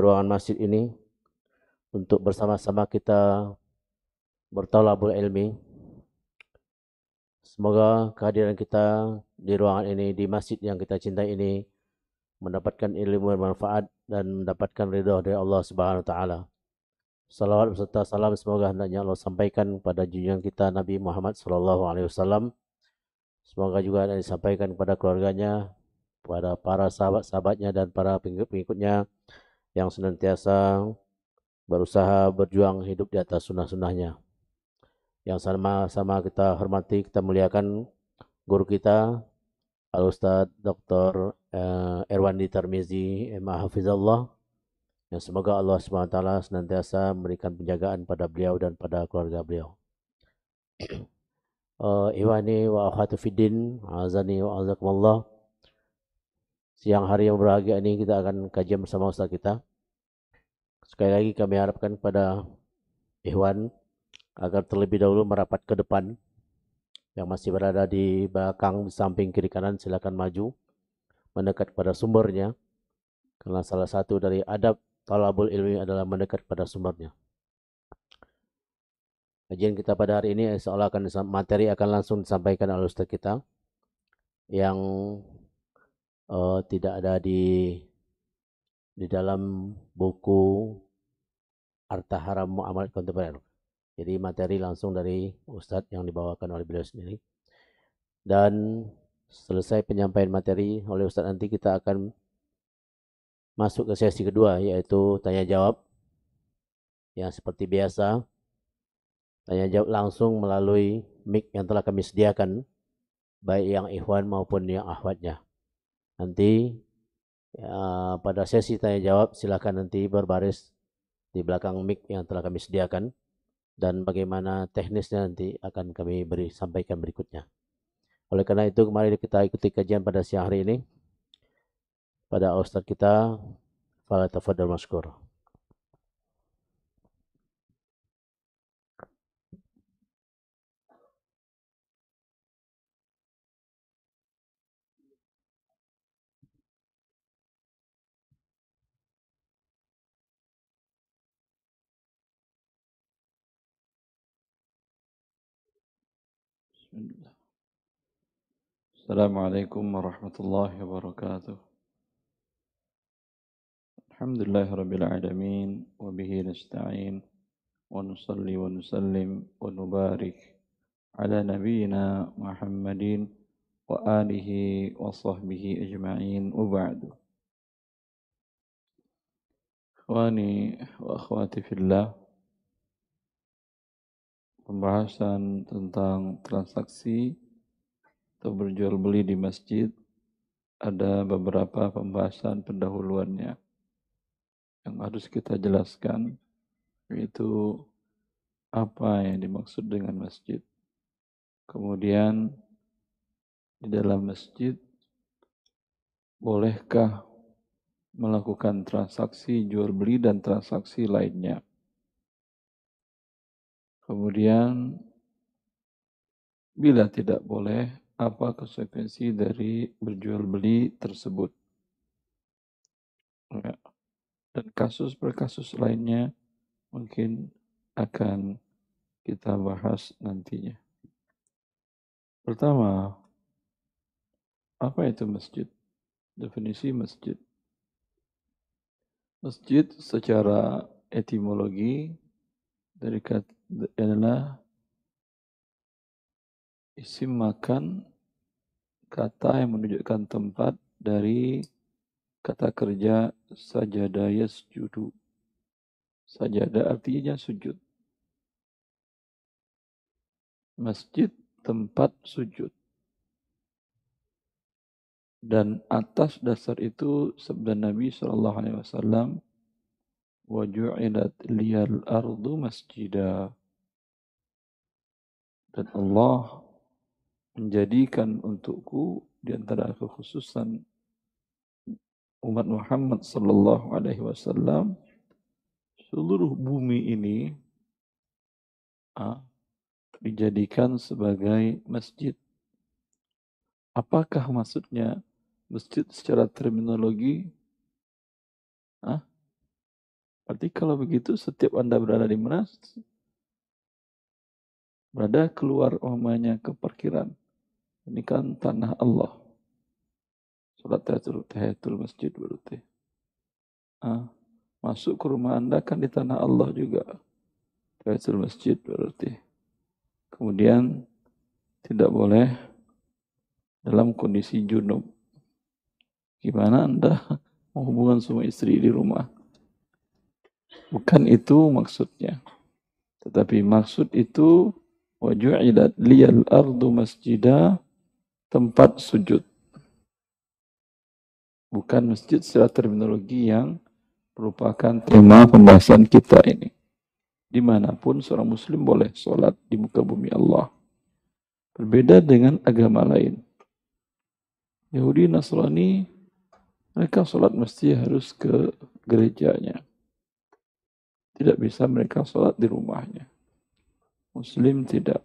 ruangan masjid ini untuk bersama-sama kita bertalabul ilmi. Semoga kehadiran kita di ruangan ini, di masjid yang kita cintai ini, mendapatkan ilmu yang bermanfaat dan mendapatkan ridha dari Allah Subhanahu wa taala. Salawat beserta salam semoga hendaknya Allah sampaikan kepada junjungan kita Nabi Muhammad sallallahu alaihi wasallam. Semoga juga disampaikan kepada keluarganya, kepada para sahabat-sahabatnya dan para pengikut-pengikutnya yang senantiasa berusaha berjuang hidup di atas sunnah-sunnahnya. Yang sama-sama kita hormati, kita muliakan guru kita, Al-Ustaz Dr. Eh, Erwandi Tarmizi, Hafizallah, yang semoga Allah SWT senantiasa memberikan penjagaan pada beliau dan pada keluarga beliau. uh, Iwani wa akhatu fiddin, azani wa azakumullah. Siang hari yang berbahagia ini kita akan kajian bersama Ustaz kita. Sekali lagi kami harapkan kepada Ikhwan agar terlebih dahulu merapat ke depan. Yang masih berada di belakang, di samping, kiri kanan silakan maju. Mendekat kepada sumbernya. Karena salah satu dari adab talabul ilmi adalah mendekat kepada sumbernya. Kajian kita pada hari ini seolah akan materi akan langsung disampaikan oleh Ustaz kita yang uh, tidak ada di di dalam buku Arta Haram Muamalat Kontemporer. Jadi materi langsung dari Ustadz yang dibawakan oleh beliau sendiri. Dan selesai penyampaian materi oleh Ustadz nanti kita akan masuk ke sesi kedua yaitu tanya jawab. Yang seperti biasa tanya jawab langsung melalui mic yang telah kami sediakan baik yang ikhwan maupun yang akhwatnya. Nanti ya, pada sesi tanya jawab silakan nanti berbaris di belakang mic yang telah kami sediakan dan bagaimana teknisnya nanti akan kami beri sampaikan berikutnya. Oleh karena itu kemarin kita ikuti kajian pada siang hari ini pada Ustadz kita Fala tafadhal maskur. السلام عليكم ورحمة الله وبركاته. الحمد لله رب العالمين وبه نستعين ونصلي ونسلم ونبارك على نبينا محمد وآله وصحبه أجمعين. وبعد إخواني وأخواتي في الله pembahasan tentang transaksi atau berjual beli di masjid ada beberapa pembahasan pendahuluannya yang harus kita jelaskan yaitu apa yang dimaksud dengan masjid. Kemudian di dalam masjid bolehkah melakukan transaksi jual beli dan transaksi lainnya. Kemudian bila tidak boleh apa konsekuensi dari berjual beli tersebut. Ya. Dan kasus per kasus lainnya mungkin akan kita bahas nantinya. Pertama, apa itu masjid? Definisi masjid. Masjid secara etimologi dari kata adalah isim makan kata yang menunjukkan tempat dari kata kerja sajada yasjudu. Sajada artinya sujud. Masjid tempat sujud. Dan atas dasar itu sabda Nabi Shallallahu Alaihi Wasallam, wajulat liyal ardu masjidah. Dan Allah menjadikan untukku di antara kekhususan umat Muhammad sallallahu alaihi wasallam seluruh bumi ini ah, dijadikan sebagai masjid. Apakah maksudnya masjid secara terminologi? Ah, Berarti kalau begitu setiap Anda berada di mana? Berada keluar umpamanya ke parkiran. Ini kan tanah Allah. Salat tahiyatul, tahiyatul masjid berarti. Ah, masuk ke rumah Anda kan di tanah Allah juga. Tahiyatul masjid berarti. Kemudian tidak boleh dalam kondisi junub. Gimana Anda mau hubungan sama istri di rumah? Bukan itu maksudnya. Tetapi maksud itu waju'idat liyal ardu masjidah tempat sujud. Bukan masjid secara terminologi yang merupakan tema pembahasan kita ini. Di mana pun seorang muslim boleh sholat di muka bumi Allah. Berbeda dengan agama lain. Yahudi Nasrani mereka sholat mesti harus ke gerejanya. Tidak bisa mereka sholat di rumahnya. Muslim tidak.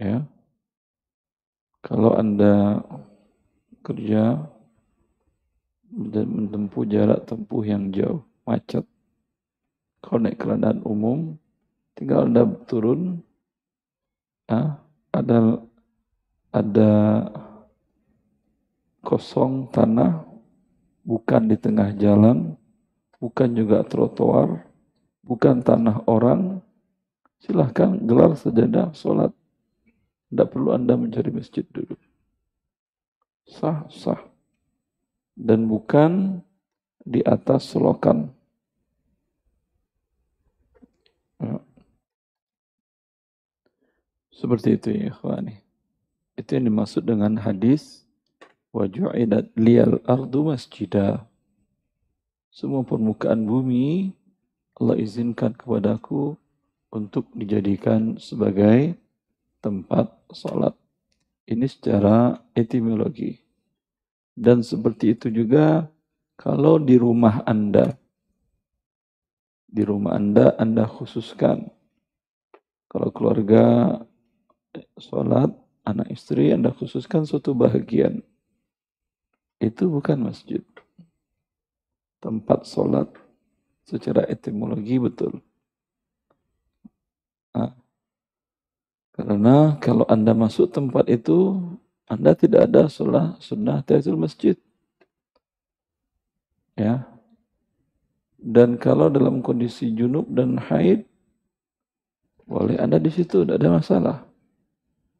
Ya. Kalau Anda kerja dan menempuh jarak tempuh yang jauh, macet. Kalau naik kendaraan umum, tinggal Anda turun, ah, ada ada kosong tanah, bukan di tengah jalan, bukan juga trotoar, bukan tanah orang, silahkan gelar sajadah sholat. Tidak perlu Anda mencari masjid dulu. Sah, sah. Dan bukan di atas selokan. Ya. Seperti itu ya ikhwani. Itu yang dimaksud dengan hadis Waju'idat liyal ardu masjidah. Semua permukaan bumi Allah izinkan kepadaku untuk dijadikan sebagai tempat sholat. Ini secara etimologi. Dan seperti itu juga kalau di rumah Anda. Di rumah Anda, Anda khususkan. Kalau keluarga sholat, anak istri, Anda khususkan suatu bahagian itu bukan masjid. Tempat sholat secara etimologi betul. Nah, karena kalau Anda masuk tempat itu, Anda tidak ada sholat sunnah tahiyatul masjid. Ya. Dan kalau dalam kondisi junub dan haid, boleh Anda di situ, tidak ada masalah.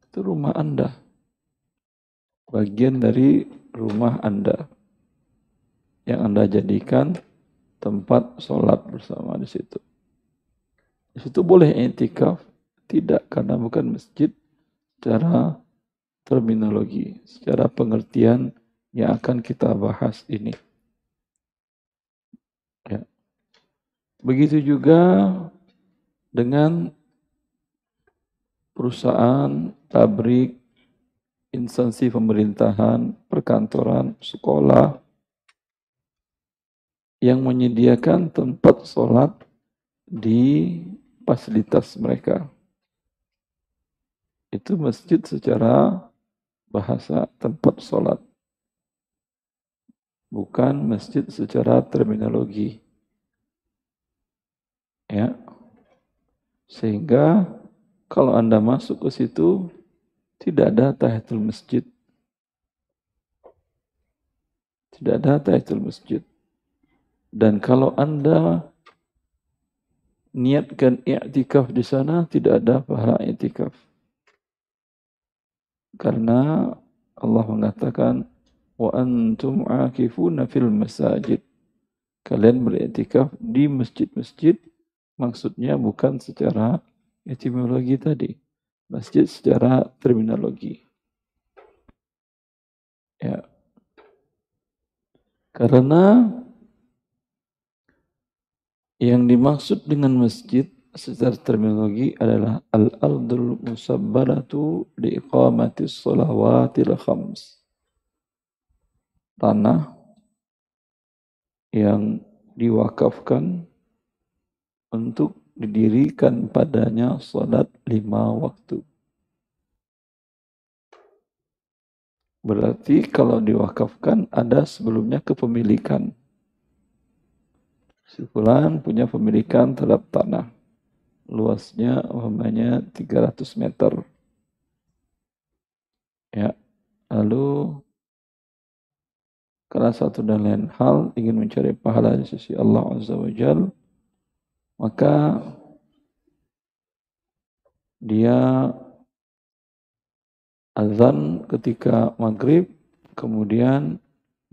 Itu rumah Anda. Bagian dari rumah Anda yang Anda jadikan tempat sholat bersama di situ. Di situ boleh etikaf? Tidak, karena bukan masjid secara terminologi, secara pengertian yang akan kita bahas ini. Ya. Begitu juga dengan perusahaan, pabrik, instansi pemerintahan, perkantoran, sekolah yang menyediakan tempat sholat di fasilitas mereka. Itu masjid secara bahasa tempat sholat. Bukan masjid secara terminologi. Ya. Sehingga kalau Anda masuk ke situ, tidak ada tahiyatul masjid. Tidak ada tahiyatul masjid. Dan kalau Anda niatkan i'tikaf di sana, tidak ada pahala i'tikaf. Karena Allah mengatakan, wa antum akifuna fil masajid. Kalian beriktikaf di masjid-masjid, maksudnya bukan secara etimologi tadi masjid secara terminologi. Ya. Karena yang dimaksud dengan masjid secara terminologi adalah al-ardul musabbaratu li iqamati shalawatil khams. Tanah yang diwakafkan untuk didirikan padanya salat lima waktu. Berarti kalau diwakafkan ada sebelumnya kepemilikan. Si fulan punya pemilikan terhadap tanah. Luasnya umpamanya 300 meter. Ya. Lalu karena satu dan lain hal ingin mencari pahala di sisi Allah Azza wa Jal, maka dia azan ketika maghrib, kemudian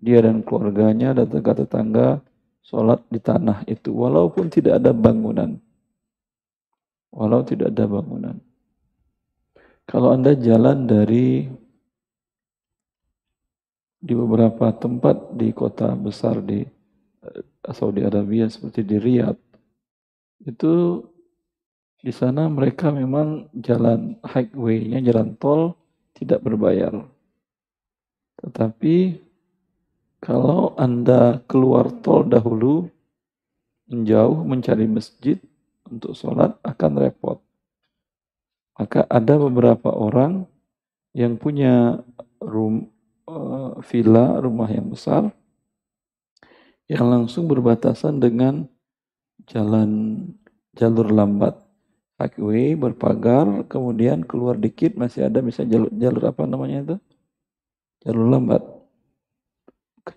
dia dan keluarganya dan tetangga-tetangga sholat di tanah itu walaupun tidak ada bangunan. Walau tidak ada bangunan. Kalau Anda jalan dari di beberapa tempat di kota besar di eh, Saudi Arabia seperti di Riyadh itu di sana mereka memang jalan highway-nya jalan tol tidak berbayar. Tetapi kalau Anda keluar tol dahulu, menjauh mencari masjid untuk sholat akan repot. Maka ada beberapa orang yang punya rum, uh, villa, rumah yang besar, yang langsung berbatasan dengan jalan jalur lambat. Highway berpagar, kemudian keluar dikit masih ada bisa jalur, jalur apa namanya itu? Jalur lambat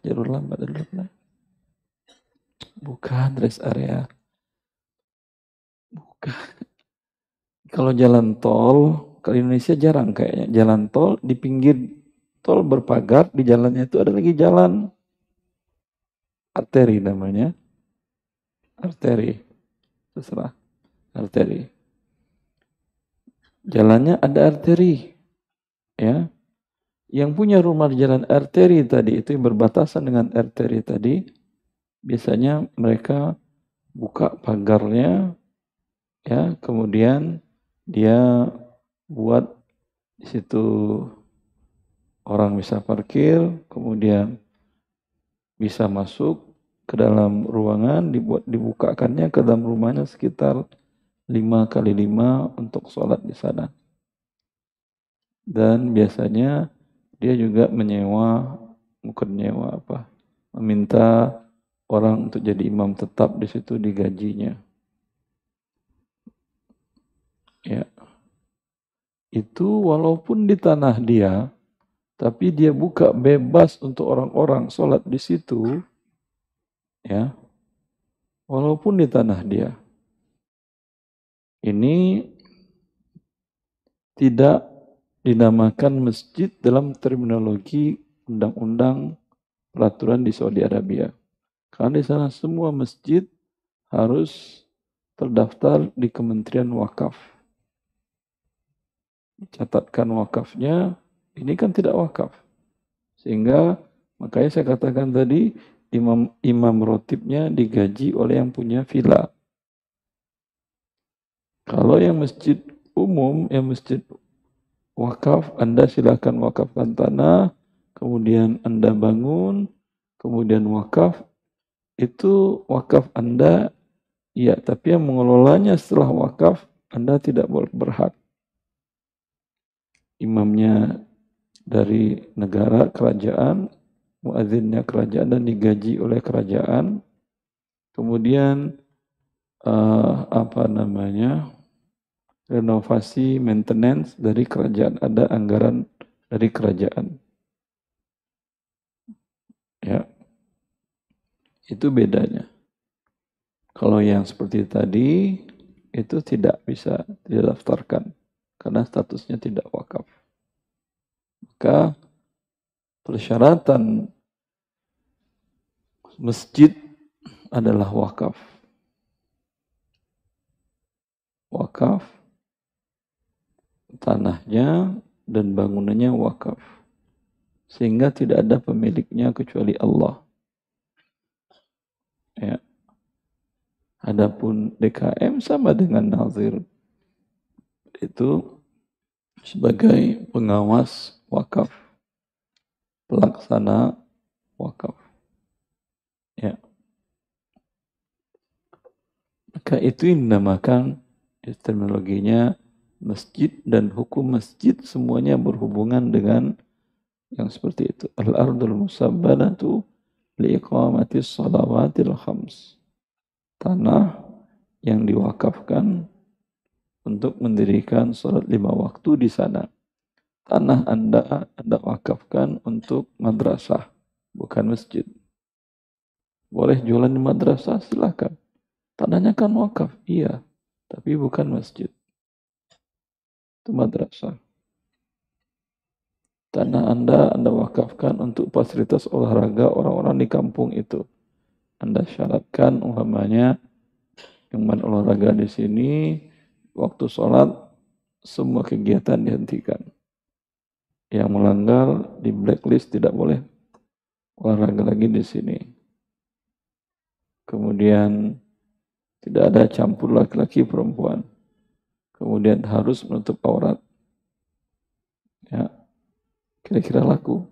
jalur lambat adalah bukan rest area. Bukan. Kalau jalan tol kalau Indonesia jarang kayaknya. Jalan tol di pinggir tol berpagar di jalannya itu ada lagi jalan. Arteri namanya. Arteri. Terserah. Arteri. Jalannya ada arteri ya yang punya rumah di jalan arteri tadi itu yang berbatasan dengan arteri tadi, biasanya mereka buka pagarnya, ya, kemudian dia buat di situ orang bisa parkir, kemudian bisa masuk ke dalam ruangan, dibuat dibukakannya ke dalam rumahnya sekitar lima kali lima untuk sholat di sana. Dan biasanya dia juga menyewa, bukan menyewa apa, meminta orang untuk jadi imam tetap di situ digajinya. Ya. Itu walaupun di tanah dia, tapi dia buka bebas untuk orang-orang sholat di situ, ya, walaupun di tanah dia. Ini tidak dinamakan masjid dalam terminologi undang-undang peraturan di Saudi Arabia. Karena di sana semua masjid harus terdaftar di Kementerian Wakaf. Catatkan wakafnya, ini kan tidak wakaf. Sehingga makanya saya katakan tadi imam imam rotibnya digaji oleh yang punya villa. Kalau yang masjid umum, yang masjid wakaf, Anda silakan wakafkan tanah, kemudian Anda bangun, kemudian wakaf, itu wakaf Anda, ya, tapi yang mengelolanya setelah wakaf, Anda tidak berhak. Imamnya dari negara, kerajaan, muadzinnya kerajaan dan digaji oleh kerajaan, kemudian uh, apa namanya renovasi maintenance dari kerajaan. Ada anggaran dari kerajaan. Ya. Itu bedanya. Kalau yang seperti tadi itu tidak bisa didaftarkan karena statusnya tidak wakaf. Maka persyaratan masjid adalah wakaf. Wakaf tanahnya dan bangunannya wakaf. Sehingga tidak ada pemiliknya kecuali Allah. Ya. Adapun DKM sama dengan nazir. Itu sebagai pengawas wakaf. Pelaksana wakaf. Ya. Maka itu yang dinamakan terminologinya masjid dan hukum masjid semuanya berhubungan dengan yang seperti itu. Al-ardul musabbanatu liiqamati salawatil khams. tanah yang diwakafkan untuk mendirikan sholat lima waktu di sana. Tanah Anda Anda wakafkan untuk madrasah, bukan masjid. Boleh jualan di madrasah, silakan. Tanahnya kan wakaf, iya, tapi bukan masjid. Itu madrasah. Tanah Anda Anda wakafkan untuk fasilitas olahraga orang-orang di kampung itu. Anda syaratkan umpamanya yang main olahraga di sini, waktu sholat, semua kegiatan dihentikan. Yang melanggar di blacklist tidak boleh olahraga lagi di sini. Kemudian tidak ada campur laki-laki perempuan. Kemudian harus menutup aurat. Ya, kira-kira laku.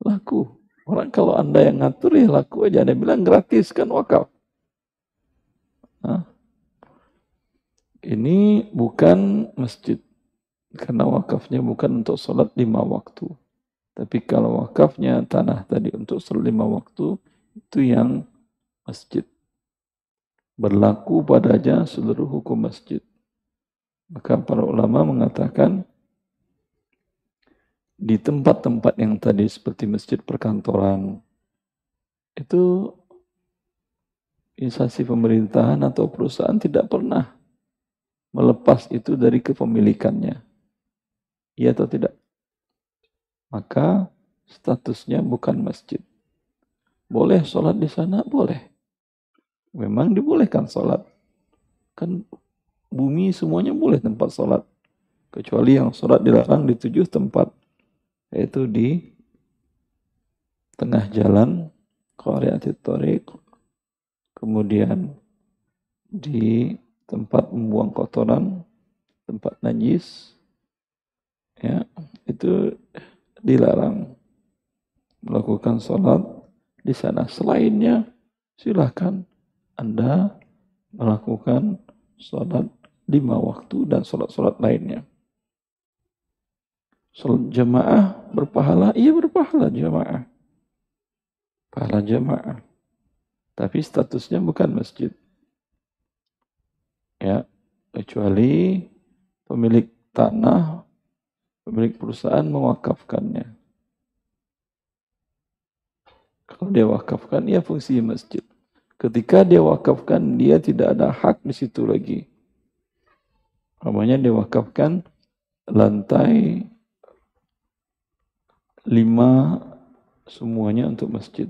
Laku. Orang kalau anda yang ngatur ya laku aja. Anda bilang gratis kan wakaf. Nah, ini bukan masjid. Karena wakafnya bukan untuk sholat lima waktu. Tapi kalau wakafnya tanah tadi untuk sholat lima waktu, itu yang masjid. Berlaku padanya seluruh hukum masjid. Maka para ulama mengatakan, di tempat-tempat yang tadi seperti masjid perkantoran, itu instansi pemerintahan atau perusahaan tidak pernah melepas itu dari kepemilikannya. Iya atau tidak? Maka statusnya bukan masjid. Boleh sholat di sana? Boleh. Memang dibolehkan sholat. Kan bumi semuanya boleh tempat sholat. Kecuali yang sholat dilarang di tujuh tempat. Yaitu di tengah jalan, Qariatit kemudian di tempat membuang kotoran, tempat najis, ya itu dilarang melakukan sholat di sana. Selainnya, silahkan Anda melakukan sholat lima waktu dan sholat-sholat lainnya. Sholat jamaah berpahala, iya berpahala jamaah. Pahala jamaah. Tapi statusnya bukan masjid. Ya, kecuali pemilik tanah, pemilik perusahaan mewakafkannya. Kalau dia wakafkan, ya fungsi masjid. Ketika dia wakafkan, dia tidak ada hak di situ lagi. Namanya dia wakafkan lantai lima semuanya untuk masjid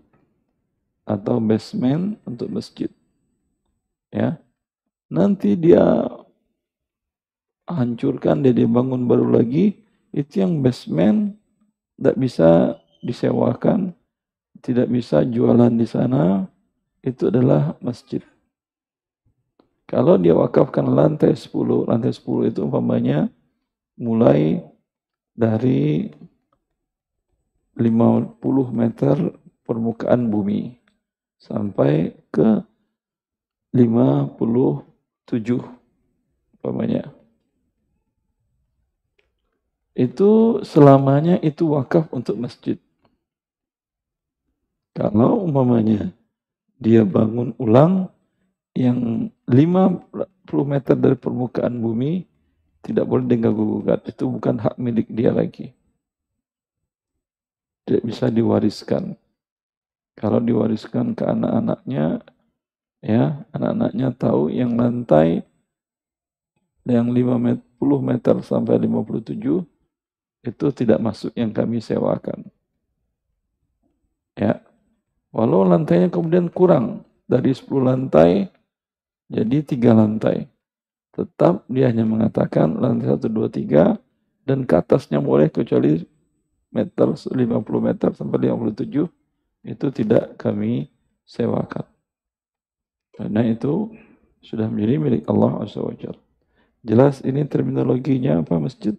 atau basement untuk masjid. Ya. Nanti dia hancurkan, dia dibangun baru lagi, itu yang basement tidak bisa disewakan, tidak bisa jualan di sana, itu adalah masjid. Kalau dia wakafkan lantai 10, lantai 10 itu umpamanya mulai dari 50 meter permukaan bumi sampai ke 57 umpamanya. Itu selamanya itu wakaf untuk masjid. Kalau umpamanya dia bangun ulang yang 50 meter dari permukaan bumi tidak boleh diganggu gugat. Itu bukan hak milik dia lagi. Tidak bisa diwariskan. Kalau diwariskan ke anak-anaknya, ya anak-anaknya tahu yang lantai yang 50 meter sampai 57 itu tidak masuk yang kami sewakan. Ya. Walau lantainya kemudian kurang dari 10 lantai jadi tiga lantai. Tetap dia hanya mengatakan lantai 1, 2, 3 dan ke atasnya boleh kecuali meter 50 meter sampai 57 itu tidak kami sewakan. Karena itu sudah menjadi milik Allah SWT. Jelas ini terminologinya apa masjid?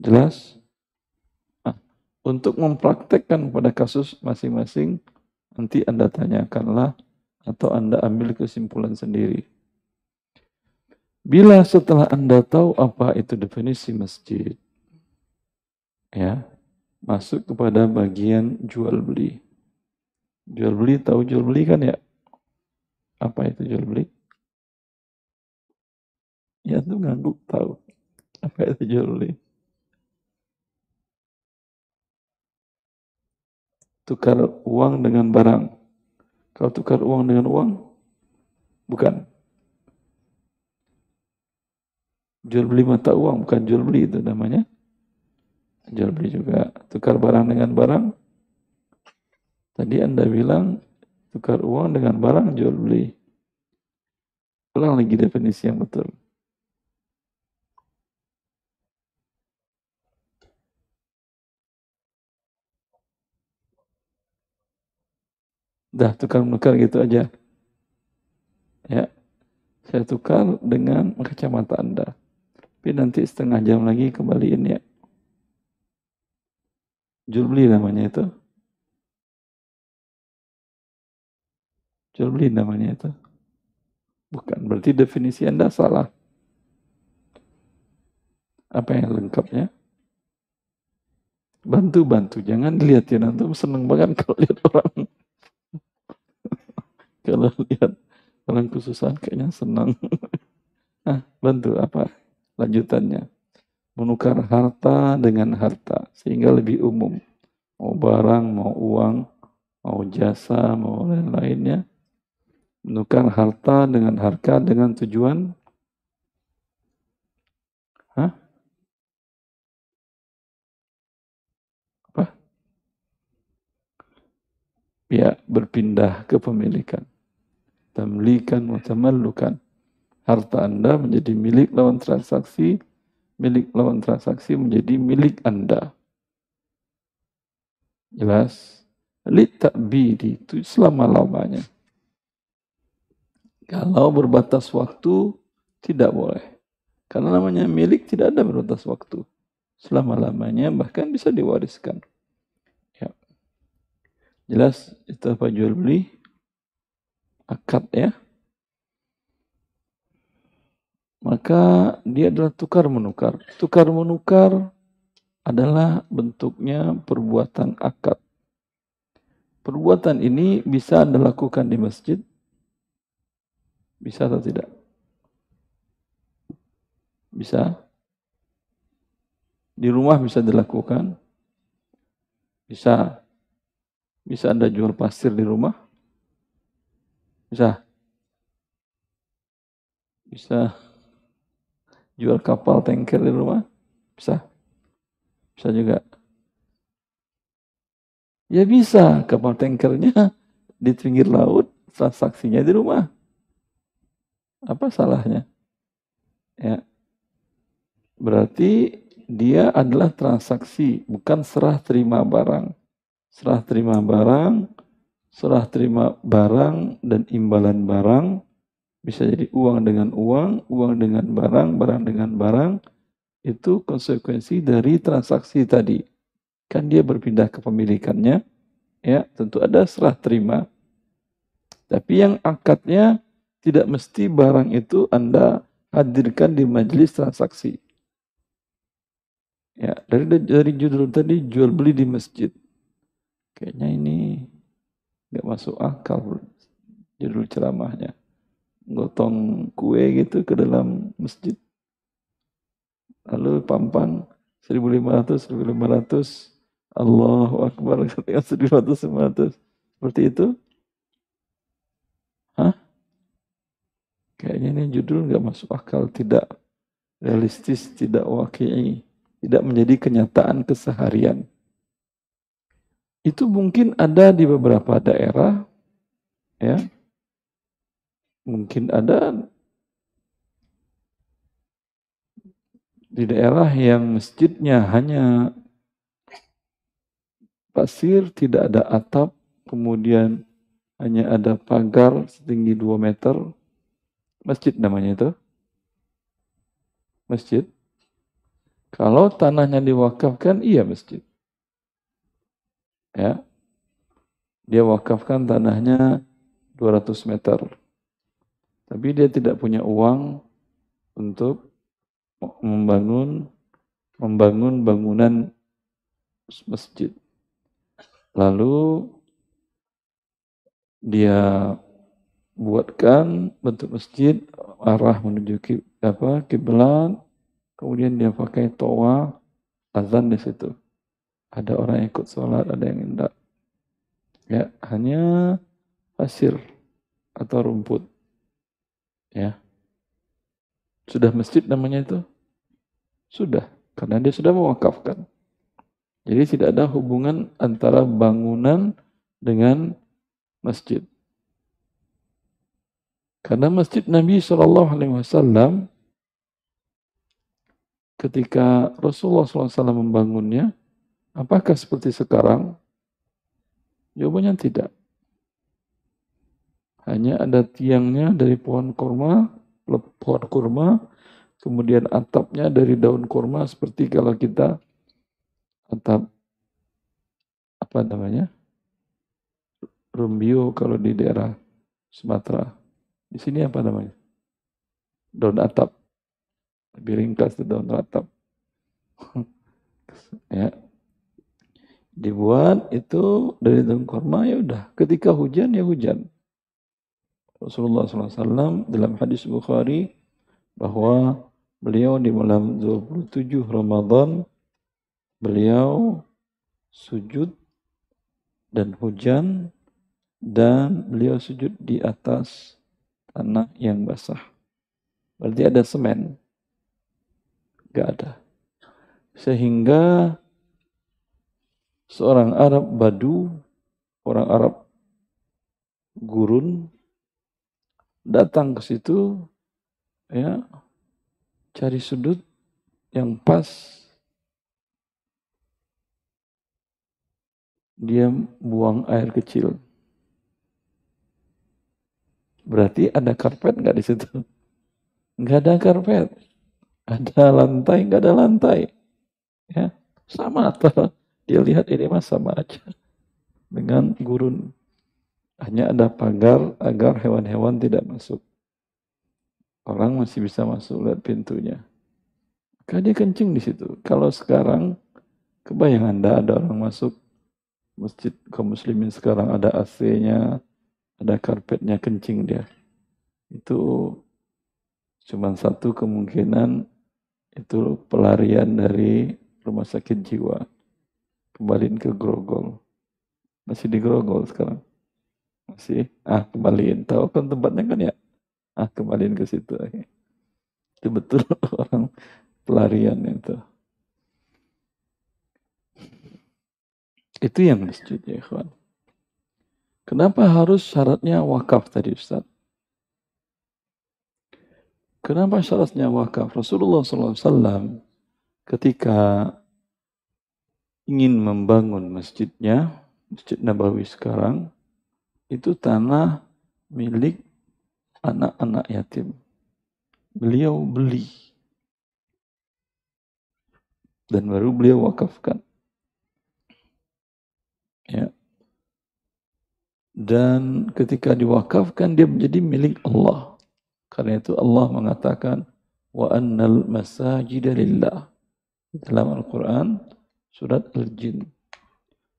Jelas? Nah, untuk mempraktekkan pada kasus masing-masing, nanti Anda tanyakanlah atau Anda ambil kesimpulan sendiri. Bila setelah Anda tahu apa itu definisi masjid, ya, masuk kepada bagian jual beli. Jual beli tahu jual beli kan ya? Apa itu jual beli? Ya tuh ngangguk tahu. Apa itu jual beli? Tukar uang dengan barang. Kalau tukar uang dengan uang, bukan. Jual beli mata uang, bukan jual beli itu namanya. Jual beli juga. Tukar barang dengan barang. Tadi Anda bilang tukar uang dengan barang jual beli. Ulang lagi definisi yang betul. Dah tukar menukar gitu aja. Ya. Saya tukar dengan kacamata Anda. Tapi nanti setengah jam lagi kembaliin ya. Jual beli namanya itu. Jual beli namanya itu. Bukan, berarti definisi Anda salah. Apa yang lengkapnya? Bantu-bantu, jangan dilihatin. Antum seneng banget kalau lihat orang kalau lihat orang kesusahan kayaknya senang. nah, bantu apa? Lanjutannya. Menukar harta dengan harta sehingga lebih umum. Mau barang, mau uang, mau jasa, mau lain-lainnya. Menukar harta dengan harga dengan tujuan Hah? Apa? Ya, berpindah kepemilikan tamlikan wa tamallukan. Harta Anda menjadi milik lawan transaksi, milik lawan transaksi menjadi milik Anda. Jelas? Litabidi itu selama-lamanya. Kalau berbatas waktu, tidak boleh. Karena namanya milik tidak ada berbatas waktu. Selama-lamanya bahkan bisa diwariskan. Ya. Jelas itu apa jual beli? Akad ya, maka dia adalah tukar menukar. Tukar menukar adalah bentuknya perbuatan akad. Perbuatan ini bisa Anda lakukan di masjid, bisa atau tidak? Bisa. Di rumah bisa dilakukan. Bisa. Bisa Anda jual pasir di rumah. Bisa. Bisa jual kapal tanker di rumah? Bisa. Bisa juga. Ya bisa, kapal tankernya di pinggir laut, transaksinya di rumah. Apa salahnya? Ya. Berarti dia adalah transaksi, bukan serah terima barang. Serah terima barang serah terima barang dan imbalan barang bisa jadi uang dengan uang, uang dengan barang, barang dengan barang itu konsekuensi dari transaksi tadi. Kan dia berpindah kepemilikannya, ya tentu ada serah terima. Tapi yang akadnya tidak mesti barang itu Anda hadirkan di majelis transaksi. Ya, dari dari judul tadi jual beli di masjid. Kayaknya ini nggak masuk akal judul ceramahnya. Gotong kue gitu ke dalam masjid. Lalu pampang 1500 1500 Allahu Akbar ketika 1500 seperti itu? Hah? Kayaknya ini judul nggak masuk akal, tidak realistis, tidak wakil, tidak menjadi kenyataan keseharian. Itu mungkin ada di beberapa daerah, ya. Mungkin ada di daerah yang masjidnya hanya pasir, tidak ada atap, kemudian hanya ada pagar setinggi 2 meter. Masjid namanya itu. Masjid. Kalau tanahnya diwakafkan, iya masjid ya. Dia wakafkan tanahnya 200 meter. Tapi dia tidak punya uang untuk membangun membangun bangunan masjid. Lalu dia buatkan bentuk masjid arah menuju ke apa kiblat. Kemudian dia pakai toa azan di situ ada orang yang ikut sholat ada yang tidak ya hanya pasir atau rumput. Ya. Sudah masjid namanya itu? Sudah karena dia sudah mewakafkan. Jadi tidak ada hubungan antara bangunan dengan masjid. Karena masjid Nabi Shallallahu Alaihi Wasallam ketika Rasulullah SAW membangunnya, apakah seperti sekarang? Jawabannya tidak. Hanya ada tiangnya dari pohon kurma, pohon kurma, kemudian atapnya dari daun kurma seperti kalau kita atap apa namanya rumbio kalau di daerah Sumatera. Di sini apa namanya? Daun atap. Lebih ringkas itu daun atap. ya. Dibuat itu dari daun kurma ya udah. Ketika hujan ya hujan. Rasulullah SAW dalam hadis Bukhari bahwa beliau di malam 27 Ramadan beliau sujud dan hujan dan beliau sujud di atas tanah yang basah. Berarti ada semen. Gak ada. Sehingga seorang Arab Badu, orang Arab gurun, datang ke situ, ya, cari sudut yang pas. Dia buang air kecil. Berarti ada karpet nggak di situ? Nggak ada karpet. Ada lantai, nggak ada lantai. Ya, sama atau dia lihat ini mas sama aja dengan gurun. Hanya ada pagar agar hewan-hewan tidak masuk. Orang masih bisa masuk lewat pintunya. Karena dia kencing di situ. Kalau sekarang, kebayang Anda ada orang masuk masjid kaum muslimin sekarang ada AC-nya, ada karpetnya kencing dia. Itu cuma satu kemungkinan itu pelarian dari rumah sakit jiwa. Kembaliin ke Grogol. Masih di Grogol sekarang. Masih, ah kembaliin. Tahu kan tempatnya kan ya? Ah kembaliin ke situ. Itu betul orang pelarian itu. Itu yang masjid ya ikhwan. Kenapa harus syaratnya wakaf tadi Ustaz? Kenapa syaratnya wakaf? Rasulullah SAW ketika ingin membangun masjidnya, Masjid Nabawi sekarang, itu tanah milik anak-anak yatim. Beliau beli. Dan baru beliau wakafkan. Ya, dan ketika diwakafkan dia menjadi milik Allah. Karena itu Allah mengatakan wa annal masajida. Dalam Al-Qur'an surat Al-Jin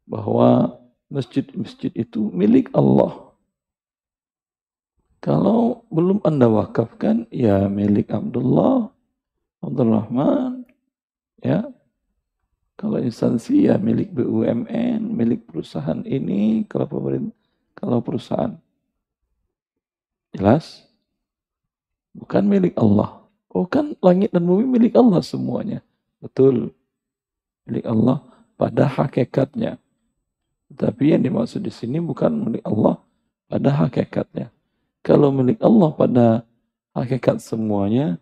bahwa masjid-masjid itu milik Allah. Kalau belum Anda wakafkan, ya milik Abdullah, Abdul Rahman, ya. Kalau instansi ya milik BUMN, milik perusahaan ini, kalau pemerintah kalau perusahaan. Jelas? Bukan milik Allah. Oh kan langit dan bumi milik Allah semuanya. Betul. Milik Allah pada hakikatnya. Tapi yang dimaksud di sini bukan milik Allah pada hakikatnya. Kalau milik Allah pada hakikat semuanya,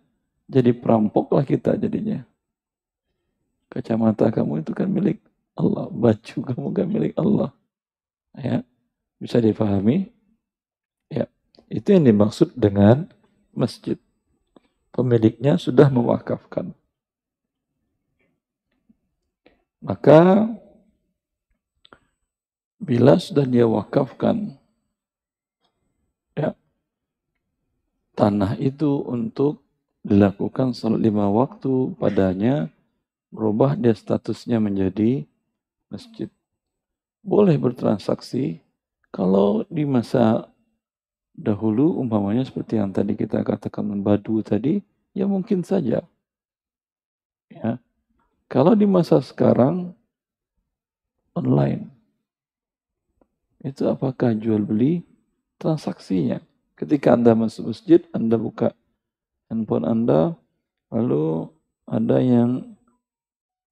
jadi perampoklah kita jadinya. Kacamata kamu itu kan milik Allah, baju kamu kan milik Allah. Ya. Bisa difahami? Ya, itu yang dimaksud dengan masjid. Pemiliknya sudah mewakafkan. Maka bila sudah dia wakafkan ya, tanah itu untuk dilakukan salat lima waktu padanya berubah dia statusnya menjadi masjid. Boleh bertransaksi kalau di masa Dahulu umpamanya seperti yang tadi kita katakan badu tadi, ya mungkin saja. Ya. Kalau di masa sekarang online, itu apakah jual beli transaksinya? Ketika Anda masuk masjid, Anda buka handphone Anda, lalu ada yang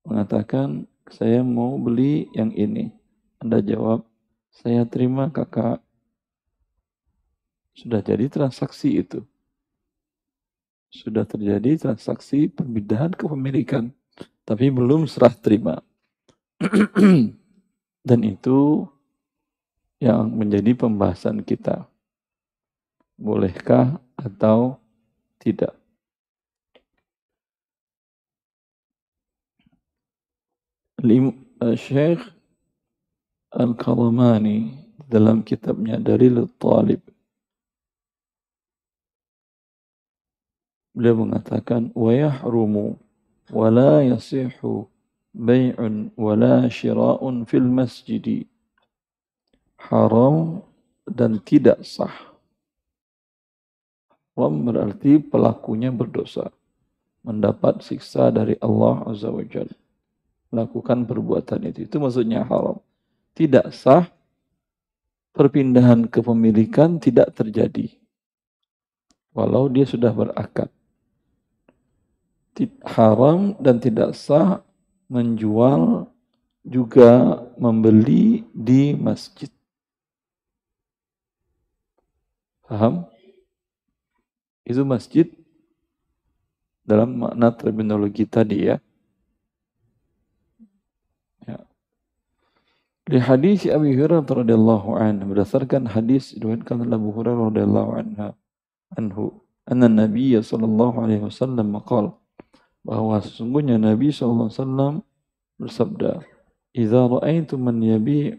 mengatakan, saya mau beli yang ini. Anda jawab, saya terima kakak sudah jadi transaksi itu. Sudah terjadi transaksi pemindahan kepemilikan. Tapi belum serah terima. Dan itu yang menjadi pembahasan kita. Bolehkah atau tidak? Eh, Syekh Al-Kalamani dalam kitabnya Dalil Talib Beliau mengatakan wa yasihu bai'un wa la shira'un fil masjid. Haram dan tidak sah. Haram berarti pelakunya berdosa. Mendapat siksa dari Allah Azza wa Jalla. Melakukan perbuatan itu. Itu maksudnya haram. Tidak sah. Perpindahan kepemilikan tidak terjadi. Walau dia sudah berakad haram dan tidak sah menjual juga membeli di masjid. Paham? Itu masjid dalam makna terminologi tadi ya. ya. Di hadis Abi Hurairah radhiyallahu anhu berdasarkan hadis diriwayatkan oleh Abu Hurairah radhiyallahu anhu anhu anna Nabi sallallahu alaihi wasallam qala bahwa sesungguhnya Nabi SAW bersabda, "Idza ra'aitum man yabi'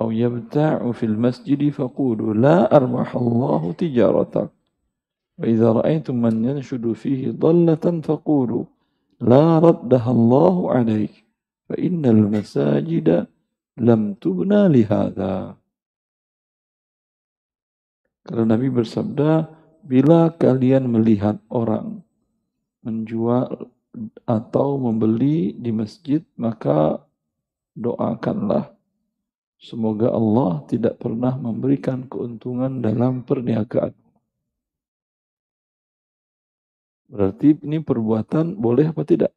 aw yabta'u fil masjid faqulu la arbaha Allah tijaratak." Wa idza ra'aitum man yanshudu fihi dhallatan faqulu la raddaha Allah 'alaik fa innal masajida lam tubna li hadha. Kalau Nabi bersabda, bila kalian melihat orang menjual atau membeli di masjid, maka doakanlah. Semoga Allah tidak pernah memberikan keuntungan dalam perniagaan. Berarti ini perbuatan boleh apa tidak?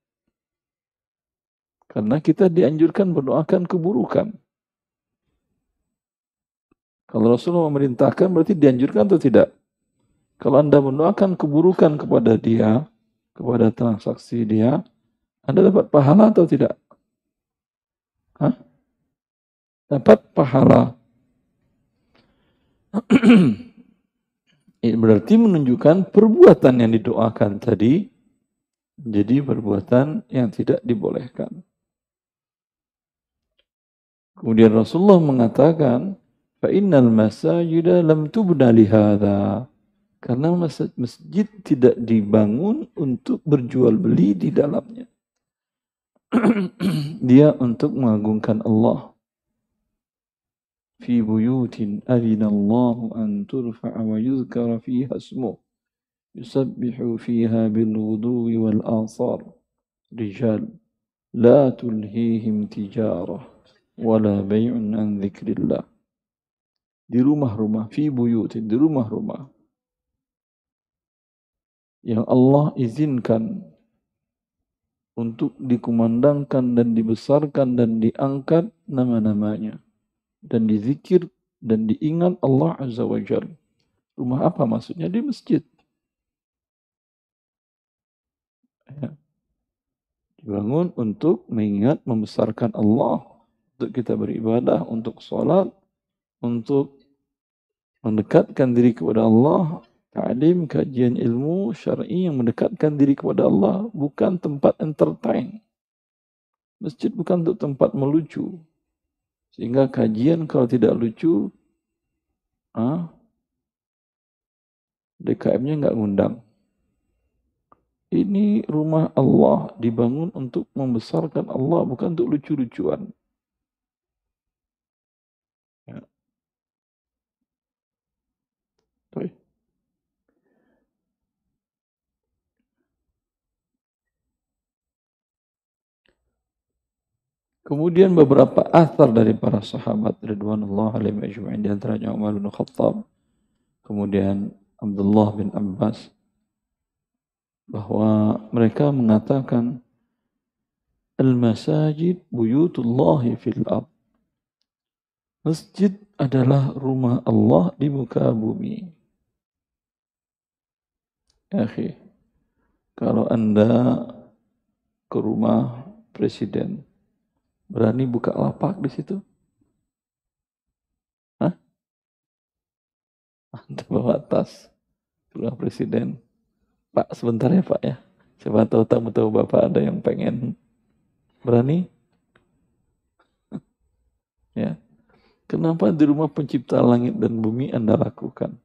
Karena kita dianjurkan berdoakan keburukan. Kalau Rasulullah memerintahkan berarti dianjurkan atau tidak? Kalau Anda mendoakan keburukan kepada dia, kepada transaksi dia, Anda dapat pahala atau tidak? Hah? Dapat pahala. Ini berarti menunjukkan perbuatan yang didoakan tadi jadi perbuatan yang tidak dibolehkan. Kemudian Rasulullah mengatakan, "Fa innal masajida lam tubna li karena masjid tidak dibangun untuk berjual beli di dalamnya. Dia untuk mengagungkan Allah. Fi buyutin adina Allah an turfa'a wa yuzkara fiha ismuh. Yusabbihu fiha bil wudu'i wal asar. Rijal. La tulhihim tijarah. Wala bay'un an dhikrillah. Di rumah-rumah. Fi buyutin. Di rumah-rumah yang Allah izinkan untuk dikumandangkan dan dibesarkan dan diangkat nama-namanya dan dizikir dan diingat Allah Azza wa Jal. Rumah apa maksudnya? Di masjid. Ya. Dibangun untuk mengingat, membesarkan Allah. Untuk kita beribadah, untuk sholat, untuk mendekatkan diri kepada Allah, Ta'lim, kajian ilmu syar'i yang mendekatkan diri kepada Allah bukan tempat entertain. Masjid bukan untuk tempat melucu. Sehingga kajian kalau tidak lucu, ah, DKM-nya nggak ngundang. Ini rumah Allah dibangun untuk membesarkan Allah, bukan untuk lucu-lucuan. Kemudian beberapa athar dari para sahabat Ridwanullah alaihim ajma'in di antaranya Umar bin Khattab, kemudian Abdullah bin Abbas bahwa mereka mengatakan al-masajid buyutullahi fil ard. Masjid adalah rumah Allah di muka bumi. Ya, kalau Anda ke rumah presiden, Berani buka lapak di situ? Hah? Anda bawa tas. Keluar presiden. Pak, sebentar ya Pak ya. Siapa tahu tamu-tamu Bapak ada yang pengen. Berani? ya. Kenapa di rumah pencipta langit dan bumi Anda lakukan?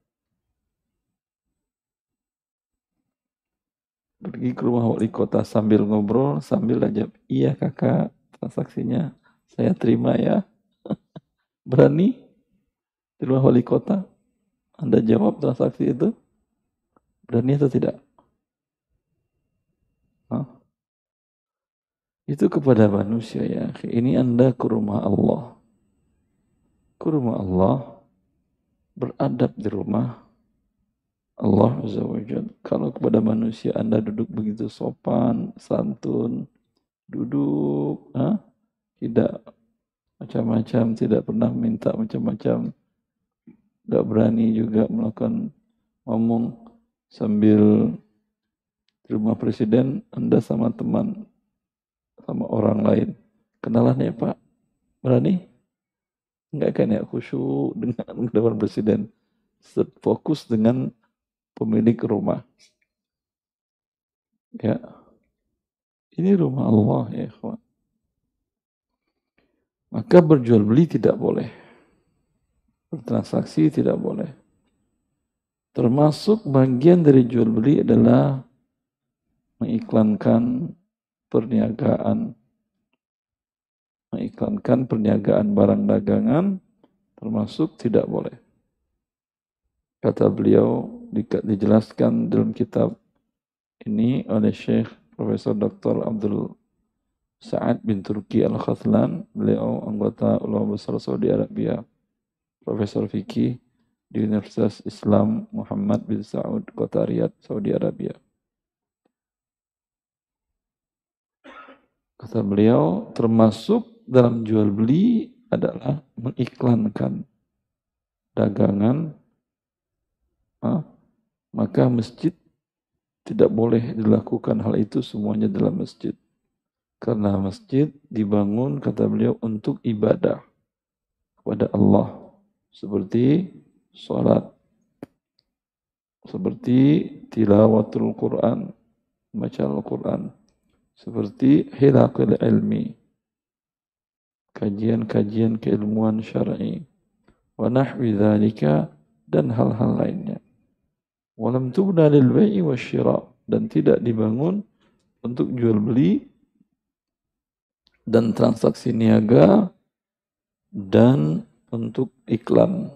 Pergi ke rumah wali kota sambil ngobrol, sambil aja, iya kakak, transaksinya saya terima ya. Berani rumah wali kota? Anda jawab transaksi itu? Berani atau tidak? Hah? Itu kepada manusia ya. Ini Anda ke rumah Allah. Ke rumah Allah. Beradab di rumah Allah Azza wa Kalau kepada manusia Anda duduk begitu sopan, santun, duduk, ha? tidak macam-macam, tidak pernah minta macam-macam, tidak berani juga melakukan ngomong sambil di rumah presiden, Anda sama teman, sama orang lain. Kenalan ya Pak, berani? Enggak kan ya khusyuk dengan depan presiden. Fokus dengan pemilik rumah. Ya, ini rumah Allah ya ikhwan. Maka berjual beli tidak boleh. Bertransaksi tidak boleh. Termasuk bagian dari jual beli adalah mengiklankan perniagaan. Mengiklankan perniagaan barang dagangan termasuk tidak boleh. Kata beliau dijelaskan dalam kitab ini oleh Syekh Profesor Dr. Abdul Sa'ad bin Turki Al-Khathlan, beliau anggota ulama besar Saudi Arabia, Profesor Fikih di Universitas Islam Muhammad bin Saud, Kota Riyadh, Saudi Arabia. Kata beliau, termasuk dalam jual beli adalah mengiklankan dagangan, maka masjid tidak boleh dilakukan hal itu semuanya dalam masjid. Karena masjid dibangun, kata beliau, untuk ibadah kepada Allah. Seperti sholat. Seperti tilawatul Quran. Baca Al-Quran. Seperti hilaqil ilmi. Kajian-kajian keilmuan syar'i. Wa nahwi dan hal-hal lainnya. Walam tubna lil bai'i wasyira dan tidak dibangun untuk jual beli dan transaksi niaga dan untuk iklan.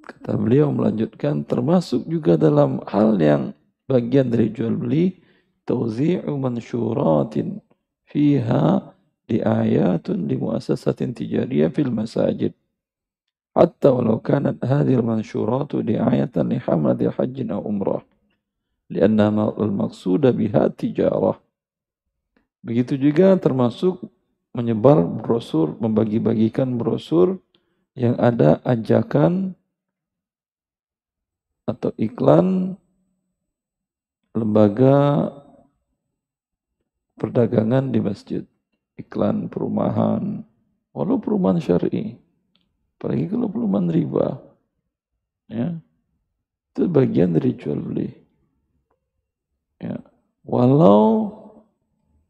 Kata beliau melanjutkan termasuk juga dalam hal yang bagian dari jual beli tawzi'u mansyuratin fiha di ayatun di muassasatin tijariyah fil masajid hatta walau kanat hadhil mansyuratu di'ayatan li hamadil hajjin aw umrah. Lianna al maqsuda biha tijarah. Begitu juga termasuk menyebar brosur membagi-bagikan brosur yang ada ajakan atau iklan lembaga perdagangan di masjid. Iklan perumahan. Walau perumahan syar'i. Apalagi kalau belum riba. Ya. Itu bagian dari jual beli. Ya. Walau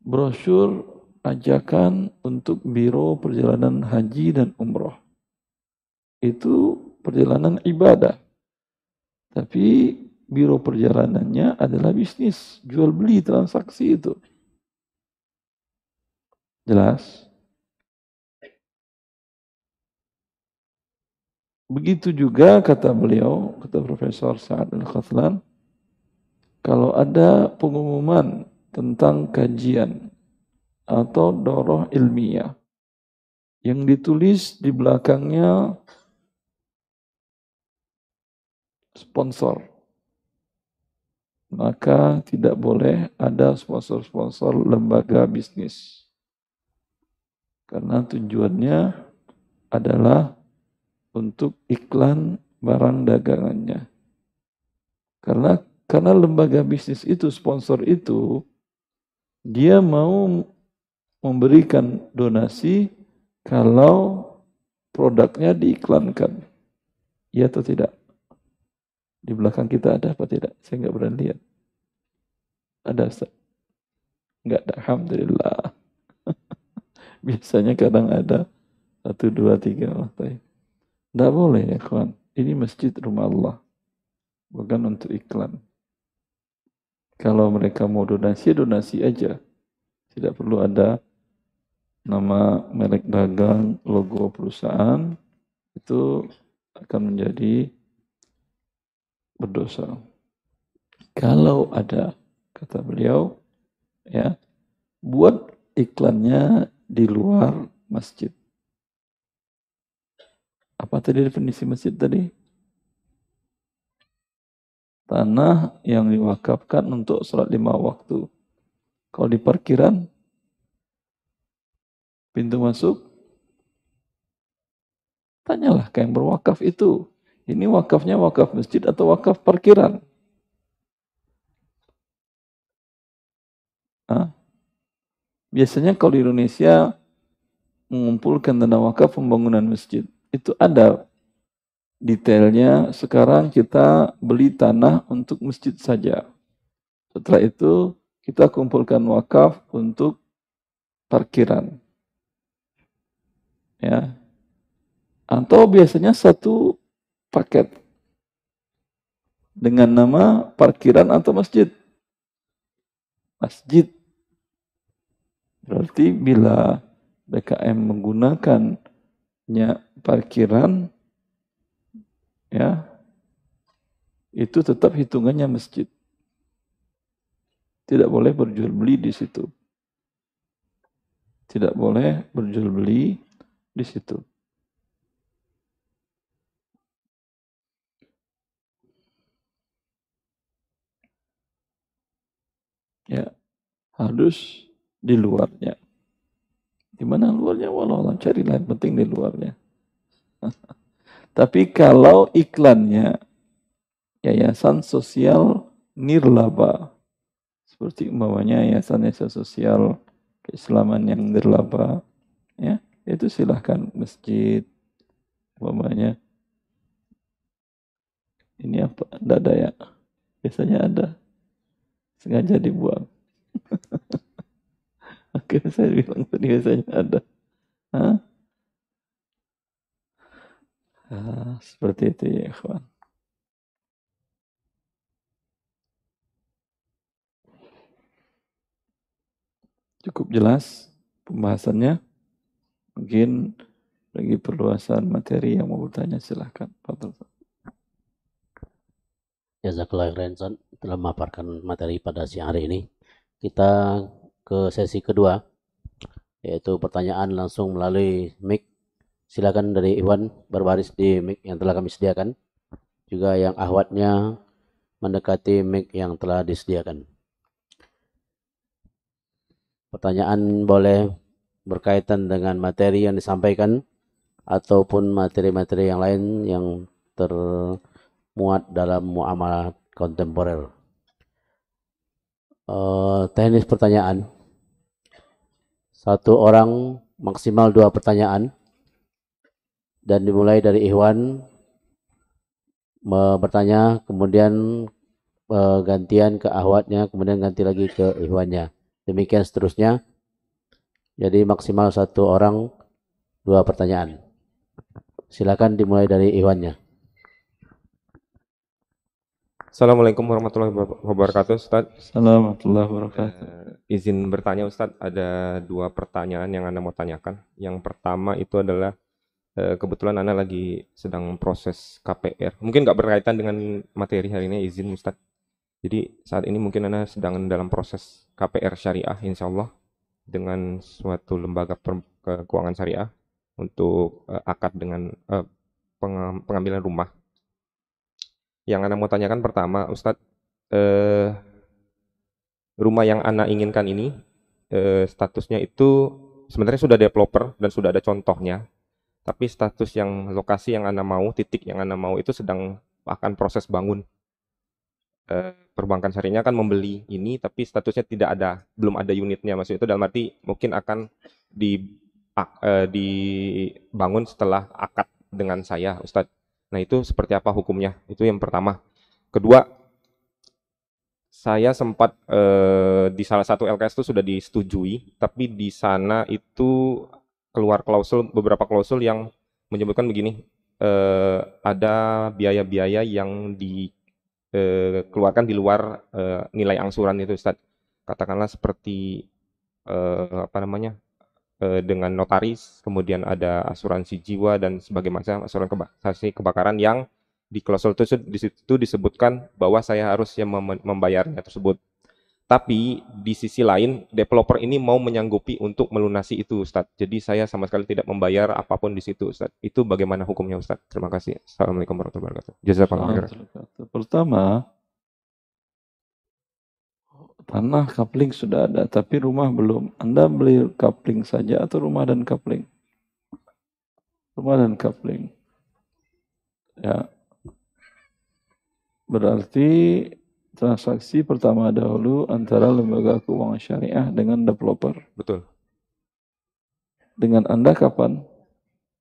brosur ajakan untuk biro perjalanan haji dan umroh. Itu perjalanan ibadah. Tapi biro perjalanannya adalah bisnis, jual beli transaksi itu. Jelas? Begitu juga kata beliau, kata Profesor Sa'ad Al-Khathlan, kalau ada pengumuman tentang kajian atau doroh ilmiah yang ditulis di belakangnya sponsor. Maka tidak boleh ada sponsor-sponsor lembaga bisnis. Karena tujuannya adalah untuk iklan barang dagangannya. Karena karena lembaga bisnis itu sponsor itu dia mau memberikan donasi kalau produknya diiklankan. Iya atau tidak? Di belakang kita ada apa tidak? Saya nggak berani lihat. Ada Ustaz? Nggak ada. Alhamdulillah. Biasanya kadang ada. Satu, dua, tiga. Oh, Tidak boleh ya kawan. Ini masjid rumah Allah. Bukan untuk iklan. Kalau mereka mau donasi, donasi aja. Tidak perlu ada nama merek dagang, logo perusahaan, itu akan menjadi berdosa. Kalau ada, kata beliau, ya, buat iklannya di luar masjid. Apa tadi definisi masjid tadi? Tanah yang diwakafkan untuk sholat lima waktu. Kalau di parkiran, pintu masuk, tanyalah ke yang berwakaf itu. Ini wakafnya wakaf masjid atau wakaf parkiran? Hah? Biasanya kalau di Indonesia mengumpulkan dana wakaf pembangunan masjid, itu ada detailnya. Sekarang kita beli tanah untuk masjid saja. Setelah itu kita kumpulkan wakaf untuk parkiran. Ya. Atau biasanya satu paket. Dengan nama parkiran atau masjid. Masjid. Berarti bila BKM menggunakannya parkiran ya itu tetap hitungannya masjid tidak boleh berjual beli di situ tidak boleh berjual beli di situ. Ya, harus di luarnya. Di mana luarnya? Walau cari lain penting di luarnya. Tapi kalau iklannya yayasan sosial nirlaba. Seperti umpamanya yayasan-yayasan sosial keislaman yang nirlaba ya itu silahkan masjid umpamanya. Ini apa? Tidak ada ya biasanya ada. Sengaja dibuang oke saya bilang tadi biasanya ada Hah? Ah, seperti itu ya kawan cukup jelas pembahasannya Mungkin bagi perluasan materi yang mau bertanya silahkan. Fadol. Jazakallah Renson telah memaparkan materi pada siang hari ini. Kita ke sesi kedua, yaitu pertanyaan langsung melalui mic. Silakan dari Iwan berbaris di mic yang telah kami sediakan. Juga yang ahwatnya mendekati mic yang telah disediakan. Pertanyaan boleh berkaitan dengan materi yang disampaikan ataupun materi-materi yang lain yang termuat dalam muamalah kontemporer. Uh, teknis pertanyaan. Satu orang maksimal dua pertanyaan dan dimulai dari Ikhwan bertanya, kemudian uh, gantian ke ahwatnya, kemudian ganti lagi ke Ikhwannya. Demikian seterusnya jadi maksimal satu orang dua pertanyaan. Silakan dimulai dari Iwannya. Assalamualaikum warahmatullahi wabarakatuh Ustaz. Assalamualaikum warahmatullahi wabarakatuh. Uh, izin bertanya Ustaz, ada dua pertanyaan yang Anda mau tanyakan. Yang pertama itu adalah uh, kebetulan Anda lagi sedang proses KPR. Mungkin nggak berkaitan dengan materi hari ini, izin Ustaz. Jadi saat ini mungkin Anda sedang dalam proses KPR syariah insya Allah dengan suatu lembaga keuangan syariah untuk uh, akad dengan uh, pengambilan rumah. Yang Anda mau tanyakan pertama, Ustadz, uh, rumah yang Anda inginkan ini uh, statusnya itu sebenarnya sudah developer dan sudah ada contohnya, tapi status yang lokasi yang Anda mau, titik yang Anda mau itu sedang akan proses bangun. Uh, perbankan syariahnya akan membeli ini, tapi statusnya tidak ada, belum ada unitnya. Maksudnya itu dalam arti mungkin akan di uh, dibangun setelah akad dengan saya, Ustadz. Nah itu seperti apa hukumnya? Itu yang pertama. Kedua, saya sempat uh, di salah satu LKS itu sudah disetujui, tapi di sana itu keluar klausul beberapa klausul yang menyebutkan begini, uh, ada biaya-biaya yang dikeluarkan di luar uh, nilai angsuran itu, Ustadz. Katakanlah seperti uh, apa namanya Eh, dengan notaris, kemudian ada asuransi jiwa dan sebagai macam asuransi kebakaran yang di klausul itu di situ disebutkan bahwa saya harus yang membayarnya tersebut. Tapi di sisi lain developer ini mau menyanggupi untuk melunasi itu Ustadz. Jadi saya sama sekali tidak membayar apa pun di situ Ustadz. Itu bagaimana hukumnya Ustadz? Terima kasih. Assalamualaikum warahmatullahi wabarakatuh. Jazakallah Pertama, Tanah kapling sudah ada, tapi rumah belum. Anda beli kapling saja atau rumah dan kapling? Rumah dan kapling. Ya. Berarti transaksi pertama dahulu antara lembaga keuangan syariah dengan developer. Betul. Dengan Anda kapan?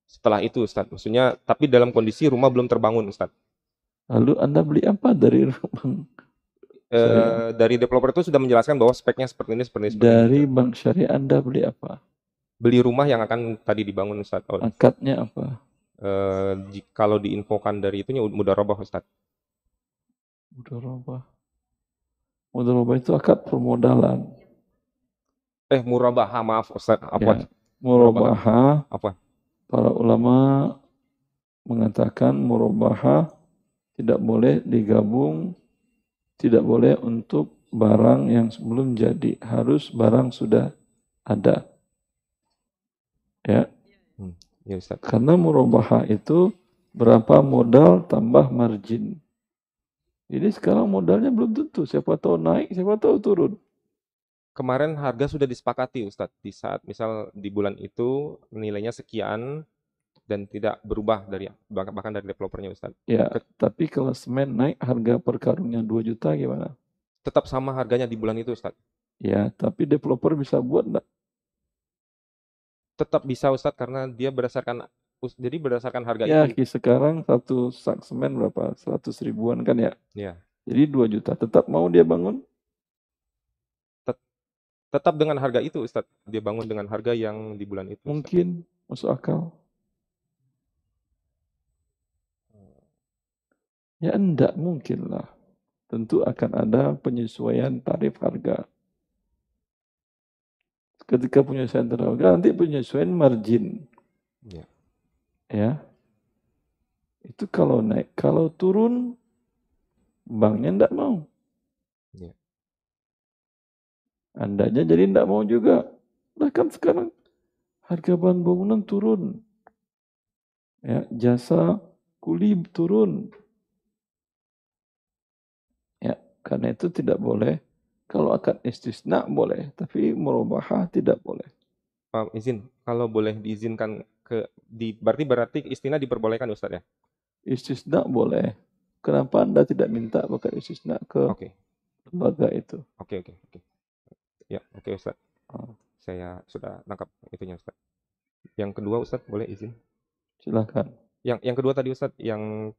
Setelah itu Ustaz. Maksudnya, tapi dalam kondisi rumah belum terbangun Ustaz. Lalu Anda beli apa dari rumah? Uh, dari developer itu sudah menjelaskan bahwa speknya seperti ini, seperti ini. Dari ini. bank syariah Anda beli apa? Beli rumah yang akan tadi dibangun Ustaz. Oh. Akadnya apa? Uh, kalau diinfokan dari itunya mudah robah Ustaz. Mudah robah. Mudah robah itu akad permodalan. Eh murabaha maaf Ustaz. Apa? Ya, murabaha. Apa? Para ulama mengatakan murabaha tidak boleh digabung tidak boleh untuk barang yang sebelum jadi, harus barang sudah ada. Ya. Hmm. Ya, Ustaz. Karena murabaha itu berapa modal tambah margin. Jadi sekarang modalnya belum tentu, siapa tahu naik, siapa tahu turun. Kemarin harga sudah disepakati Ustadz, di saat misal di bulan itu nilainya sekian, dan tidak berubah dari bahkan dari developernya Ustaz. Ya, Ke, tapi kalau semen naik harga per karungnya 2 juta gimana? Tetap sama harganya di bulan itu Ustaz. Ya, tapi developer bisa buat enggak? Tetap bisa Ustaz karena dia berdasarkan jadi berdasarkan harga ya, itu. Ya, sekarang satu sak semen berapa? 100 ribuan kan ya? Ya. Jadi 2 juta. Tetap mau dia bangun? Tetap dengan harga itu Ustaz. Dia bangun dengan harga yang di bulan itu. Ustaz. Mungkin masuk akal. Ya enggak mungkin lah. Tentu akan ada penyesuaian tarif harga. Ketika penyesuaian tarif harga, nanti penyesuaian margin. Ya. ya. Itu kalau naik. Kalau turun, banknya enggak mau. Ya. Andanya jadi enggak mau juga. Bahkan sekarang harga bahan bangunan turun. Ya, jasa kuli turun. Karena itu tidak boleh. Kalau akad istisna boleh, tapi merubah tidak boleh. Pak izin, kalau boleh diizinkan ke di berarti berarti istisna diperbolehkan Ustaz ya? Istisna boleh. Kenapa Anda tidak minta akad istisna ke okay. lembaga itu? Oke okay, oke okay, oke. Okay. Ya, oke okay, Ustaz. Oh. Saya sudah nangkap itunya Ustaz. Yang kedua Ustaz boleh izin? Silakan. Yang yang kedua tadi Ustaz yang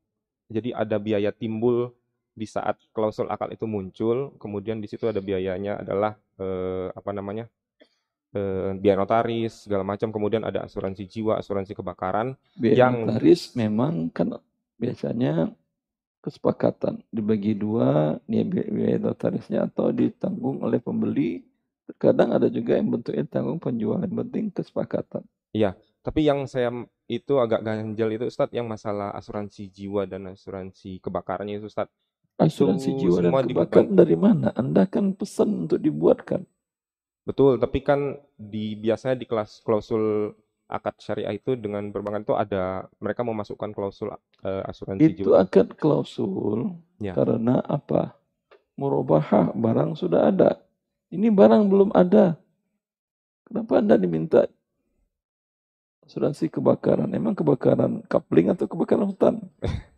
jadi ada biaya timbul di saat klausul akal itu muncul, kemudian di situ ada biayanya adalah eh, apa namanya eh, biaya notaris segala macam, kemudian ada asuransi jiwa, asuransi kebakaran. Biaya yang notaris memang kan biasanya kesepakatan dibagi dua nih biaya notarisnya atau ditanggung oleh pembeli. Terkadang ada juga yang bentuknya tanggung penjual, yang penting kesepakatan. Iya, tapi yang saya itu agak ganjel itu Ustadz yang masalah asuransi jiwa dan asuransi kebakarannya itu Asuransi jiwa dan kebakaran dari mana? Anda kan pesan untuk dibuatkan. Betul, tapi kan di biasanya di kelas klausul akad syariah itu dengan perbankan itu ada mereka memasukkan klausul uh, asuransi Itu jiwa. akad klausul Ya. karena apa? Murabahah barang sudah ada. Ini barang belum ada. Kenapa Anda diminta asuransi kebakaran? Emang kebakaran kapling atau kebakaran hutan?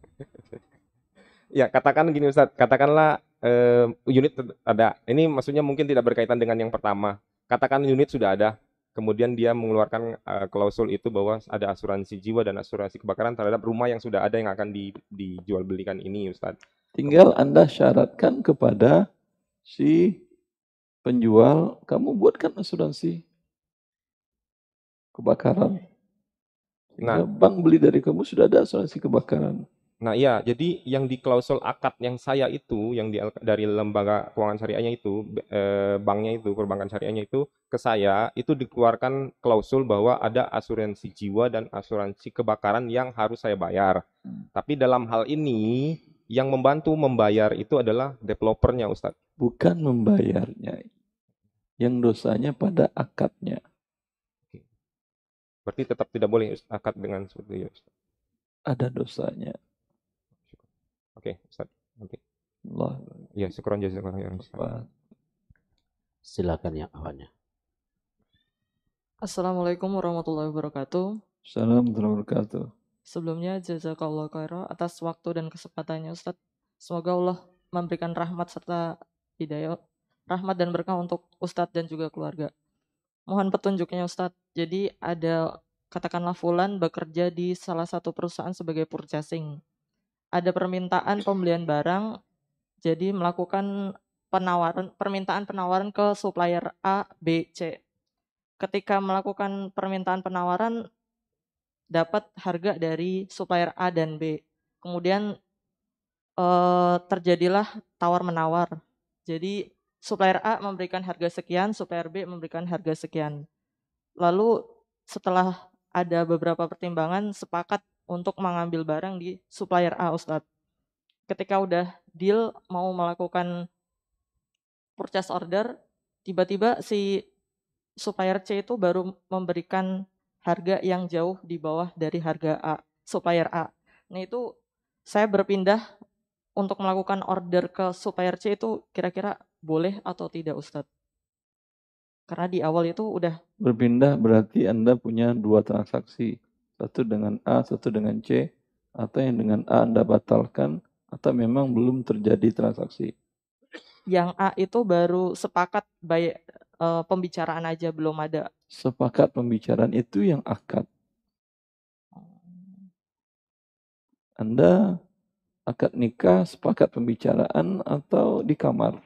Ya, katakan gini Ustaz, katakanlah eh, unit ada. Ini maksudnya mungkin tidak berkaitan dengan yang pertama. Katakan unit sudah ada, kemudian dia mengeluarkan eh, klausul itu bahwa ada asuransi jiwa dan asuransi kebakaran terhadap rumah yang sudah ada yang akan di, dijual belikan ini Ustaz. Tinggal Anda syaratkan kepada si penjual, kamu buatkan asuransi kebakaran. Nah. bank beli dari kamu sudah ada asuransi kebakaran. Nah, iya, jadi yang di klausul akad yang saya itu, yang di, dari lembaga keuangan syariahnya itu, eh, banknya itu, perbankan syariahnya itu, ke saya, itu dikeluarkan klausul bahwa ada asuransi jiwa dan asuransi kebakaran yang harus saya bayar. Hmm. Tapi dalam hal ini, yang membantu membayar itu adalah developernya, Ustadz. Bukan membayarnya. Yang dosanya pada akadnya. Berarti tetap tidak boleh akad dengan seperti itu, Ustadz. Ada dosanya. Oke, Ustadz. Nanti. Allah. Ya, syukuran jazakallah khairan, Ustadz. Silakan ya awalnya. Assalamualaikum warahmatullahi wabarakatuh. Assalamualaikum warahmatullahi wabarakatuh. Sebelumnya jazakallah khairan atas waktu dan kesempatannya Ustadz. Semoga Allah memberikan rahmat serta hidayah, rahmat dan berkah untuk Ustadz dan juga keluarga. Mohon petunjuknya Ustadz. Jadi ada katakanlah Fulan bekerja di salah satu perusahaan sebagai purchasing. Ada permintaan pembelian barang, jadi melakukan penawaran permintaan penawaran ke supplier A, B, C. Ketika melakukan permintaan penawaran dapat harga dari supplier A dan B. Kemudian eh, terjadilah tawar menawar. Jadi supplier A memberikan harga sekian, supplier B memberikan harga sekian. Lalu setelah ada beberapa pertimbangan sepakat untuk mengambil barang di supplier A Ustadz. Ketika udah deal mau melakukan purchase order, tiba-tiba si supplier C itu baru memberikan harga yang jauh di bawah dari harga A, supplier A. Nah itu saya berpindah untuk melakukan order ke supplier C itu kira-kira boleh atau tidak Ustadz? Karena di awal itu udah Berpindah berarti Anda punya dua transaksi. Satu dengan A, satu dengan C. Atau yang dengan A Anda batalkan. Atau memang belum terjadi transaksi. yang A itu baru sepakat baik eh, pembicaraan aja belum ada. Sepakat pembicaraan itu yang akad. Anda akad nikah, sepakat pembicaraan atau di kamar?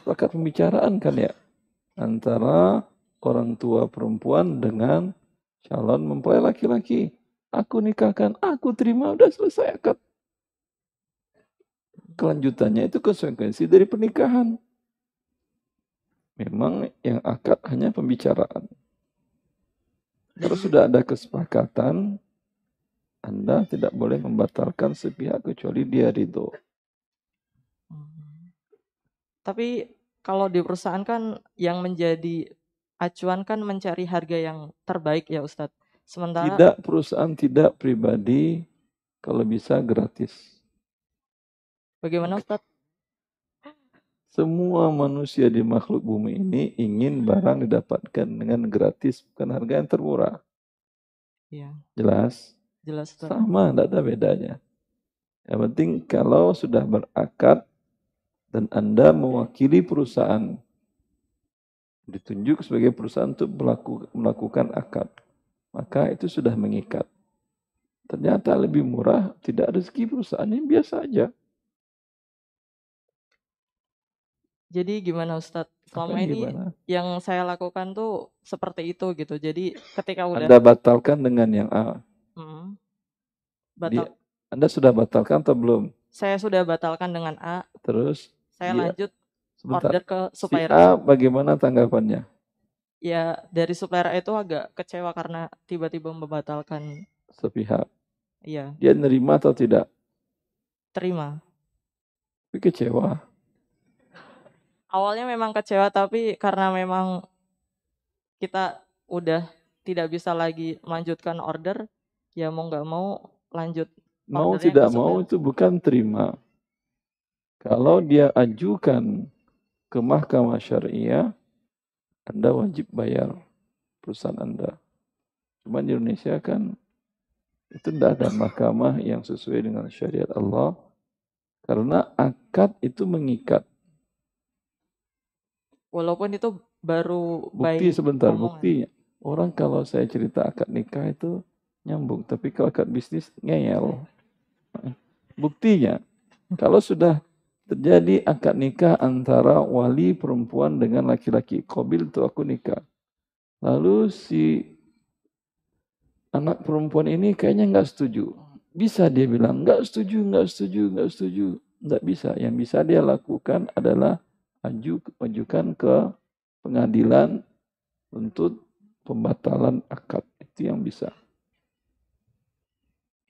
Sepakat pembicaraan kan ya? Antara orang tua perempuan dengan calon mempelai laki-laki. Aku nikahkan, aku terima, udah selesai akad. Kelanjutannya itu konsekuensi dari pernikahan. Memang yang akad hanya pembicaraan. Kalau sudah ada kesepakatan, Anda tidak boleh membatalkan sepihak kecuali dia ridho. Hmm. Tapi kalau di perusahaan kan yang menjadi acuan kan mencari harga yang terbaik ya Ustadz. Sementara Tidak perusahaan, tidak pribadi, kalau bisa gratis. bagaimana Ustadz? Semua manusia di makhluk bumi ini ingin barang didapatkan dengan gratis, bukan harga yang termurah. Iya, Jelas? jelas Ustadz. Sama, tidak ada bedanya. Yang penting kalau sudah berakad dan Anda mewakili perusahaan, ditunjuk sebagai perusahaan untuk melaku- melakukan akad, maka itu sudah mengikat. Ternyata lebih murah, tidak rezeki perusahaan yang biasa aja. Jadi gimana Ustadz? Selama ini gimana? yang saya lakukan tuh seperti itu gitu. Jadi ketika udah Anda batalkan dengan yang A. Mm. batal, Anda sudah batalkan atau belum? saya sudah batalkan dengan A, Terus saya Iya. lanjut sebentar. order ke Si supplier A bagaimana tanggapannya? ya dari supplier A itu agak kecewa karena tiba-tiba membatalkan Sepihak. iya Dia nerima atau tidak? terima Tapi kecewa. awalnya memang kecewa tapi karena memang kita udah tidak bisa lagi melanjutkan order, ya mau nggak mau lanjut Mau tidak mau itu bukan terima. Kalau dia ajukan ke mahkamah syariah, Anda wajib bayar perusahaan Anda. Cuma di Indonesia kan itu tidak ada mahkamah yang sesuai dengan syariat Allah. Karena akad itu mengikat. Walaupun itu baru Bukti sebentar, omongan. buktinya. Orang kalau saya cerita akad nikah itu nyambung. Tapi kalau akad bisnis ngeyel. Buktinya, kalau sudah terjadi akad nikah antara wali perempuan dengan laki-laki. Kobil tuh aku nikah. Lalu si anak perempuan ini kayaknya nggak setuju. Bisa dia bilang, nggak setuju, nggak setuju, nggak setuju. Nggak bisa. Yang bisa dia lakukan adalah aju, ajukan ke pengadilan untuk pembatalan akad. Itu yang bisa.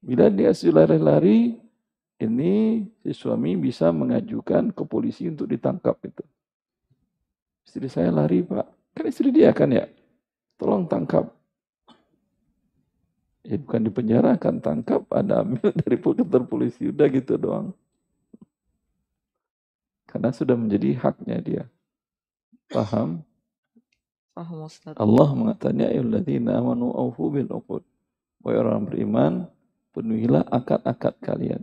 Bila dia sudah lari-lari, ini si suami bisa mengajukan ke polisi untuk ditangkap itu. Istri saya lari pak, kan istri dia kan ya, tolong tangkap. Ya bukan di penjara kan tangkap, ada ambil dari kantor polisi, udah gitu doang. Karena sudah menjadi haknya dia. Paham? Paham Ustaz. Allah mengatakan ya ayyuhalladzina amanu aufu bil uqud. Wahai orang beriman, penuhilah akad-akad kalian.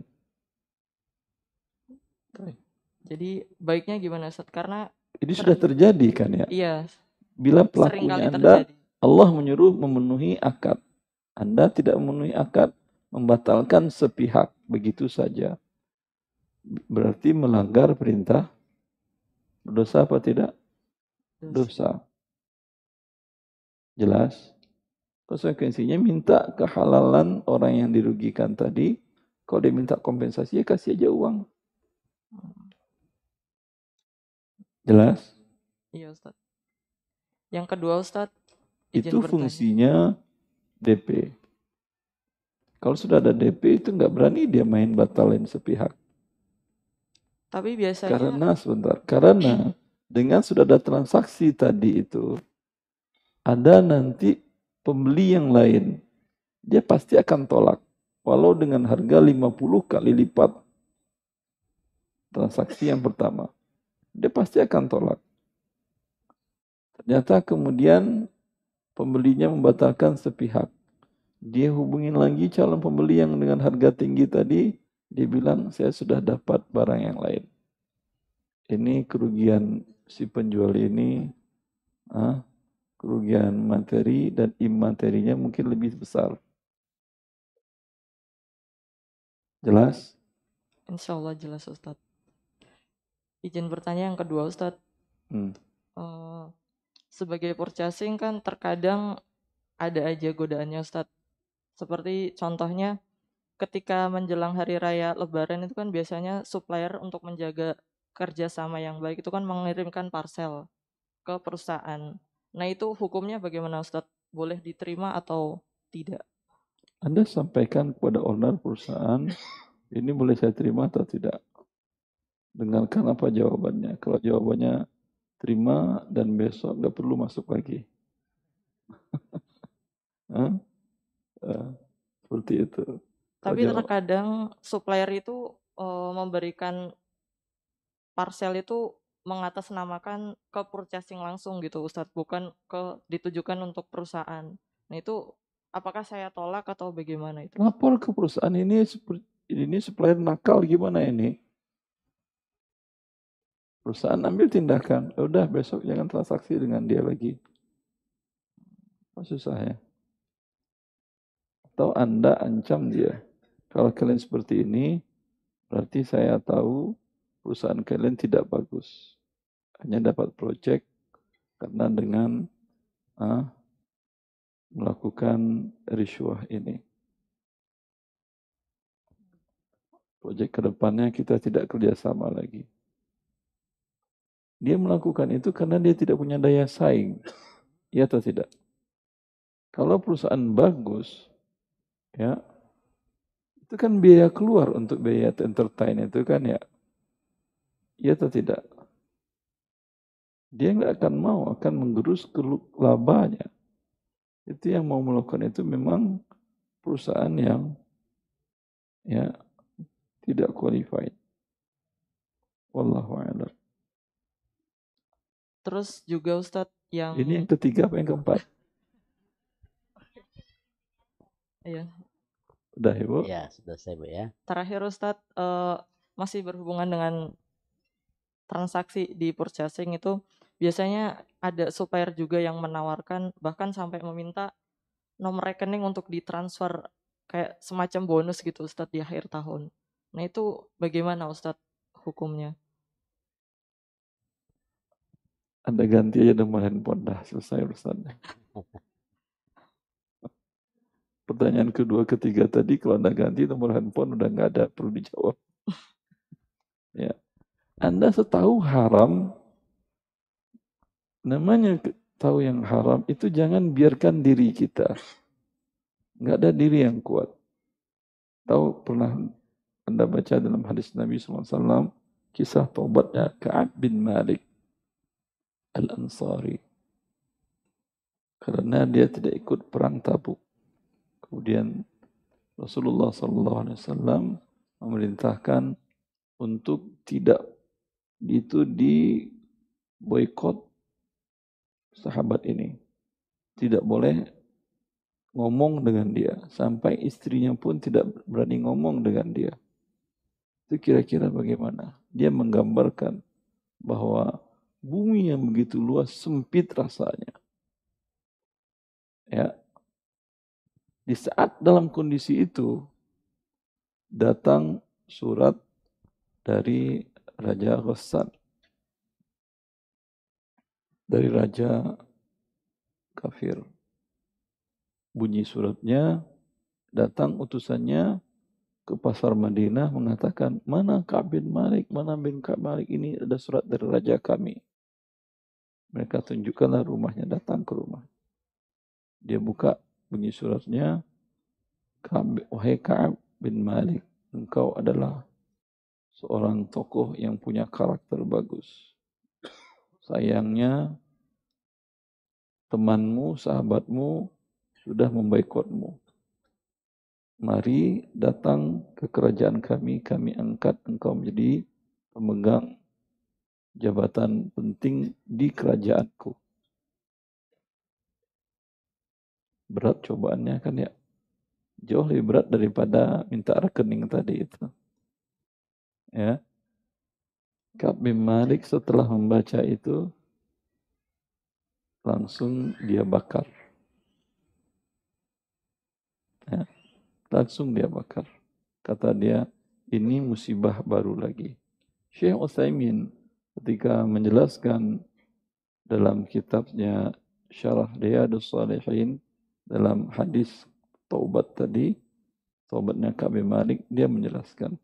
Jadi baiknya gimana Ustaz? Karena Ini sudah terjadi kan ya. iya Bila pelakunya Anda, terjadi. Allah menyuruh memenuhi akad. Anda tidak memenuhi akad, membatalkan sepihak begitu saja. Berarti melanggar perintah berdosa apa tidak? Dosa. Jelas? Konsekuensinya minta kehalalan orang yang dirugikan tadi. Kalau dia minta kompensasi, ya kasih aja uang. Jelas? Iya Ustaz. Yang kedua Ustaz, Itu bertanya. fungsinya DP. Kalau sudah ada DP itu nggak berani dia main batalin sepihak. Tapi biasanya Karena sebentar, karena dengan sudah ada transaksi tadi itu, ada nanti pembeli yang lain, dia pasti akan tolak. Walau dengan harga 50 kali lipat transaksi yang pertama. Dia pasti akan tolak. Ternyata kemudian pembelinya membatalkan sepihak. Dia hubungin lagi calon pembeli yang dengan harga tinggi tadi, dia bilang saya sudah dapat barang yang lain. Ini kerugian si penjual ini, ah, kerugian materi dan imaterinya mungkin lebih besar. Jelas? insya Allah jelas Ustaz. Izin bertanya yang kedua Ustaz. Hmm. Eh, sebagai purchasing kan terkadang ada aja godaannya Ustaz. Seperti contohnya ketika menjelang hari raya lebaran itu kan biasanya supplier untuk menjaga kerjasama yang baik itu kan mengirimkan parcel ke perusahaan. Nah itu hukumnya bagaimana Ustaz? Boleh diterima atau tidak? Anda sampaikan kepada owner perusahaan, ini boleh saya terima atau tidak? Dengarkan apa jawabannya. Kalau jawabannya terima dan besok nggak perlu masuk lagi. Eh, seperti itu. Tapi Kalau jawab- terkadang supplier itu eh, memberikan parcel itu mengatasnamakan ke purchasing langsung gitu Ustadz, bukan ke ditujukan untuk perusahaan. Nah itu apakah saya tolak atau bagaimana itu? lapor ke perusahaan ini seperti ini supplier nakal gimana ini? Perusahaan ambil tindakan, "Ya udah besok jangan transaksi dengan dia lagi. Apa susahnya? Atau Anda ancam dia. Kalau kalian seperti ini, berarti saya tahu perusahaan kalian tidak bagus. Hanya dapat project karena dengan ah, melakukan riswah ini. Proyek ke depannya kita tidak kerjasama lagi. Dia melakukan itu karena dia tidak punya daya saing. Iya atau tidak? Kalau perusahaan bagus, ya, itu kan biaya keluar untuk biaya entertain itu kan ya. Iya atau tidak? dia nggak akan mau akan menggerus ke labanya. Itu yang mau melakukan itu memang perusahaan yang ya tidak qualified. Wallahu a'lam. Terus juga Ustadz yang Ini yang ketiga apa yang keempat? Iya. Udah Ibu? Ya, sudah saya Bu ya. terakhir Ustadz eh, masih berhubungan dengan transaksi di purchasing itu biasanya ada supplier juga yang menawarkan bahkan sampai meminta nomor rekening untuk ditransfer kayak semacam bonus gitu Ustadz di akhir tahun. Nah itu bagaimana Ustadz hukumnya? Anda ganti aja nomor handphone dah selesai urusannya. Pertanyaan kedua, ketiga tadi kalau Anda ganti nomor handphone udah nggak ada perlu dijawab. ya. Anda setahu haram, namanya tahu yang haram itu jangan biarkan diri kita. Nggak ada diri yang kuat. Tahu pernah Anda baca dalam hadis Nabi SAW kisah taubatnya Ka'ab bin Malik Al-Ansari. Karena dia tidak ikut perang Tabuk. Kemudian Rasulullah SAW memerintahkan untuk tidak itu di boykot sahabat ini. Tidak boleh ngomong dengan dia. Sampai istrinya pun tidak berani ngomong dengan dia. Itu kira-kira bagaimana? Dia menggambarkan bahwa bumi yang begitu luas sempit rasanya. Ya. Di saat dalam kondisi itu datang surat dari Raja Ghassan. Dari Raja kafir. Bunyi suratnya, datang utusannya ke pasar Madinah mengatakan, mana Ka'ab bin Malik, mana bin Ka'ab Malik ini ada surat dari Raja kami. Mereka tunjukkanlah rumahnya, datang ke rumah. Dia buka bunyi suratnya, wahai Ka'ab bin Malik, engkau adalah seorang tokoh yang punya karakter bagus. Sayangnya, temanmu, sahabatmu sudah membaikotmu. Mari datang ke kerajaan kami, kami angkat engkau menjadi pemegang jabatan penting di kerajaanku. Berat cobaannya kan ya. Jauh lebih berat daripada minta rekening tadi itu. Ya. Bin Malik setelah membaca itu langsung dia bakar. Ya. Langsung dia bakar. Kata dia, ini musibah baru lagi. Syekh Utsaimin ketika menjelaskan dalam kitabnya Syarah Riyadus Salihin dalam hadis taubat tadi, taubatnya Ka'ab bin Malik, dia menjelaskan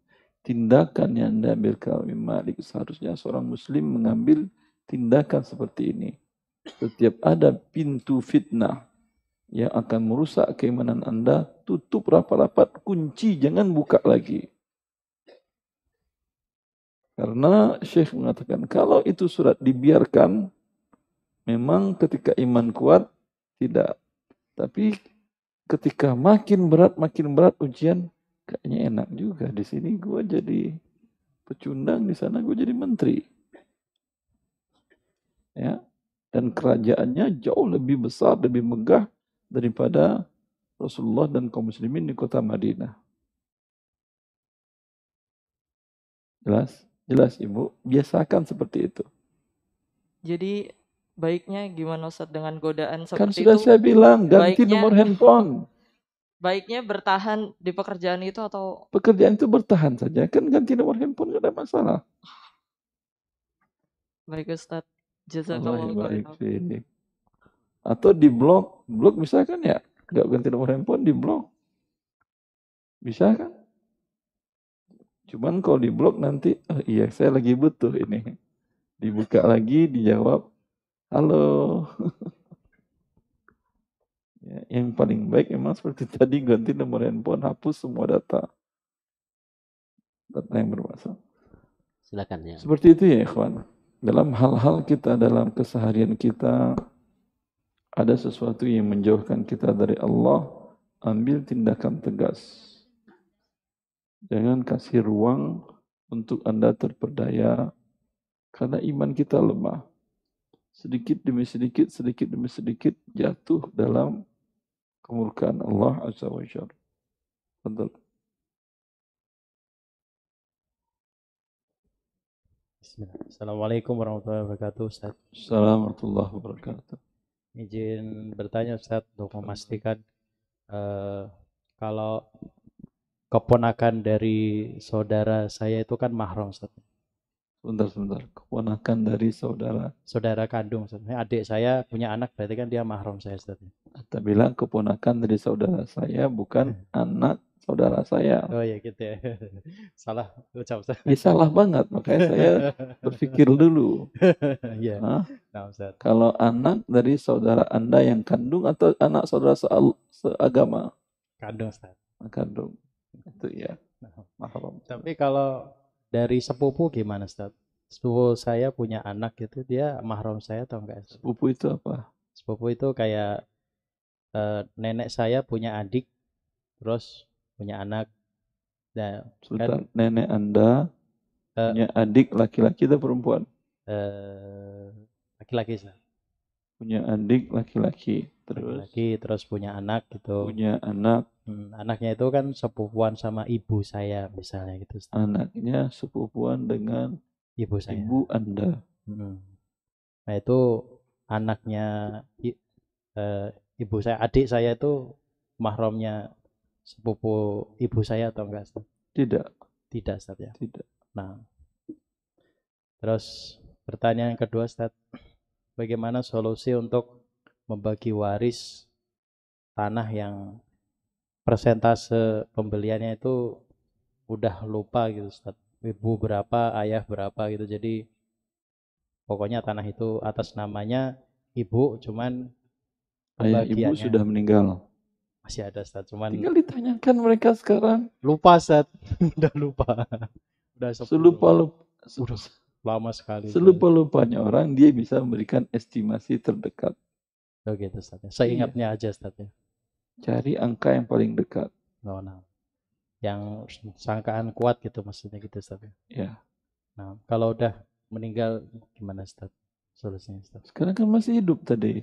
tindakan yang diambil Ka'ab bin Malik seharusnya seorang muslim mengambil tindakan seperti ini. Setiap ada pintu fitnah yang akan merusak keimanan Anda, tutup rapat-rapat, kunci, jangan buka lagi. Karena Syekh mengatakan, kalau itu surat dibiarkan, memang ketika iman kuat, tidak. Tapi ketika makin berat, makin berat ujian, kayaknya enak juga. Di sini gue jadi pecundang, di sana gue jadi menteri. Ya, dan kerajaannya jauh lebih besar, lebih megah daripada Rasulullah dan kaum muslimin di kota Madinah. Jelas? Jelas Ibu, biasakan seperti itu. Jadi baiknya gimana Ustadz dengan godaan Kan seperti sudah itu? saya bilang, ganti baiknya- nomor handphone. Baiknya bertahan di pekerjaan itu atau Pekerjaan itu bertahan saja, kan ganti nomor handphone gak ada masalah. baik Ustadz? Allah Jazakallah baik khairan. Atau di blok, blok bisa kan ya? Gak ganti nomor handphone di blok. Bisa kan? Cuman kalau di blok nanti, oh iya saya lagi butuh ini. Dibuka lagi, dijawab, halo. ya, yang paling baik memang seperti tadi ganti nomor handphone, hapus semua data. Data yang bermasalah. Silakan ya. Seperti itu ya ikhwan. dalam hal-hal kita, dalam keseharian kita, ada sesuatu yang menjauhkan kita dari Allah, ambil tindakan tegas. Jangan kasih ruang untuk Anda terperdaya, karena iman kita lemah. Sedikit demi sedikit, sedikit demi sedikit jatuh dalam kemurkaan Allah Azza wa Jalla. Betul. Bismillah. Assalamualaikum warahmatullahi wabarakatuh Ustaz. Assalamualaikum warahmatullahi wabarakatuh. Izin bertanya Ustaz untuk memastikan eh, kalau keponakan dari saudara saya itu kan mahram Ustaz. Sebentar, sebentar. Keponakan dari saudara. Saudara kandung Ustaz. Adik saya punya anak berarti kan dia mahram saya Ustaz. Ata bilang keponakan dari saudara saya bukan anak saudara saya. Oh ya gitu ya. Salah ucap Ustaz. Ini salah banget, makanya saya berpikir dulu. Iya. Nah Ustaz. Kalau anak dari saudara Anda yang kandung atau anak saudara seagama? Kandung Ustaz. Kandung. Itu ya. Nah, Mahram. Tapi kalau dari sepupu gimana Ustaz? Sepupu saya punya anak gitu, dia mahram saya atau enggak? Ustaz? Sepupu itu apa? Sepupu itu kayak eh, nenek saya punya adik, terus punya anak. Nah, Sultan, nenek Anda Eh. punya adik laki-laki atau perempuan? eh, laki-laki Ustaz. Punya adik laki-laki. Terus Laki-laki terus punya anak gitu. punya anak, Hmm, anaknya itu kan sepupuan sama ibu saya misalnya gitu. Anaknya sepupuan dengan Ibu saya. ibu Anda. Hmm. Nah itu anaknya i- eh, ibu saya, adik saya itu mahramnya sepupu ibu saya atau enggak? Ustaz? Tidak, Tidak, Ustaz ya. tidak. Nah, terus pertanyaan kedua, Ustaz, bagaimana solusi untuk membagi waris tanah yang persentase pembeliannya itu udah lupa gitu, Ustaz. Ibu berapa, ayah berapa gitu. Jadi pokoknya tanah itu atas namanya ibu, cuman Ayah ibu sudah meninggal. masih ada, Ustaz. Cuman Tinggal ditanyakan mereka sekarang. lupa, Ustaz. udah lupa. Udah. Selupa lupa, lama sekali. itu. selupa lupanya orang dia bisa memberikan estimasi terdekat. Oh gitu Ustaz. ya. Seingatnya aja Ustaz ya. Cari angka yang paling dekat. Oh, nah. Yang sangkaan kuat gitu maksudnya gitu Ustaz ya. Ya. Nah, kalau udah meninggal gimana Ustaz? Solusinya Ustaz. Sekarang kan masih hidup tadi.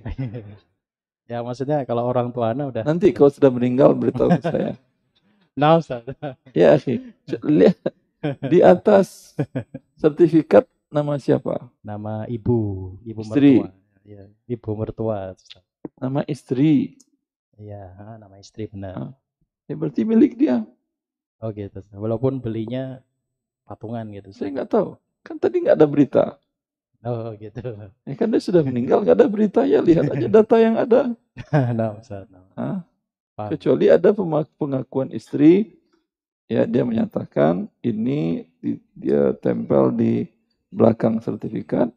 ya maksudnya kalau orang tua anak udah Nanti kalau sudah meninggal beritahu saya. nah Ustaz. Ya, akhi. C- Lihat di atas sertifikat nama siapa? Nama ibu, ibu Istri. mertua. Ya, ibu mertua Ustaz. Nama istri. Iya, ah, nama istri benar. Ah. Ya berarti milik dia. Oh gitu. Walaupun belinya patungan gitu. Ustaz. Saya nggak tahu. Kan tadi nggak ada berita. Oh gitu. Ya kan dia sudah meninggal nggak ada berita ya lihat aja data yang ada. nah, Ustaz. Nah. Hah? Paham. Kecuali ada pengakuan istri, ya dia menyatakan ini di- dia tempel di belakang sertifikat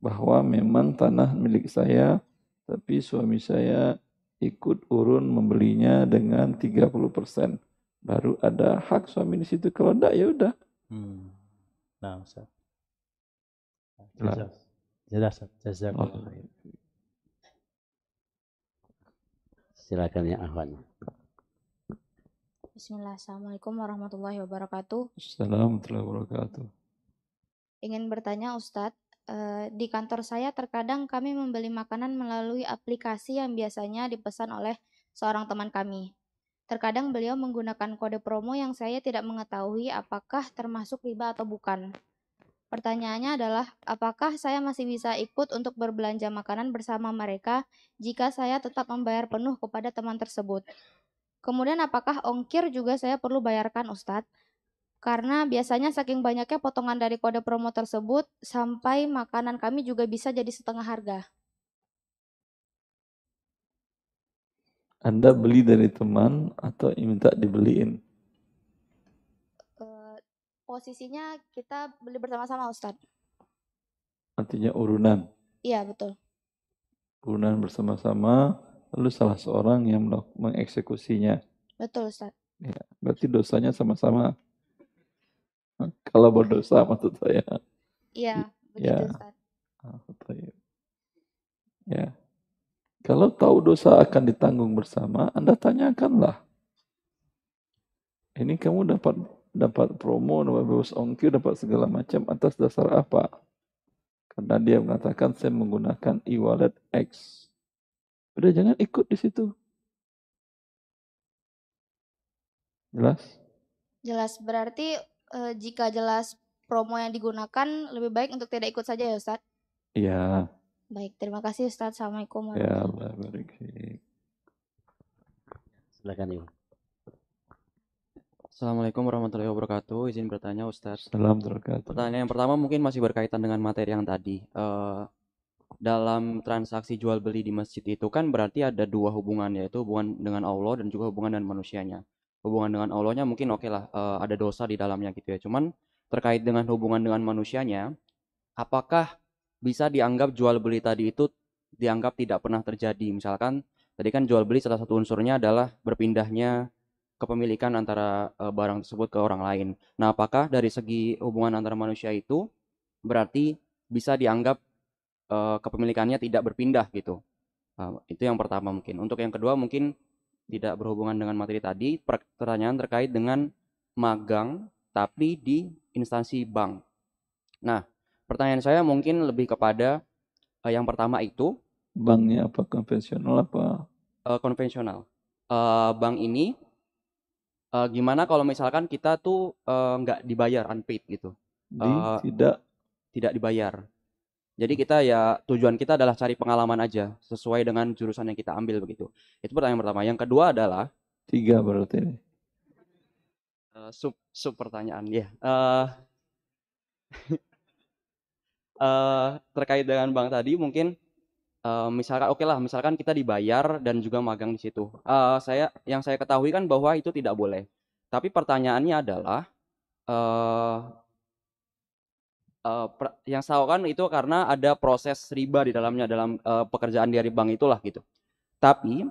bahwa memang tanah milik saya, tapi suami saya ikut urun membelinya dengan 30%. Baru ada hak suami di situ. Kalau enggak ya udah. Hmm. Nah, Ustaz. Jelas. Jelas. Jazakallah khair. Silakan ya Ahwan. Bismillah, Assalamualaikum warahmatullahi wabarakatuh. Assalamualaikum warahmatullahi wabarakatuh. Ingin bertanya Ustadz, eh, di kantor saya terkadang kami membeli makanan melalui aplikasi yang biasanya dipesan oleh seorang teman kami. Terkadang beliau menggunakan kode promo yang saya tidak mengetahui apakah termasuk riba atau bukan. Pertanyaannya adalah, apakah saya masih bisa ikut untuk berbelanja makanan bersama mereka jika saya tetap membayar penuh kepada teman tersebut? Kemudian apakah ongkir juga saya perlu bayarkan Ustadz? Karena biasanya saking banyaknya potongan dari kode promo tersebut, sampai makanan kami juga bisa jadi setengah harga. Anda beli dari teman atau minta dibeliin? Eh, posisinya kita beli bersama-sama Ustadz. Artinya urunan. Iya, betul. Urunan bersama-sama, lalu salah seorang yang mengeksekusinya. Betul Ustadz. Berarti dosanya sama-sama. Kalau berdosa maksud saya. Iya, begitu Ya. Ya. Kalau tahu dosa akan ditanggung bersama, Anda tanyakanlah. Ini kamu dapat dapat promo, dapat bebas ongkir, dapat segala macam atas dasar apa? Karena dia mengatakan saya menggunakan e-wallet X. Udah jangan ikut di situ. Jelas? Jelas. Berarti eh, jika jelas promo yang digunakan lebih baik untuk tidak ikut saja ya Ustadz? Iya. Baik, terima kasih Ustadz. Assalamualaikum Ya warahmatullahi fiik. Silakan Ibu. Assalamualaikum warahmatullahi wabarakatuh. Izin bertanya Ustadz. Salam terkait. Pertanyaan yang pertama mungkin masih berkaitan dengan materi yang tadi. Eh, dalam transaksi jual beli di masjid itu kan berarti ada dua hubungan yaitu hubungan dengan Allah dan juga hubungan dengan manusianya. Hubungan dengan Allahnya mungkin oke lah eh, ada dosa di dalamnya gitu ya. Cuman terkait dengan hubungan dengan manusianya, apakah bisa dianggap jual beli tadi itu dianggap tidak pernah terjadi? Misalkan tadi kan jual beli salah satu unsurnya adalah berpindahnya kepemilikan antara eh, barang tersebut ke orang lain. Nah, apakah dari segi hubungan antara manusia itu berarti bisa dianggap eh, kepemilikannya tidak berpindah gitu? Uh, itu yang pertama mungkin. Untuk yang kedua mungkin tidak berhubungan dengan materi tadi, pertanyaan terkait dengan magang tapi di instansi bank. Nah, pertanyaan saya mungkin lebih kepada uh, yang pertama itu Banknya apa konvensional apa? uh, konvensional. Uh, bank ini uh, gimana kalau misalkan kita tuh uh, nggak dibayar unpaid gitu, Di Uh, tidak tidak dibayar. Jadi kita ya tujuan kita adalah cari pengalaman aja sesuai dengan jurusan yang kita ambil begitu. Itu pertanyaan pertama. Yang kedua adalah tiga berarti ini. uh, sub sub pertanyaan ya. Uh, uh, terkait dengan bank tadi mungkin uh, misalkan oke lah misalkan kita dibayar dan juga magang di situ. Uh, saya yang saya ketahui kan bahwa itu tidak boleh. Tapi pertanyaannya adalah uh, uh, yang saya kan itu karena ada proses riba di dalamnya dalam uh, pekerjaan dari bank itulah gitu. Tapi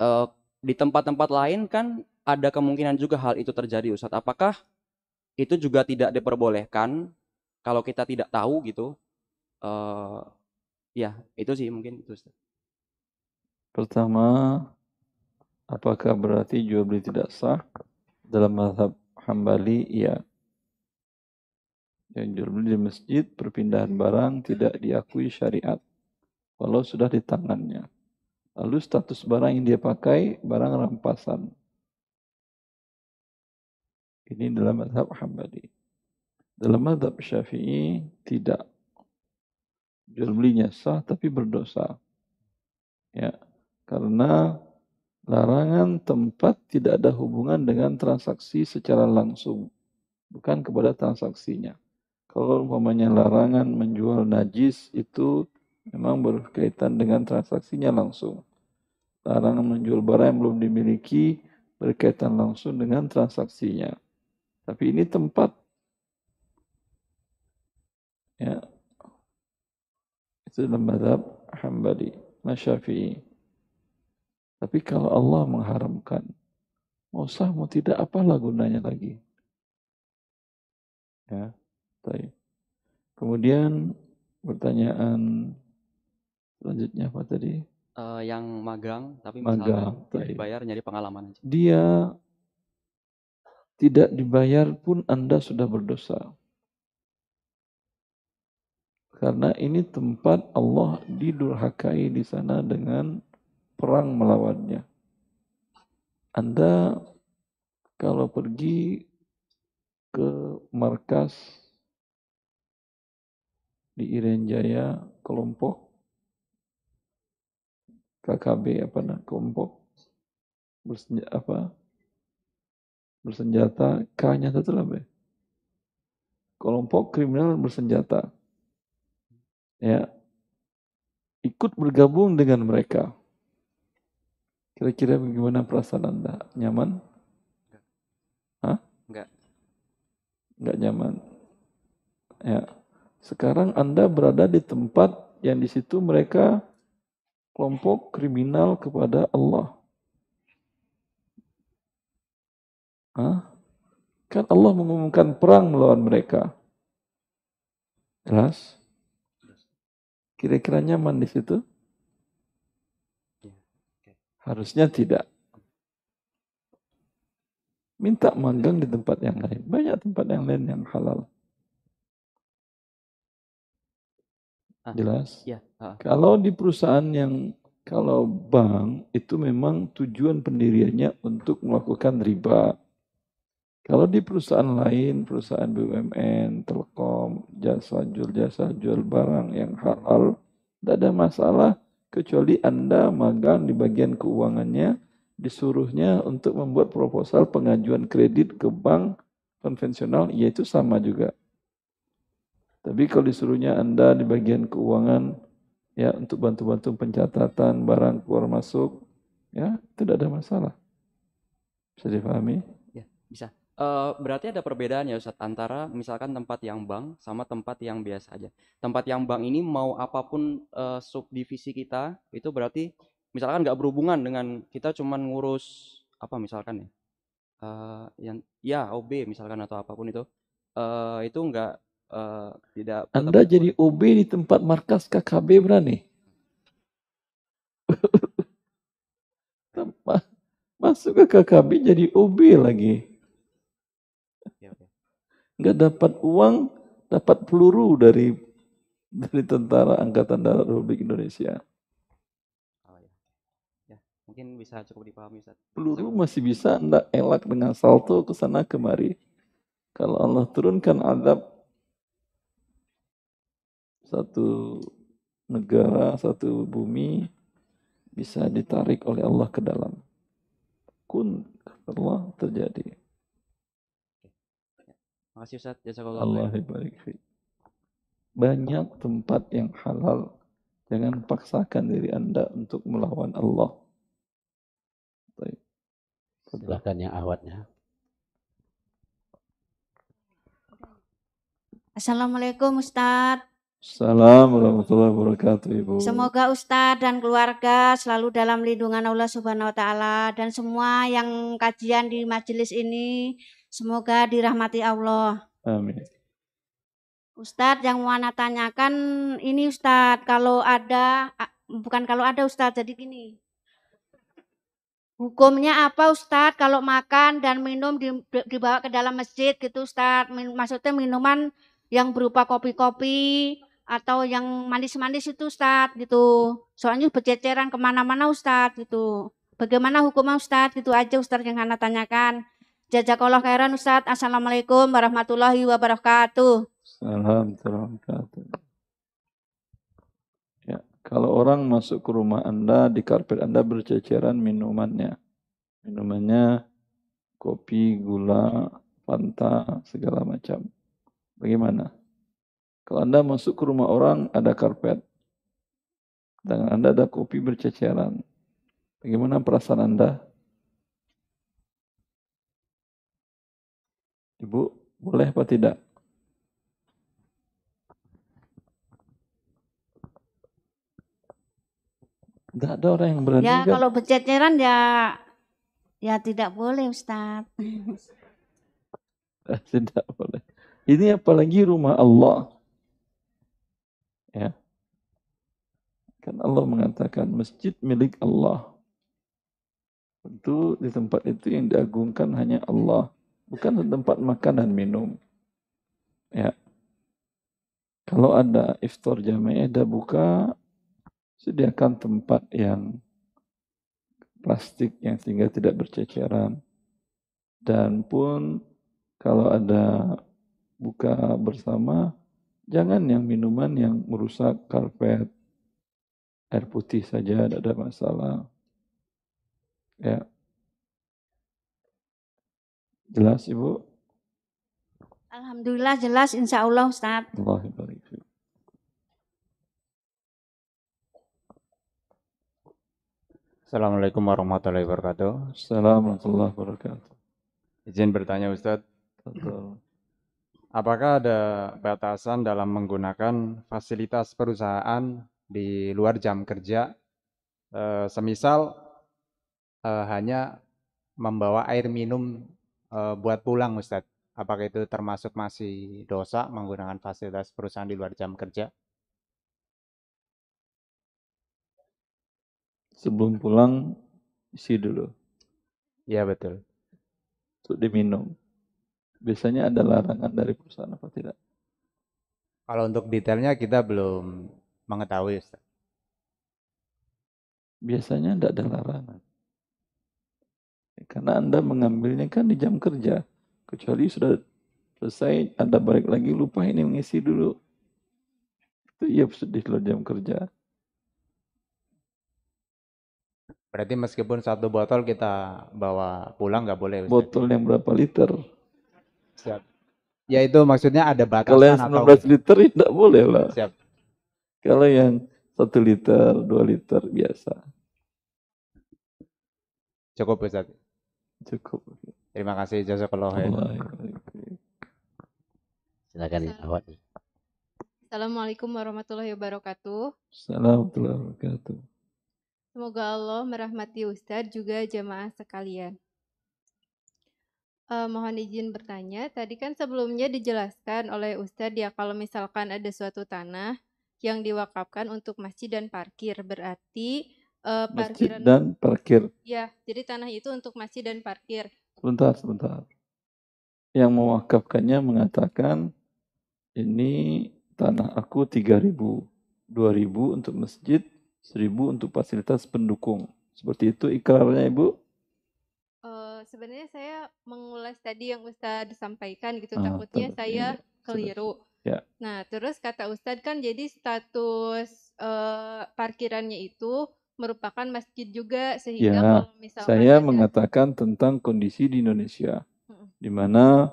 uh, di tempat-tempat lain kan ada kemungkinan juga hal itu terjadi Ustadz. Apakah itu juga tidak diperbolehkan kalau kita tidak tahu gitu? Eh ya, itu sih mungkin itu. Pertama, apakah berarti jual beli tidak sah? Dalam mazhab Hambali, iya. Yang jual beli di masjid, perpindahan barang tidak diakui syariat. Walau sudah di tangannya. Lalu status barang yang dia pakai, barang rampasan. Ini dalam mazhab Hambali. Dalam mazhab Syafi'i, tidak. Jual belinya sah, tapi berdosa. Ya, karena larangan tempat tidak ada hubungan dengan transaksi secara langsung, bukan kepada transaksinya. Kalau umpamanya larangan menjual najis itu memang berkaitan dengan transaksinya langsung. Larangan menjual barang yang belum dimiliki berkaitan langsung dengan transaksinya. Tapi ini tempat ya itu dalam madhab Hambali, Masyafi'i. Tapi kalau Allah mengharamkan, mau sah mau tidak, apalah gunanya lagi. Ya, baik. Kemudian pertanyaan selanjutnya apa tadi? Eh, yang magang tapi Magang, tidak dibayar nyari pengalaman aja. Dia tidak dibayar pun Anda sudah berdosa. Karena ini tempat Allah didurhakai di sana dengan perang melawannya. Anda kalau pergi ke markas di Irian Jaya kelompok KKB apa nah kelompok bersenjata apa bersenjata K-nya itu apa ya? Kelompok kriminal bersenjata. Ya. Ikut bergabung dengan mereka. Kira-kira bagaimana perasaan Anda? Nyaman? Hah? Enggak. Enggak nyaman. Ya. Sekarang Anda berada di tempat yang di situ mereka kelompok kriminal kepada Allah. Hah? Kan Allah mengumumkan perang melawan mereka. Jelas? Kira-kira nyaman di situ? Harusnya tidak. Minta magang di tempat yang lain. Banyak tempat yang lain yang halal. Ah, Jelas? Ya, ah. Kalau di perusahaan yang kalau bank itu memang tujuan pendiriannya untuk melakukan riba. Kalau di perusahaan lain, perusahaan BUMN, telekom, jasa jual jasa jual barang yang halal, tidak ada masalah kecuali Anda magang di bagian keuangannya, disuruhnya untuk membuat proposal pengajuan kredit ke bank konvensional, yaitu sama juga. Tapi kalau disuruhnya Anda di bagian keuangan, ya untuk bantu-bantu pencatatan barang keluar masuk, ya tidak ada masalah. Bisa dipahami? Ya, bisa. Eh, berarti ada perbedaan ya Ustadz antara misalkan tempat yang bank sama tempat yang biasa aja. Tempat yang bank ini mau apa pun eh, subdivisi kita itu berarti misalkan nggak berhubungan dengan kita cuman ngurus apa misalkan ya eh, yang ya OB misalkan atau apa pun itu eh, itu nggak eh, tidak tetap Anda jadi OB di tempat markas KKB berani? Ma- Masuk ke KKB jadi OB lagi. Oke, oke. Nggak dapat uang, dapat peluru dari dari tentara Angkatan Darat Republik Indonesia. Oh, ya. Ya, mungkin bisa cukup dipahami Ustadz. Peluru masih bisa Anda elak dengan salto ke sana kemari. Kalau Allah turunkan adab satu negara, satu bumi bisa ditarik oleh Allah ke dalam. Kun kata Allah terjadi. Makasih Ustadz, jazakallah Allah barik fi. Banyak tempat yang halal. Jangan paksakan diri Anda untuk melawan Allah. Baik. Silakan yang awatnya. Assalamualaikum Ustadz. Assalamualaikum warahmatullahi wabarakatuh, Ibu. Semoga Ustadz dan keluarga selalu dalam lindungan Allah Subhanahu wa taala dan semua yang kajian di majelis ini semoga dirahmati Allah. Amin. Ustadz yang mau tanyakan ini Ustadz kalau ada bukan kalau ada Ustadz jadi gini. Hukumnya apa Ustadz kalau makan dan minum di- dibawa ke dalam masjid gitu Ustadz? Maksudnya minuman yang berupa kopi-kopi atau yang manis-manis itu Ustadz gitu. Soalnya berceceran ke mana-mana Ustadz gitu. Bagaimana hukumnya Ustadz? Gitu aja Ustadz yang Ana tanyakan. Jazakallah khairan Ustadz. Assalamualaikum warahmatullahi wabarakatuh. Salam wabarakatuh. Ya, kalau orang masuk ke rumah Anda, di karpet Anda berceceran minumannya. Minumannya kopi, gula, fanta, segala macam. Bagaimana? Kalau Anda masuk ke rumah orang, ada karpet. Dan Anda ada kopi berceceran. Bagaimana perasaan Anda? Ibu, boleh apa tidak? Tidak ada orang yang berani Ya kan? kalau berceceran ya ya tidak boleh Ustadz. Tidak boleh. Ini apalagi rumah Allah. Ya. Kan Allah mengatakan masjid milik Allah. Tentu di tempat itu yang diagungkan hanya Allah. Bukan tempat makan dan minum. Ya. Kalau ada iftar jamaah ada buka, sediakan tempat yang plastik yang sehingga tidak berceceran. Dan pun kalau ada buka bersama, jangan yang minuman yang merusak karpet, air putih saja, tidak ada masalah. Ya. Jelas Ibu? Alhamdulillah jelas insya Allah Ustadz. Allah. Assalamualaikum warahmatullahi wabarakatuh. Assalamualaikum warahmatullahi wabarakatuh. Izin bertanya Ustadz, Betul. Apakah ada batasan dalam menggunakan fasilitas perusahaan di luar jam kerja? Eh, semisal eh, hanya membawa air minum eh, buat pulang Ustadz. Apakah itu termasuk masih dosa menggunakan fasilitas perusahaan di luar jam kerja? Sebelum pulang isi dulu Iya betul. untuk diminum. Biasanya ada larangan dari perusahaan apa tidak? Kalau untuk detailnya kita belum mengetahui Ustaz. Biasanya tidak ada larangan. Karena Anda mengambilnya kan di jam kerja. Kecuali sudah selesai, Anda balik lagi, lupa ini mengisi dulu. Itu iya sedih loh jam kerja. Berarti meskipun satu botol kita bawa pulang nggak boleh Ustaz. Botol yang berapa liter? Siap. Ya itu maksudnya ada batasan Kalau yang atau 19 liter ya tidak boleh lah. Siap. Kalau yang satu liter, dua liter biasa. Cukup Ustaz. Cukup. Terima kasih jazakallah khair. Allah ya baik. Silakan awak. Assalamualaikum warahmatullahi wabarakatuh. Assalamualaikum warahmatullahi wabarakatuh. Semoga Allah merahmati Ustadz juga jamaah sekalian. Eh, mohon izin bertanya, tadi kan sebelumnya dijelaskan oleh Ustadz ya kalau misalkan ada suatu tanah yang diwakafkan untuk masjid dan parkir, berarti eh, Masjid dan parkir. ya, jadi tanah itu untuk masjid dan parkir. Sebentar, sebentar. Yang mewakafkannya mengatakan ini tanah aku 3000, 2000 untuk masjid, 1000 untuk fasilitas pendukung. Seperti itu ikrarnya Ibu? Sebenarnya saya mengulas tadi yang Ustadz sampaikan gitu, Ah, takutnya terus, saya iya, keliru. Ya. Nah, terus kata Ustadz kan jadi status eh, parkirannya itu merupakan masjid juga sehingga Ya, kalau misalkan saya ada mengatakan tentang kondisi di Indonesia, Mm-mm. di mana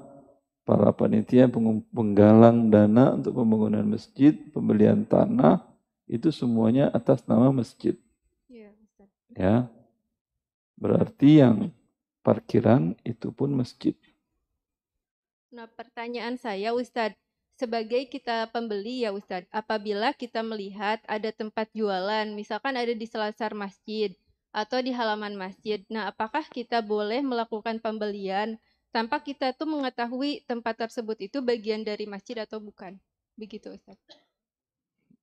para panitia penggalang dana untuk pembangunan masjid, pembelian tanah, itu semuanya atas nama masjid. Iya, Ustadz. Ya, berarti yang parkiran itu pun masjid. Nah, pertanyaan saya Ustadz, sebagai kita pembeli ya Ustadz, apabila kita melihat ada tempat jualan, misalkan ada di selasar masjid atau di halaman masjid, nah apakah kita boleh melakukan pembelian tanpa kita tuh mengetahui tempat tersebut itu bagian dari masjid atau bukan? Begitu Ustadz.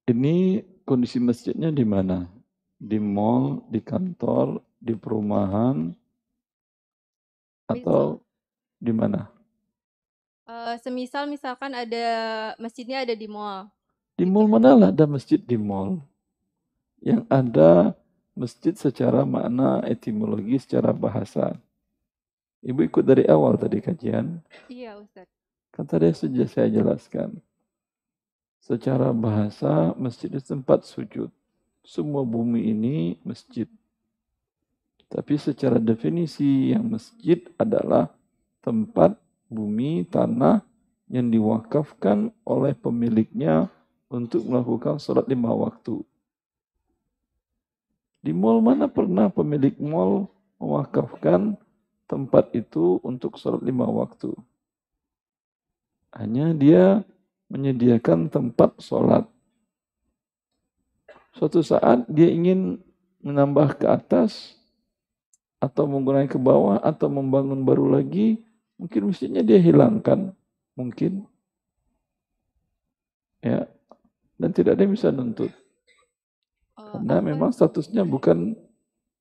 Ini kondisi masjidnya di mana? Di mall, di kantor, di perumahan, atau di mana? Eh, semisal misalkan ada masjidnya ada di mall. Di mall mana lah ada masjid di mall? Yang ada masjid secara makna etimologi, secara bahasa. Ibu ikut dari awal tadi kajian. Iya Ustadz. Kan tadi sudah saya jelaskan. Secara bahasa, masjid itu tempat sujud. Semua bumi ini masjid. Tapi secara definisi yang masjid adalah tempat bumi, tanah yang diwakafkan oleh pemiliknya untuk melakukan sholat lima waktu. Di mall mana pernah pemilik mall mewakafkan tempat itu untuk sholat lima waktu? Hanya dia menyediakan tempat sholat. Suatu saat dia ingin menambah ke atas atau mengurangi ke bawah atau membangun baru lagi, mungkin mestinya dia hilangkan, mungkin. Ya, dan tidak ada yang bisa nuntut. Karena memang statusnya bukan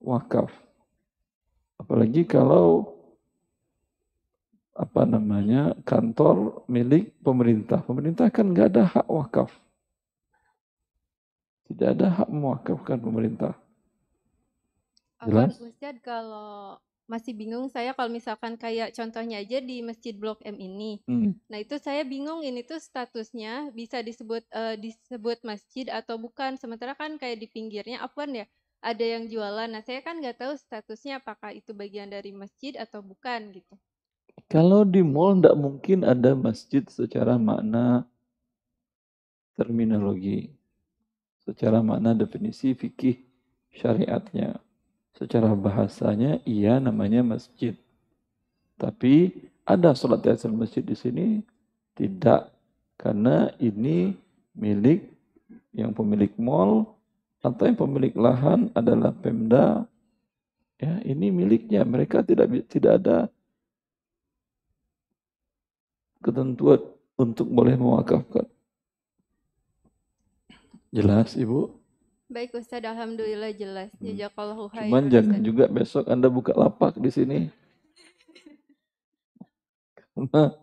wakaf. Apalagi kalau apa namanya kantor milik pemerintah. Pemerintah kan nggak ada hak wakaf. Tidak ada hak mewakafkan pemerintah. Jelas? Ustadz kalau masih bingung saya kalau misalkan kayak contohnya aja di Masjid Blok M ini. Hmm. Nah, itu saya bingung ini tuh statusnya bisa disebut eh, disebut masjid atau bukan. Sementara kan kayak di pinggirnya Afwan ya ada yang jualan. Nah, saya kan nggak tahu statusnya apakah itu bagian dari masjid atau bukan gitu. Kalau di mall tidak mungkin ada masjid secara makna terminologi, secara makna definisi fikih syariatnya. Secara bahasanya iya namanya masjid. Tapi ada sholat tahiyatul masjid di sini? Tidak. Karena ini milik yang pemilik mall atau yang pemilik lahan adalah Pemda. Ya, ini miliknya. Mereka tidak tidak ada ketentuan untuk boleh mewakafkan. Jelas, Ibu? Baik Ustadz, Alhamdulillah jelas. Jazakallahu khairan. Cuman jangan juga besok Anda buka lapak di sini. Karena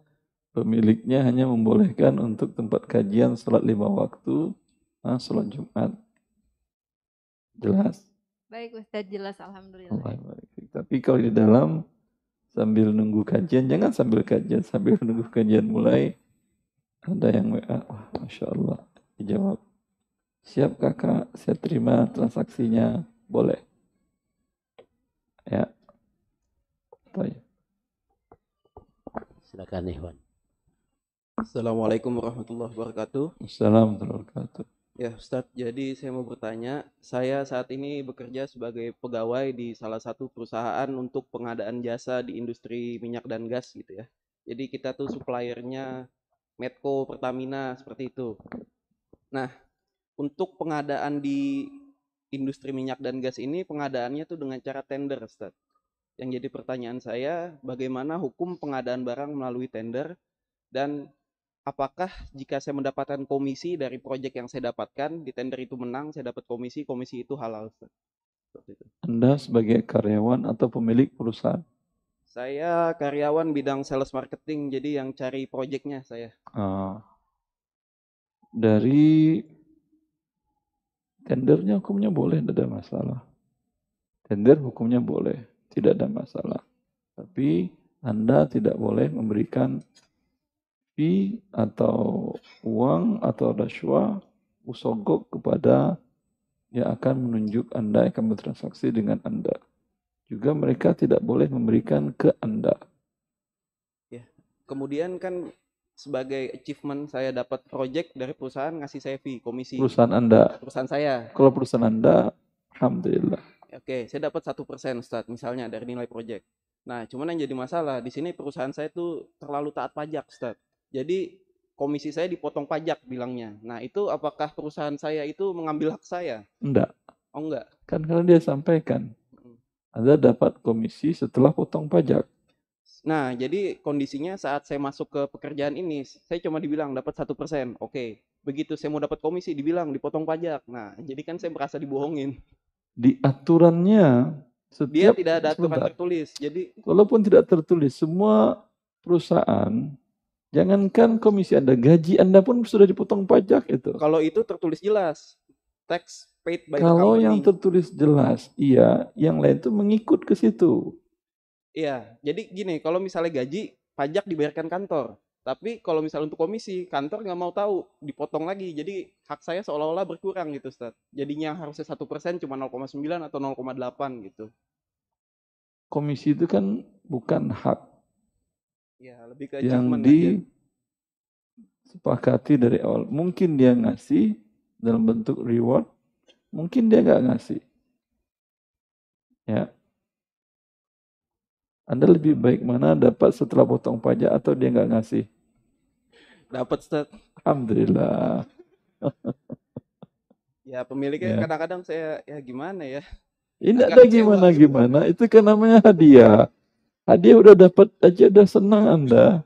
pemiliknya hanya membolehkan untuk tempat kajian sholat lima waktu, ah, sholat Jumat. Jelas? Baik Ustadz, jelas Alhamdulillah. Allah. Tapi kalau di dalam sambil nunggu kajian, jangan sambil kajian, sambil nunggu kajian mulai, ada yang WA, wah Masya Allah, dijawab. Siap kakak, saya terima transaksinya, boleh. Ya. Baik. Silakan Ikhwan. Assalamualaikum warahmatullahi wabarakatuh. Assalamualaikum warahmatullahi wabarakatuh. Ya Ustadz, jadi saya mau bertanya, saya saat ini bekerja sebagai pegawai di salah satu perusahaan untuk pengadaan jasa di industri minyak dan gas gitu ya. Jadi kita tuh suppliernya Medco, Pertamina, seperti itu. Nah, untuk pengadaan di industri minyak dan gas ini, pengadaannya tuh dengan cara tender Ustadz. Yang jadi pertanyaan saya, bagaimana hukum pengadaan barang melalui tender dan apakah jika saya mendapatkan komisi dari proyek yang saya dapatkan di tender itu menang, saya dapat komisi, komisi itu halal. Ustaz. Itu. Anda sebagai karyawan atau pemilik perusahaan? Saya karyawan bidang sales marketing, jadi yang cari proyeknya saya. Ah. dari tendernya hukumnya boleh, tidak ada masalah. Tender hukumnya boleh, tidak ada masalah. Tapi Anda tidak boleh memberikan fee atau uang atau rasuah usogok kepada yang akan menunjuk Anda akan bertransaksi dengan Anda. Juga mereka tidak boleh memberikan ke Anda. Ya. Kemudian kan sebagai achievement saya dapat project dari perusahaan ngasih saya fee komisi. Perusahaan Anda. Perusahaan saya. Kalau perusahaan Anda, Alhamdulillah. Oke, saya dapat satu persen Ustaz, misalnya dari nilai project. Nah, cuman yang jadi masalah di sini perusahaan saya tuh terlalu taat pajak, Ustaz. Jadi komisi saya dipotong pajak bilangnya. Nah, itu apakah perusahaan saya itu mengambil hak saya? Enggak. Oh enggak. Kan karena dia sampaikan. Anda dapat komisi setelah potong pajak. Nah, jadi kondisinya saat saya masuk ke pekerjaan ini, saya cuma dibilang dapat satu persen. Oke, begitu saya mau dapat komisi, dibilang dipotong pajak. Nah, jadi kan saya merasa dibohongin. Di aturannya, Dia setiap tidak ada aturan sebentar. tertulis. Jadi Walaupun tidak tertulis, semua perusahaan, jangankan komisi Anda, gaji Anda pun sudah dipotong pajak itu. kalau itu tertulis jelas, tax paid by Kalau company. yang tertulis jelas, iya, yang lain itu mengikut ke situ. Iya, jadi gini, kalau misalnya gaji, pajak dibayarkan kantor. Tapi kalau misalnya untuk komisi, kantor nggak mau tahu, dipotong lagi. Jadi hak saya seolah-olah berkurang gitu, Ustaz. Jadinya harusnya satu persen cuma 0,9 atau 0,8 gitu. Komisi itu kan bukan hak Ya, lebih ke yang disepakati dari awal. Mungkin dia ngasih dalam bentuk reward, mungkin dia nggak ngasih. Ya. Anda lebih baik mana dapat setelah potong pajak atau dia nggak ngasih? Dapat, Ustaz. Alhamdulillah. Ya, pemiliknya Ya. kadang-kadang saya, ya gimana ya. Ini ada kecewa. gimana gimana? Itu kan namanya hadiah. Hadiah udah dapat aja udah senang Anda.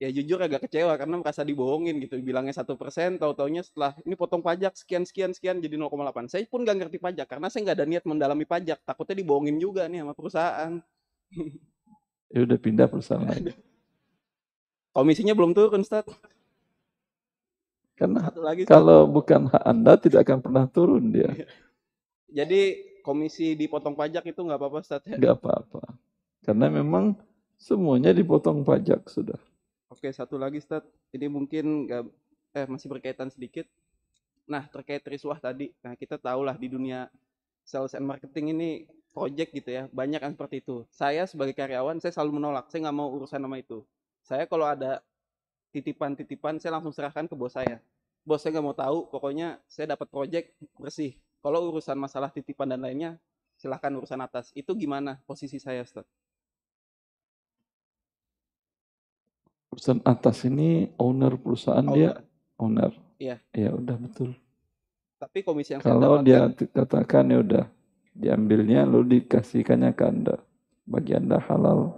Ya jujur agak kecewa karena merasa dibohongin gitu. Bilangnya satu persen, tahu-taunya setelah ini potong pajak sekian sekian sekian jadi 0,8. Saya pun nggak ngerti pajak karena saya nggak ada niat mendalami pajak. Takutnya dibohongin juga nih sama perusahaan. Ya udah pindah perusahaan lain. Komisinya belum turun, Ustaz. Karena Satu lagi, Ustaz. kalau bukan hak Anda tidak akan pernah turun dia. Jadi komisi dipotong pajak itu nggak apa-apa, Ustaz. ya? Nggak apa-apa. Karena memang semuanya dipotong pajak sudah. Oke, satu lagi, Ustaz. Ini mungkin nggak eh masih berkaitan sedikit. Nah, terkait riswah tadi. Nah, kita tahulah di dunia sales and marketing ini project gitu ya. Banyak yang seperti itu. Saya sebagai karyawan, saya selalu menolak. Saya nggak mau urusan sama itu. Saya kalau ada titipan-titipan, saya langsung serahkan ke bos saya. Bos saya nggak mau tahu, pokoknya saya dapat project bersih. Kalau urusan masalah titipan dan lainnya, silahkan urusan atas. Itu gimana posisi saya, Ustaz? Perusahaan atas ini owner perusahaan dia owner. Iya. Ya udah betul. Tapi komisi yang saya Kalau dapatkan, dia katakan ya udah diambilnya lalu dikasihkannya ke Anda. Bagi Anda halal.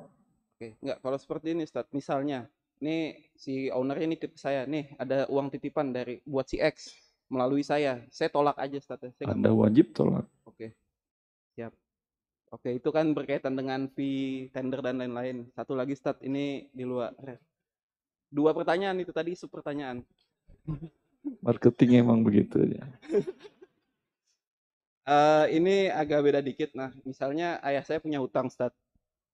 Oke, enggak kalau seperti ini Ustaz. Misalnya, nih si ownernya nitip ke saya, nih ada uang titipan dari buat si X. melalui saya. Saya tolak aja Ustaz. ya. Saya nggak Anda wajib tolak. Oke. Siap. Oke, itu kan berkaitan dengan fee tender dan lain-lain. Satu lagi Ustaz, ini di luar. Dua pertanyaan itu tadi sub pertanyaan. Marketing emang begitu ya. Eh, ini agak beda dikit. Nah, misalnya ayah saya punya hutang, Ustaz.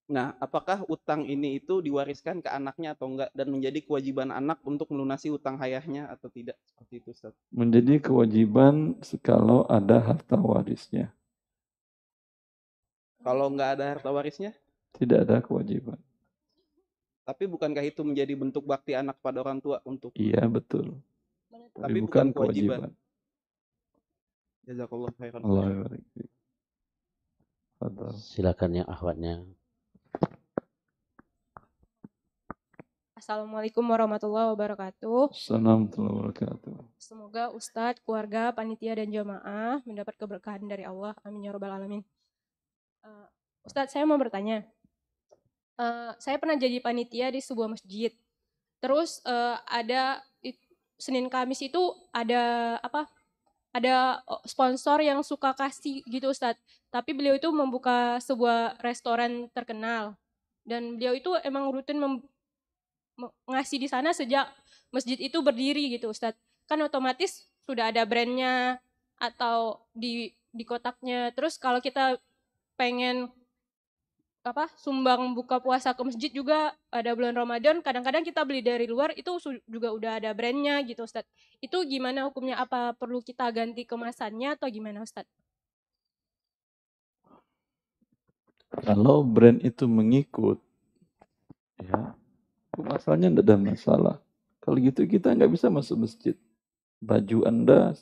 Nah, apakah utang ini itu diwariskan ke anaknya atau enggak dan menjadi kewajiban anak untuk melunasi utang ayahnya atau tidak? Seperti itu, Ustaz. Menjadi kewajiban kalau ada harta warisnya. Kalau enggak ada harta warisnya, Tidak ada kewajiban. tapi bukankah itu menjadi bentuk bakti anak pada orang tua untuk Iya betul. Tapi bukan bukan kewajiban. Jazakallah khairan. Allah. Silakan yang akhwatnya. Assalamualaikum warahmatullahi wabarakatuh. Assalamualaikum warahmatullahi wabarakatuh. Semoga Ustadz, keluarga, panitia, dan jamaah mendapat keberkahan dari Allah. Amin ya robbal alamin. Uh, Ustadz, saya mau bertanya. Uh, saya pernah jadi panitia di sebuah masjid. Terus uh, ada Senin Kamis itu ada apa? Ada sponsor yang suka kasih gitu Ustadz. Tapi beliau itu membuka sebuah restoran terkenal. Dan beliau itu emang rutin mem- me- ngasih di sana sejak masjid itu berdiri gitu Ustadz. Kan otomatis sudah ada brandnya atau di di kotaknya. Terus kalau kita pengen apa sumbang buka puasa ke masjid juga ada bulan Ramadan kadang-kadang kita beli dari luar itu juga udah ada brandnya gitu Ustadz. Itu gimana hukumnya apa perlu kita ganti kemasannya atau gimana Ustadz? Kalau brand itu mengikut, ya, masalahnya tidak ada masalah. Kalau gitu kita nggak bisa masuk masjid. Baju Anda,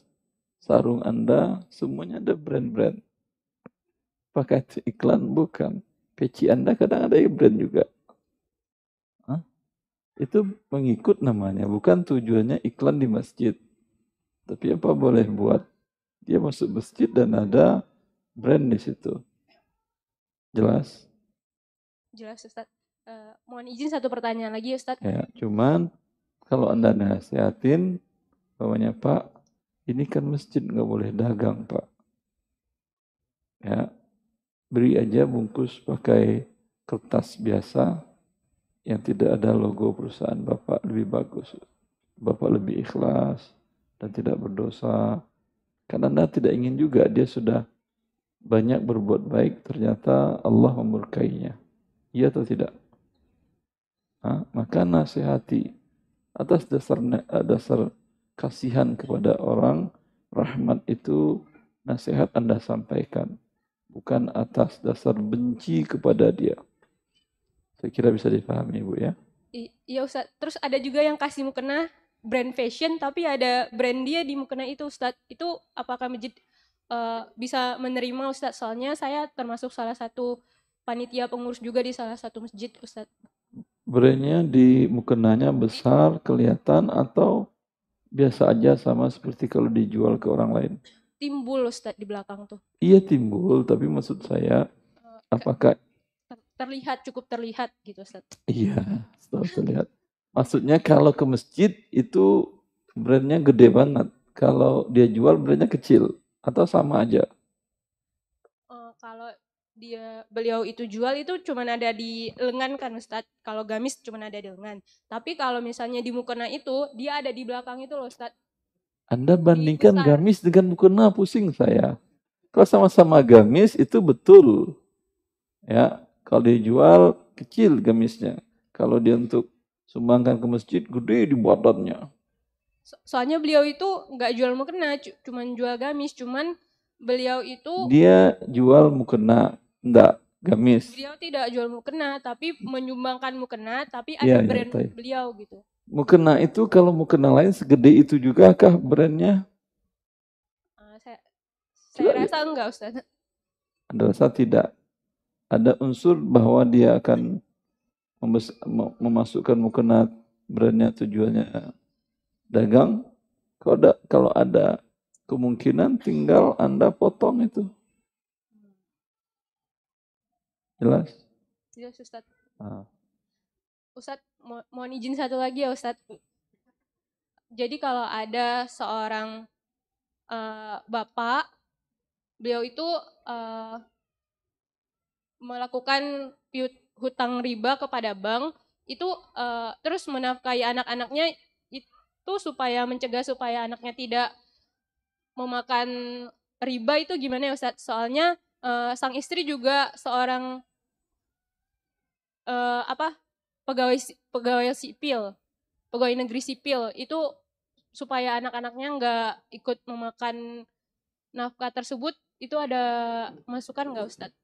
sarung Anda, semuanya ada brand-brand. Pakai iklan bukan. Peci Anda kadang ada brand juga. Hah? Itu mengikut namanya, bukan tujuannya iklan di masjid. Tapi apa boleh buat? Dia masuk masjid dan ada brand di situ. Jelas? Jelas Ustadz. Eh, mohon izin satu pertanyaan lagi Ustadz. Ya, cuman kalau anda nasihatin, bawahnya Pak, ini kan masjid nggak boleh dagang Pak. Ya, beri aja bungkus pakai kertas biasa yang tidak ada logo perusahaan Bapak lebih bagus. Bapak lebih ikhlas dan tidak berdosa. Karena anda tidak ingin juga dia sudah banyak berbuat baik, ternyata Allah memurkainya. Iya atau tidak? Hah? maka nasihati atas dasar dasar kasihan kepada orang rahmat itu nasihat Anda sampaikan bukan atas dasar benci kepada dia saya kira bisa dipahami Bu ya Iya Ustadz. Terus ada juga yang kasih mukena brand fashion tapi ada brand dia di mukena itu Ustadz. Itu apakah masjid eh, bisa menerima Ustadz? Soalnya saya termasuk salah satu panitia pengurus juga di salah satu masjid Ustadz. brandnya di mukenanya besar kelihatan atau biasa aja sama seperti kalau dijual ke orang lain Timbul Ustadz di belakang tuh. iya timbul tapi maksud saya apakah Ter- terlihat cukup terlihat gitu Ustadz. Iya, setelah terlihat. Maksudnya kalau ke masjid itu brandnya gede banget. Kalau dia jual brandnya kecil atau sama aja. Eh, kalau dia beliau itu jual itu cuman ada di lengan kan Ustadz. Kalau gamis cuman ada di lengan. Tapi kalau misalnya di mukena itu dia ada di belakang itu loh Ustadz. Anda bandingkan gamis dengan mukena pusing saya. Kalau sama-sama gamis itu betul. Ya, kalau dijual kecil gamisnya. Kalau dia untuk sumbangkan ke masjid gede di badannya. So- soalnya beliau itu nggak jual mukena, cu- cuman jual gamis. Cuman beliau itu Dia jual mukena, enggak gamis. beliau tidak jual mukena, tapi menyumbangkan mukena, tapi ada Iya, iya, brand tahu. beliau gitu. Mukena itu kalau mukena lain segede itu juga kah brandnya? Eh, saya saya rasa enggak Ustaz. Anda rasa tidak ada unsur bahwa dia akan memasukkan mukena brandnya tujuannya dagang? Kalau ada, kalau ada kemungkinan tinggal Anda potong itu. Jelas? Jelas Ustaz. Ah. Ustaz, mo- mohon izin satu lagi ya Ustaz. Jadi kalau ada seorang uh, bapak beliau itu uh, melakukan hutang riba kepada bank itu uh, terus menafkahi anak-anaknya itu supaya mencegah supaya anaknya tidak memakan riba itu gimana ya Ustaz? Soalnya uh, sang istri juga seorang uh, apa pegawai pegawai sipil, pegawai negeri sipil itu supaya anak-anaknya nggak ikut memakan nafkah tersebut itu ada masukan nggak Ustadz?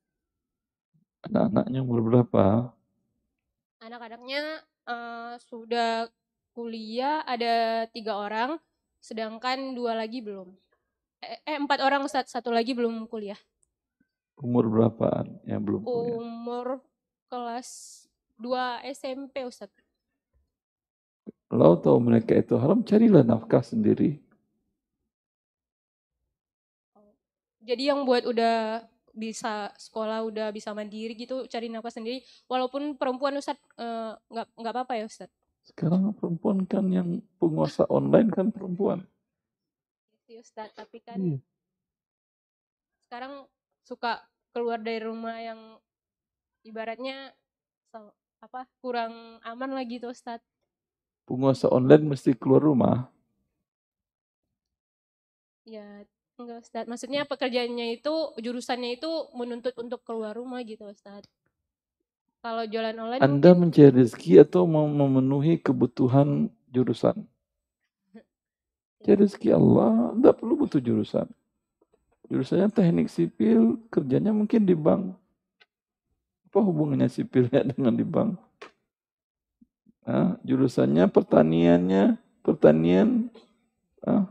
Anak-anaknya umur berapa? Anak-anaknya uh, sudah kuliah ada tiga orang, sedangkan dua lagi belum. Eh, eh empat orang Ustadz, satu lagi belum kuliah. Umur berapaan yang belum kuliah? Umur kelas 2 SMP Ustadz. Kalau tahu mereka itu haram, carilah nafkah sendiri. Jadi yang buat udah bisa sekolah udah bisa mandiri gitu cari nafkah sendiri walaupun perempuan Ustadz eh, nggak uh, nggak apa-apa ya Ustadz sekarang perempuan kan yang penguasa online kan perempuan iya Ustadz tapi kan hmm. sekarang suka keluar dari rumah yang ibaratnya apa kurang aman lagi tuh Ustaz. Penguasa online mesti keluar rumah. Ya, enggak Ustaz. Maksudnya pekerjaannya itu jurusannya itu menuntut untuk keluar rumah gitu Ustaz. Kalau jualan online Anda mungkin... mencari rezeki atau memenuhi kebutuhan jurusan? Cari rezeki Allah, Anda perlu butuh jurusan. Jurusannya teknik sipil, kerjanya mungkin di bank. Apa hubungannya sipilnya dengan di bank? Nah, jurusannya pertaniannya, pertanian, ah,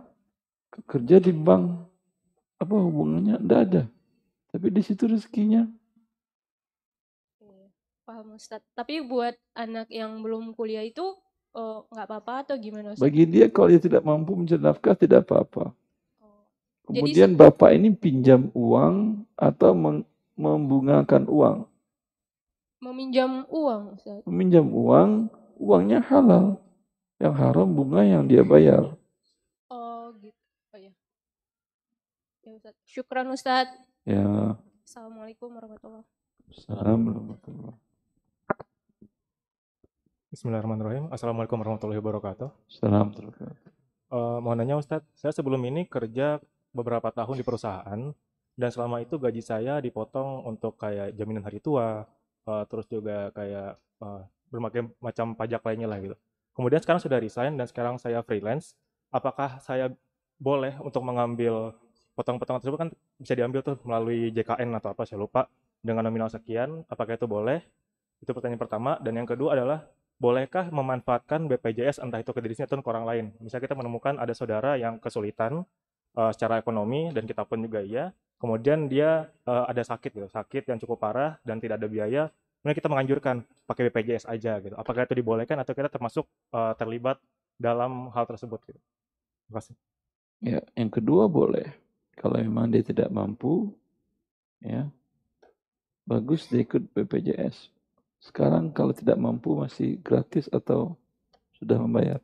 kerja di bank. Apa hubungannya? Tidak ada. Tapi di situ rezekinya. Paham Ustaz. Tapi buat anak yang belum kuliah itu oh, nggak apa-apa atau gimana Ustaz? Bagi dia kalau dia tidak mampu mencari nafkah tidak apa-apa. Oh. Kemudian Jadi, bapak ini pinjam uang atau membungakan uang meminjam uang Ustaz. Meminjam uang, uangnya halal. Yang haram bunga yang dia bayar. Oh gitu. Oh ya. Ya Ustaz. Syukran Ustaz. Ya. Assalamualaikum warahmatullahi wabarakatuh. Bismillahirrahmanirrahim. Assalamualaikum warahmatullahi wabarakatuh. Assalamualaikum. Uh, mau nanya Ustadz, saya sebelum ini kerja beberapa tahun di perusahaan dan selama itu gaji saya dipotong untuk kayak jaminan hari tua, uh, terus juga kayak uh, berbagai macam pajak lainnya lah gitu. Kemudian sekarang sudah resign dan sekarang saya freelance. Apakah saya boleh untuk mengambil potong-potongan tersebut kan bisa diambil tuh melalui JKN atau apa saya lupa dengan nominal sekian. Apakah itu boleh? Itu pertanyaan pertama. Dan yang kedua adalah bolehkah memanfaatkan BPJS entah itu ke diri atau ke orang lain? Misalnya kita menemukan ada saudara yang kesulitan uh, secara ekonomi dan kita pun juga iya kemudian dia uh, ada sakit gitu, sakit yang cukup parah dan tidak ada biaya, kemudian kita menganjurkan pakai BPJS aja gitu. Apakah itu dibolehkan atau kita termasuk uh, terlibat dalam hal tersebut gitu. Terima kasih. Ya, yang kedua boleh. Kalau memang dia tidak mampu, ya bagus dia ikut BPJS. Sekarang kalau tidak mampu masih gratis atau sudah membayar?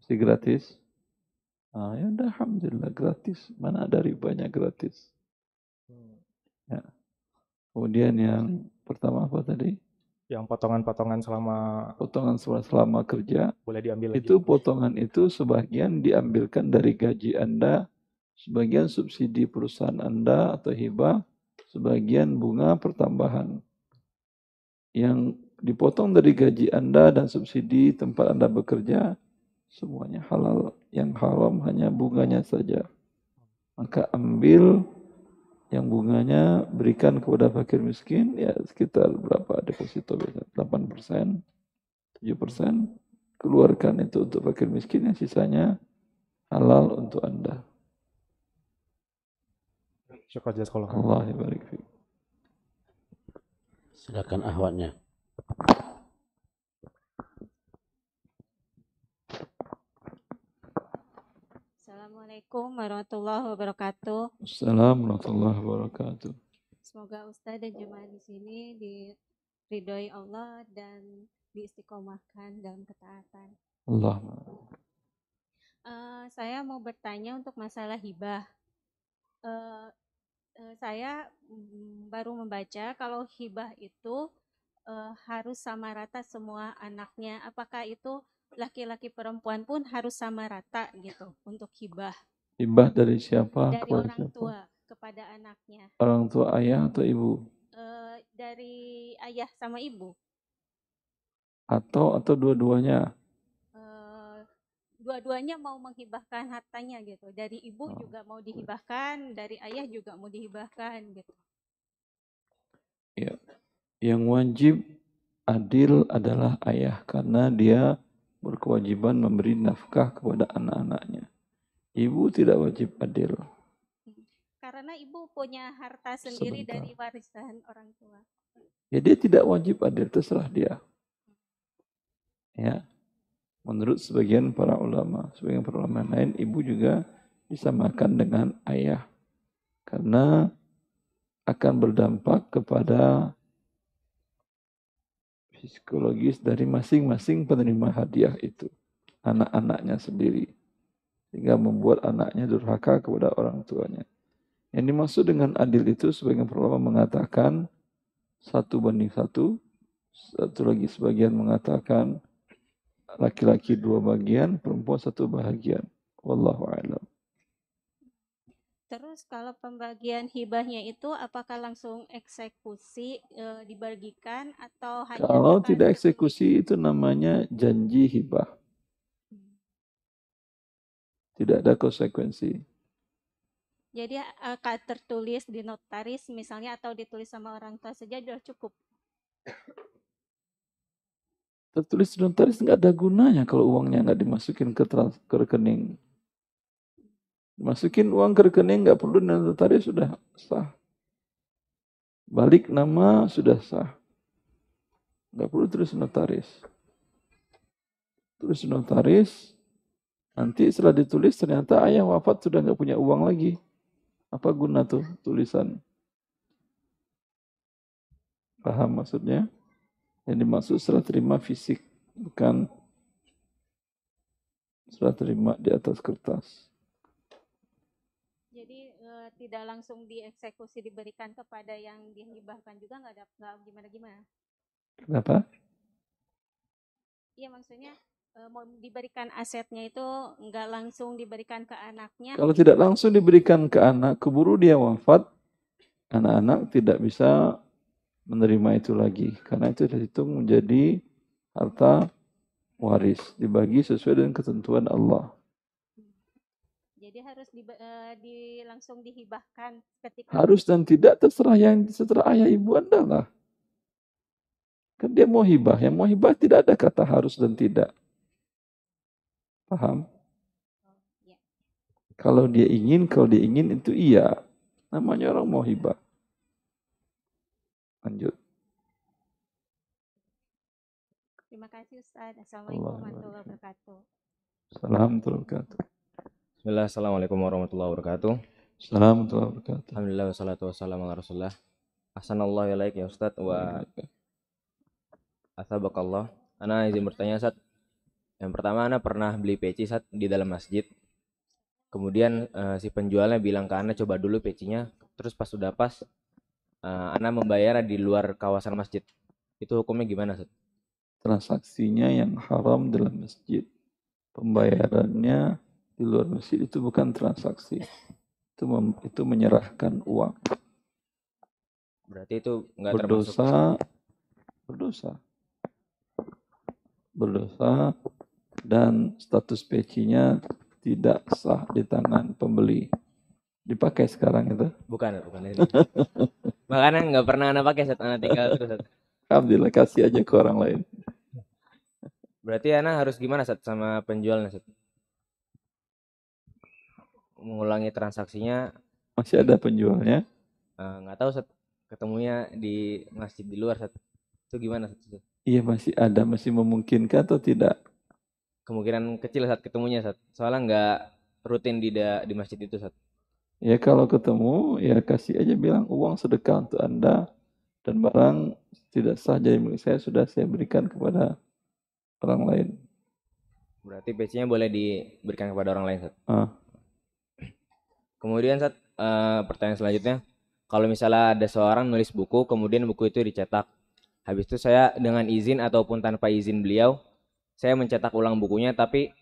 Masih gratis? Ah, ya udah alhamdulillah gratis. Mana ada ribanya gratis. Hmm. Ya. Kemudian yang pertama apa tadi? Yang potongan-potongan selama potongan selama, selama kerja boleh diambil Itu potongan itu sebagian diambilkan dari gaji Anda, sebagian subsidi perusahaan Anda atau hibah, sebagian bunga pertambahan. Yang dipotong dari gaji Anda dan subsidi tempat Anda bekerja semuanya halal. Yang haram hanya bunganya saja. Maka ambil yang bunganya berikan kepada fakir miskin ya sekitar berapa deposito biasanya 8 persen 7 persen keluarkan itu untuk fakir miskin yang sisanya halal untuk anda Syukur Allah barik Silakan ahwatnya. Assalamualaikum warahmatullahi wabarakatuh. Assalamualaikum warahmatullahi wabarakatuh. Semoga Ustadz dan jemaah di sini diridhoi Allah dan diistiqomahkan dalam ketaatan. Allah. Uh, saya mau bertanya untuk masalah hibah. Eh, eh, saya mm, baru membaca kalau hibah itu eh, harus sama rata semua anaknya. Apakah itu laki-laki perempuan pun harus sama rata gitu untuk hibah Hibah dari siapa dari kepada orang siapa? tua kepada anaknya? Orang tua ayah atau ibu? Eh, dari ayah sama ibu. Atau atau dua-duanya? Eh, dua-duanya mau menghibahkan hartanya gitu. Dari ibu Oh. juga mau dihibahkan, dari ayah juga mau dihibahkan gitu. Ya. Yang wajib adil adalah ayah karena dia berkewajiban memberi nafkah kepada anak-anaknya. Ibu tidak wajib adil. Karena ibu punya harta sendiri Sebentar. dari warisan orang tua. Ya dia tidak wajib adil, terserah dia. Ya. Menurut sebagian para ulama, sebagian para ulama lain, ibu juga disamakan dengan ayah. Karena akan berdampak kepada psikologis dari masing-masing penerima hadiah itu. Anak-anaknya sendiri. Sehingga membuat anaknya durhaka kepada orang tuanya. Yang dimaksud dengan adil itu sebagian ulama mengatakan satu banding satu. Satu lagi sebagian mengatakan laki-laki dua bagian, perempuan satu bagian. Wallahu a'lam. Terus kalau pembagian hibahnya itu apakah langsung eksekusi eh, dibagikan atau hanya Kalau tidak eksekusi itu namanya janji hibah. Tidak ada konsekuensi. jadi akan tertulis di notaris misalnya atau ditulis sama orang tua saja sudah cukup. Tertulis di notaris nggak ada gunanya kalau uangnya nggak dimasukin ke, trans, ke rekening. Masukin uang ke rekening nggak perlu di notaris sudah sah. Balik nama sudah sah. Nggak perlu di notaris. Di notaris. Nanti setelah ditulis ternyata ayah wafat sudah nggak punya uang lagi. Apa guna tuh tulisan? Paham maksudnya? Yang dimaksud serah terima fisik, bukan serah terima di atas kertas. Eh, tidak langsung dieksekusi diberikan kepada yang dihibahkan juga nggak ada nggak gimana gimana. Kenapa? Iya maksudnya eh, mau diberikan asetnya itu nggak langsung diberikan ke anaknya. Kalau tidak langsung diberikan ke anak, keburu dia wafat, anak-anak tidak bisa menerima itu lagi. Karena itu dihitung menjadi harta waris. Dibagi sesuai dengan ketentuan Allah. Jadi harus di, eh, di- langsung dihibahkan ketika Harus dan tidak terserah yang setelah ayah ibu anda lah. Kan dia mau hibah. Yang mau hibah tidak ada kata harus dan tidak. Paham? Kalau dia ingin, kalau dia ingin itu iya. Namanya orang mau hibah. Lanjut. Terima kasih Ustaz. Assalamualaikum warahmatullahi wabarakatuh. Assalamualaikum warahmatullahi wabarakatuh. Bismillah, Assalamualaikum warahmatullahi wabarakatuh. Assalamualaikum warahmatullahi wabarakatuh. Alhamdulillah wassalatu wassalamu ala rasulullah. Ahsanallahu ilaik ya Ustaz wa asabakallah. Ana izin bertanya Ustaz. Yang pertama Ana pernah beli peci Ustaz di dalam masjid. Kemudian eh, si penjualnya bilang ke Ana coba dulu pecinya. Terus pas sudah pas eh, Ana membayar di luar kawasan masjid. Itu hukumnya gimana Ustaz? Transaksinya yang haram dalam masjid. Pembayarannya di luar masjid itu bukan transaksi. Itu mem- itu menyerahkan uang. Berarti itu nggak termasuk Berdosa, berdosa. Berdosa dan status pecinya tidak sah di tangan pembeli. Dipakai sekarang itu. Bukan, bukan ini. Makanya nggak pernah Ana pakai Ustaz. Ana tinggal terus. Alhamdulillah kasih aja ke orang lain. Berarti Ana harus gimana Sat sama penjualnya Sat? Mengulangi transaksinya Masih ada penjualnya. eh, nggak tahu Sat. Ketemunya di masjid di luar Sat. Itu gimana Sat? Iya masih ada, masih memungkinkan atau tidak? Kemungkinan kecil Sat ketemunya Sat. Soalnya nggak rutin di da- di masjid itu Sat. Ya kalau ketemu ya kasih aja bilang uang sedekah untuk anda dan barang tidak sah jadi milik saya sudah saya berikan kepada orang lain. Berarti peci-nya boleh diberikan kepada orang lain, Ustaz. Ah. Kemudian Ustaz, eh, pertanyaan selanjutnya, kalau misalnya ada seorang nulis buku, kemudian buku itu dicetak. Habis itu saya dengan izin ataupun tanpa izin beliau, saya mencetak ulang bukunya, tapi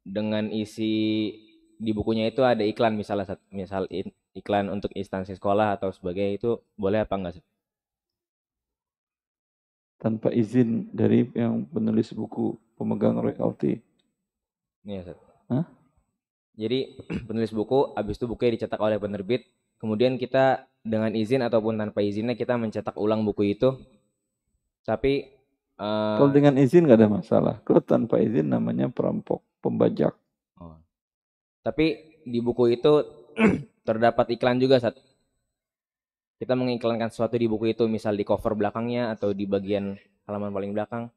dengan isi di bukunya itu ada iklan misalnya, misal iklan untuk instansi sekolah atau sebagainya itu boleh apa enggak? Tanpa izin dari yang penulis buku, pemegang royalti. Iya. Hah? Jadi penulis buku, habis itu bukunya dicetak oleh penerbit, kemudian kita dengan izin ataupun tanpa izinnya kita mencetak ulang buku itu, tapi eh, Kalau dengan izin nggak ada masalah. Kalau tanpa izin namanya perampok, pembajak. tapi di buku itu terdapat iklan juga saat kita mengiklankan sesuatu di buku itu, misal di cover belakangnya atau di bagian halaman paling belakang.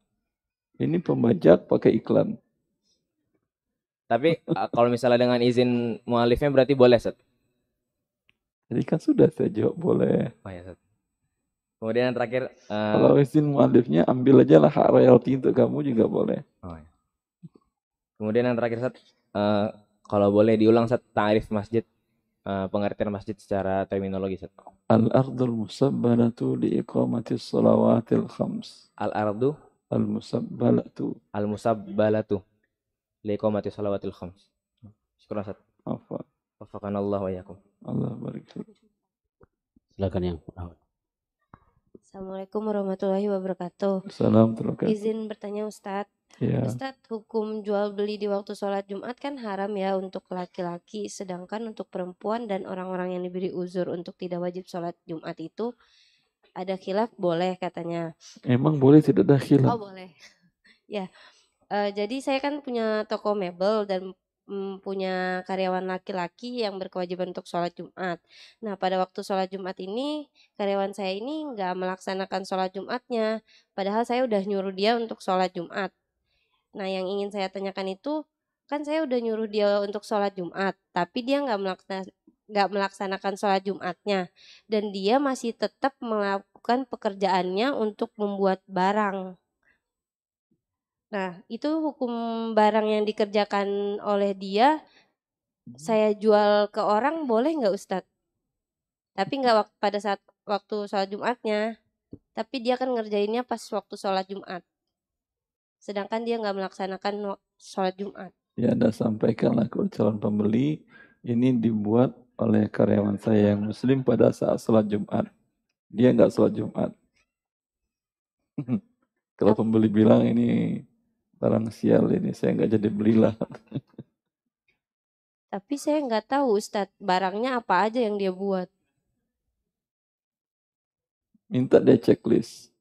Ini pembajak pakai iklan. Tapi eh, kalau misalnya dengan izin mualifnya berarti boleh, Sat. Jadi kan sudah saya jawab boleh. Oh ya. Kemudian yang terakhir eh, Kalau izin mualifnya ambil aja lah hak royalti untuk kamu juga boleh. Oh, ya. Kemudian yang terakhir Sat, eh, kalau boleh diulang Sat, ta'rif masjid, eh, pengertian masjid secara terminologi Sat. Al-ardul musabbalatu li iqamati salawatil khams. Al-ardu Al-musabbalatu. al-musabbalatu liqamati salawatil khams. Syukur Sat. Apa? Wafakanallah wa yakum. Allah barik. Silakan yang pertama. Assalamualaikum warahmatullahi wabarakatuh. Salam terima kasih. Izin bertanya Ustadz. Iya. Ustadz, hukum jual beli di waktu sholat Jumat kan haram ya untuk laki-laki, sedangkan untuk perempuan dan orang-orang yang diberi uzur untuk tidak wajib sholat Jumat itu ada khilaf boleh katanya. Emang boleh tidak ada Oh khilaf? boleh. Ya, Eh, jadi saya kan punya toko mebel dan mm, punya karyawan laki-laki yang berkewajiban untuk sholat Jumat. Nah, pada waktu sholat Jumat ini, karyawan saya ini nggak melaksanakan sholat Jumatnya. Padahal saya udah nyuruh dia untuk sholat Jumat. Nah, yang ingin saya tanyakan itu, kan saya udah nyuruh dia untuk sholat Jumat, tapi dia nggak melaksanakan nggak melaksanakan sholat Jumatnya dan dia masih tetap melakukan pekerjaannya untuk membuat barang. Nah, itu hukum barang yang dikerjakan oleh dia, saya jual ke orang boleh nggak Ustadz? Tapi nggak wak- pada saat waktu sholat Jumatnya. Tapi dia kan ngerjainnya pas waktu sholat Jumat. Sedangkan dia nggak melaksanakan sholat Jumat. Ya Anda sampaikanlah ke calon pembeli ini dibuat oleh karyawan saya yang muslim pada saat sholat Jumat. Dia nggak sholat Jumat. Kalau pembeli bilang ini barang sial ini saya nggak jadi belilah. Tapi saya nggak tahu Ustadz barangnya apa aja yang dia buat. Minta dia checklist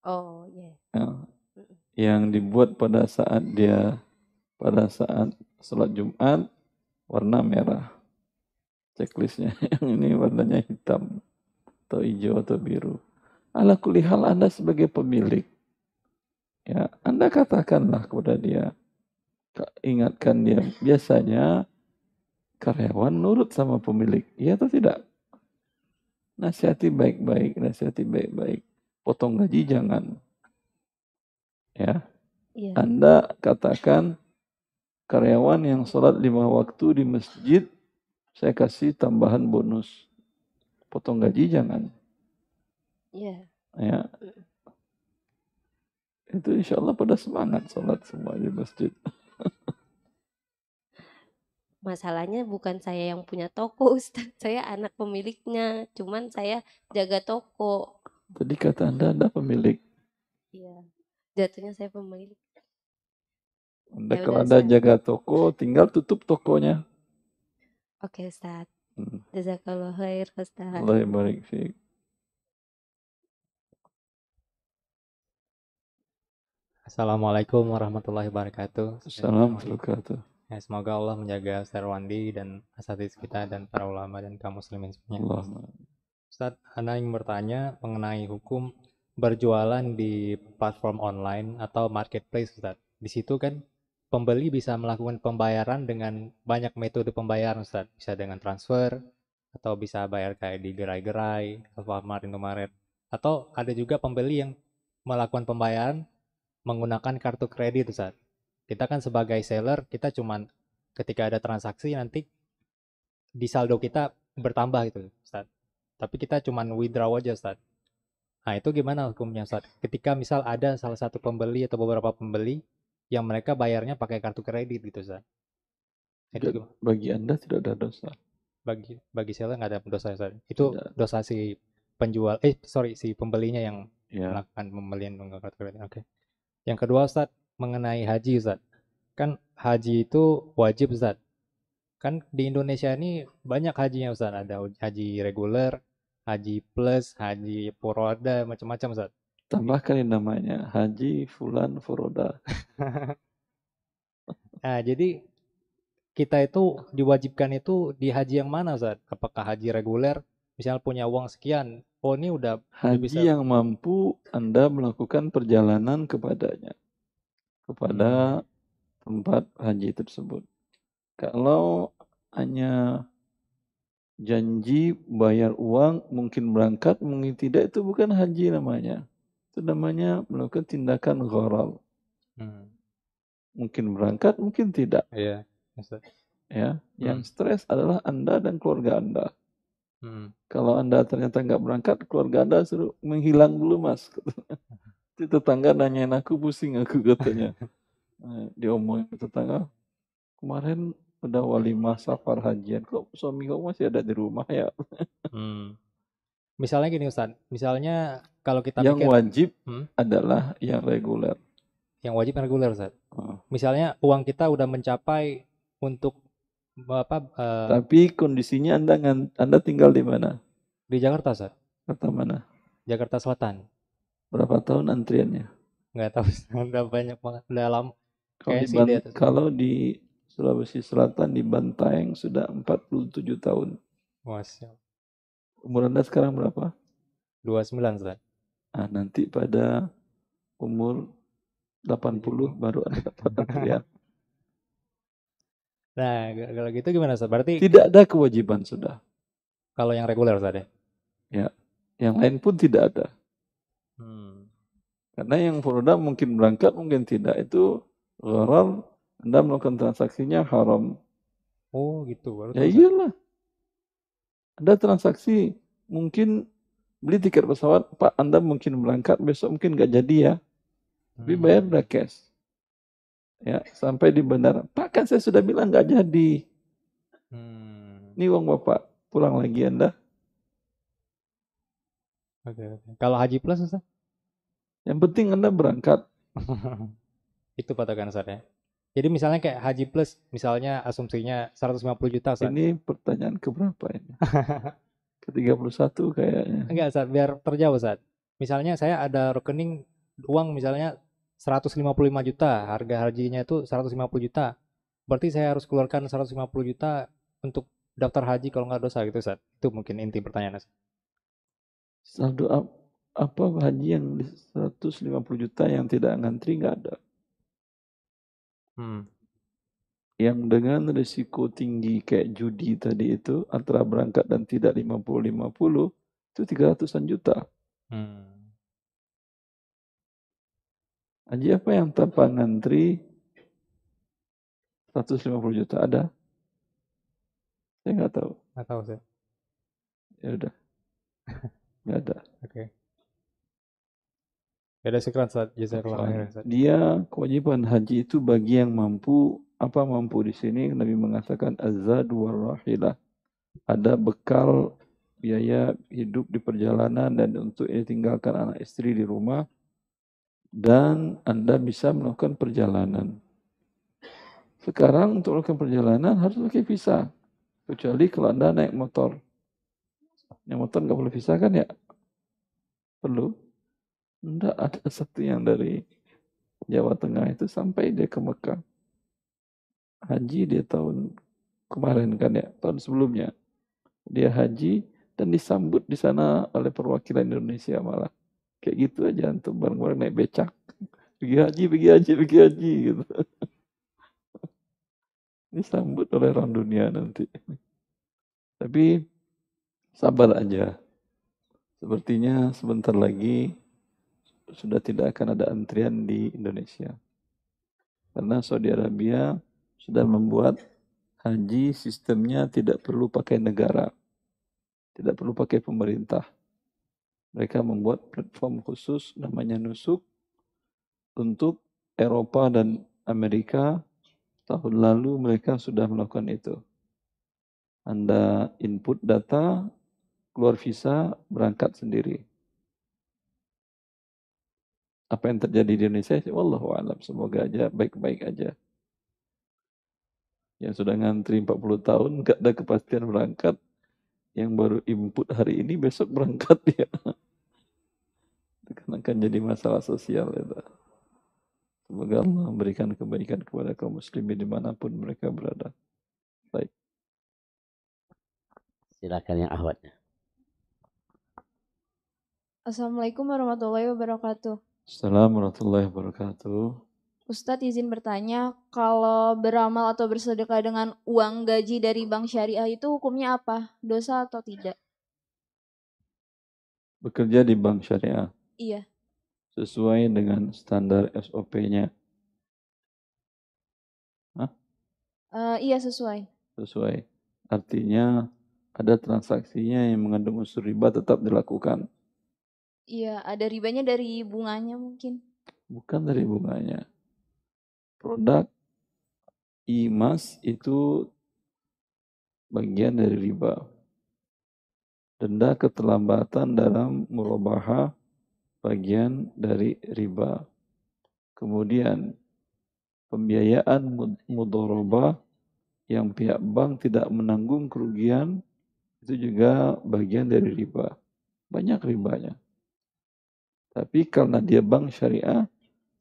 Oh iya. ya, yang dibuat pada saat dia pada saat sholat Jumat warna merah. Checklistnya yang ini warnanya hitam atau hijau atau biru. Ala kulihal Anda sebagai pemilik Ya, Anda katakanlah kepada dia, Ka- ingatkan dia. Biasanya karyawan nurut sama pemilik, iya atau tidak? Nasihati baik-baik, nasihati baik-baik. Potong gaji jangan. Ya. Iya. Anda katakan karyawan yang sholat lima waktu di masjid, saya kasih tambahan bonus. Potong gaji jangan. Iya. Ya. Itu insya Allah pada semangat sholat semua di masjid. Masalahnya bukan saya yang punya toko Ustadz. Saya anak pemiliknya. Cuman saya jaga toko. Tadi kata Anda, Anda pemilik. Iya. Jatuhnya saya pemilik. Anda Ya kalau Anda Ustaz. jaga toko, tinggal tutup tokonya. Oke Ustadz. Hmm. Jazakallah khair Ustadz. Allah barik fiik. Assalamualaikum warahmatullahi wabarakatuh. Assalamualaikum wabarakatuh. Ya, semoga Allah menjaga Ustaz Wandi dan asatidz kita dan para ulama dan kaum muslimin semuanya. Allahumma. Ustaz, Anda ingin bertanya mengenai hukum berjualan di platform online atau marketplace, Ustaz. Di situ kan pembeli bisa melakukan pembayaran dengan banyak metode pembayaran, Ustaz. Bisa dengan transfer atau bisa bayar kayak di gerai-gerai, Alfamart, Indomaret. Atau ada juga pembeli yang melakukan pembayaran menggunakan kartu kredit, Ustaz. Kita kan sebagai seller, kita cuman ketika ada transaksi nanti di saldo kita bertambah gitu, Ustaz. Tapi kita cuman withdraw aja, Ustaz. Nah, itu gimana hukumnya, Ustaz? Ketika misal ada salah satu pembeli atau beberapa pembeli yang mereka bayarnya pakai kartu kredit gitu, Ustaz. Itu gimana? Bagi Anda tidak ada dosa. Bagi bagi seller nggak ada dosa, Ustaz. Itu dosa si penjual, eh sorry, si pembelinya yang Ya. melakukan pembelian menggunakan kartu kredit. Oke. Yang kedua, Ustaz, mengenai haji, Ustaz. Kan haji itu wajib, Ustaz. Kan di Indonesia ini banyak hajinya, Ustaz. Ada haji reguler, haji plus, haji poroda, macam-macam, Ustaz. Tambahkan yang namanya Haji Fulan Furoda. Nah, jadi kita itu diwajibkan itu di haji yang mana, Ustaz? Apakah haji reguler, misal punya uang sekian, oh ini udah udah Haji bisa yang mampu Anda melakukan perjalanan kepadanya. Kepada tempat haji tersebut. Kalau hanya janji bayar uang, mungkin berangkat, mungkin tidak, itu bukan haji namanya. Itu namanya melakukan tindakan gharal. Hmm. Mungkin berangkat, mungkin tidak. Iya, Ustaz. Ya, yang Hmm. stres adalah Anda dan keluarga Anda. Hmm. Kalau Anda ternyata nggak berangkat, keluarga Anda suruh menghilang dulu mas. Itu tetangga nanyain aku, pusing aku katanya. Nah, Diomongin ke tetangga, kemarin udah walimah safar hajian, kok suami kamu masih ada di rumah ya? Hmm. Misalnya gini Ustaz, misalnya kalau kita Yang pikir wajib Hmm? adalah yang reguler. yang wajib yang reguler Ustaz. Oh. Misalnya uang kita udah mencapai untuk apa eh, Tapi kondisinya Anda Anda tinggal di mana? di Jakarta Ustaz, Kata mana? Jakarta Selatan. Berapa tahun antriannya? Nggak tahu udah banyak banget, udah lama. Kalau di, Ban- kalau di Sulawesi Selatan di Bantaeng sudah 47 tahun. Masya Allah. Umur Anda sekarang berapa? 29 Ustaz. Ah, nanti pada umur 80 baru Anda dapat antrian. Nah, kalau gitu gimana Ustaz? Berarti Tidak ada kewajiban sudah. kalau yang reguler Ustaz ya? Ya, yang lain pun tidak ada. Hmm. Karena yang furoda mungkin berangkat, mungkin tidak. Itu gharar, Anda melakukan transaksinya haram. Oh, gitu. Baru Ya iyalah. Anda transaksi, mungkin beli tiket pesawat, Pak Anda mungkin berangkat, besok mungkin nggak jadi ya. Tapi Hmm. bayar udah cash. Ya, sampai di bandara. Pak kan saya sudah bilang nggak jadi. Hmm. Ini uang Bapak, pulang lagi Anda. Oke, oke. Kalau haji plus Ustaz? Yang penting Anda berangkat. Itu patokan Ustaz ya. Jadi misalnya kayak haji plus, misalnya asumsinya 150 juta Ustaz. Ini pertanyaan keberapa ini? Ke-31 kayaknya. Enggak Ustaz, biar terjauh Ustaz. Misalnya saya ada rekening uang misalnya 155 juta, harga hajinya itu 150 juta. Berarti saya harus keluarkan 150 juta untuk daftar haji kalau nggak dosa gitu Ustaz. Itu mungkin inti pertanyaan Ustaz. Saldo ap- apa haji yang di 150 juta yang tidak ngantri nggak ada. Hmm. Yang dengan risiko tinggi kayak judi tadi itu antara berangkat dan tidak 50-50 itu 300-an juta. Hmm. Haji apa yang tanpa ngantri 150 juta ada? Saya nggak tahu. Nggak tahu Ustaz. Ya udah. Nggak ada. Oke. Ya udah. Jazakallahu khairan Ustaz. Dia kewajiban haji itu bagi yang mampu. Apa mampu di sini? Nabi mengatakan azad rahilah. Ada bekal biaya hidup di perjalanan dan untuk ini tinggalkan anak istri di rumah dan Anda bisa melakukan perjalanan. Sekarang untuk melakukan perjalanan harus pakai visa. Kecuali kalau Anda naik motor. Naik motor nggak perlu visa kan ya? Perlu. Enggak ada satu yang dari Jawa Tengah itu sampai dia ke Mekah. Haji dia tahun kemarin kan ya, tahun sebelumnya. Dia haji dan disambut di sana oleh perwakilan Indonesia malah. Kayak gitu aja untuk bareng-bareng naik becak. Pergi haji, pergi haji, pergi haji gitu. Disambut oleh orang dunia nanti. Tapi sabar aja. Sepertinya sebentar lagi sudah tidak akan ada antrian di Indonesia. Karena Saudi Arabia sudah membuat haji sistemnya tidak perlu pakai negara. Tidak perlu pakai pemerintah. Mereka membuat platform khusus namanya Nusuk untuk Eropa dan Amerika. Tahun lalu mereka sudah melakukan itu. Anda input data, keluar visa, berangkat sendiri. Apa yang terjadi di Indonesia? Wallahu alam. Semoga aja baik-baik aja. Yang sudah ngantri 40 tahun, nggak ada kepastian berangkat. Yang baru input hari ini, besok berangkat ya. Itu kan akan jadi masalah sosial itu. Semoga Allah memberikan kebaikan kepada kaum muslimin di mana pun mereka berada. Baik. Silakan yang ahwatnya. Assalamualaikum warahmatullahi wabarakatuh. Assalamualaikum warahmatullahi wabarakatuh. Ustadz izin bertanya, kalau beramal atau bersedekah dengan uang gaji dari bank syariah itu hukumnya apa? Dosa atau tidak? Bekerja di bank syariah Iya. sesuai dengan standar SOP-nya. Hah? Eh, iya sesuai. Sesuai. Artinya ada transaksinya yang mengandung unsur riba tetap dilakukan. Iya, ada ribanya dari bunganya mungkin. Bukan dari bunganya. Produk emas itu bagian dari riba. Denda keterlambatan dalam murabaha bagian dari riba. Kemudian pembiayaan mud- mudharabah yang pihak bank tidak menanggung kerugian itu juga bagian dari riba. Banyak ribanya. Tapi karena dia bank syariah,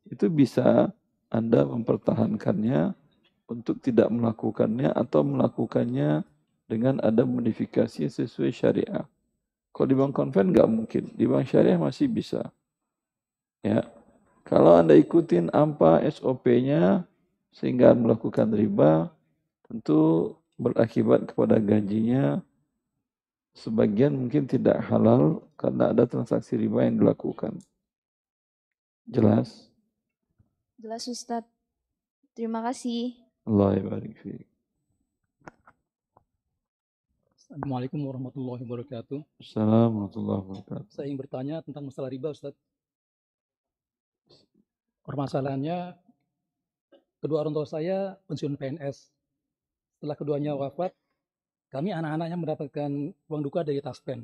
itu bisa Anda mempertahankannya untuk tidak melakukannya atau melakukannya dengan ada modifikasi sesuai syariah. Kalau di bank konven nggak mungkin, di bank syariah masih bisa. Ya, kalau Anda ikutin apa SOP-nya sehingga melakukan riba, tentu berakibat kepada gajinya sebagian mungkin tidak halal karena ada transaksi riba yang dilakukan. Jelas? Jelas Ustadz. Terima kasih. Allah barik fiik. Assalamualaikum warahmatullahi wabarakatuh. Assalamualaikum warahmatullahi wabarakatuh. Saya ingin bertanya tentang masalah riba, Ustaz. Permasalahannya, kedua orang tua saya pensiun PNS. Setelah keduanya wafat, kami anak-anaknya mendapatkan uang duka dari Taspen.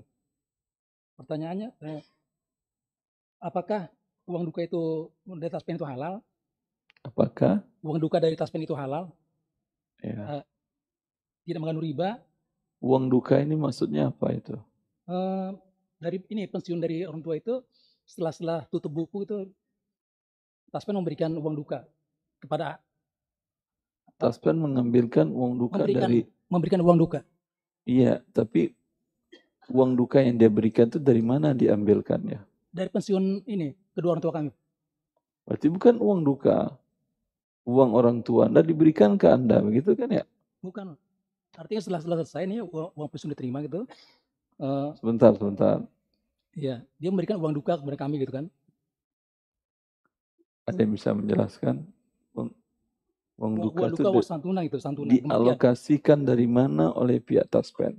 Pertanyaannya, eh, apakah uang duka itu dari Taspen itu halal? Apakah? Uang duka dari Taspen itu halal? Ya. Eh, tidak mengandung riba? Uang duka ini maksudnya apa itu? Eh, dari ini pensiun dari orang tua itu setelah setelah tutup buku itu Taspen memberikan uang duka kepada Taspen mengambilkan uang duka memberikan dari memberikan uang duka Iya, tapi uang duka yang dia berikan itu dari mana diambilkannya? dari pensiun ini kedua orang tua kami. Berarti bukan uang duka. Uang orang tua Anda diberikan ke Anda, begitu kan ya? Bukan. Artinya setelah setelah selesai ini uang, uang pensiun diterima gitu. eh Sebentar, sebentar. Iya, dia memberikan uang duka kepada kami gitu kan. Ada yang bisa menjelaskan? Uang, uang Uang, duka uang itu duka di- uang santunan itu, santunan dialokasikan dari mana oleh pihak Taspen?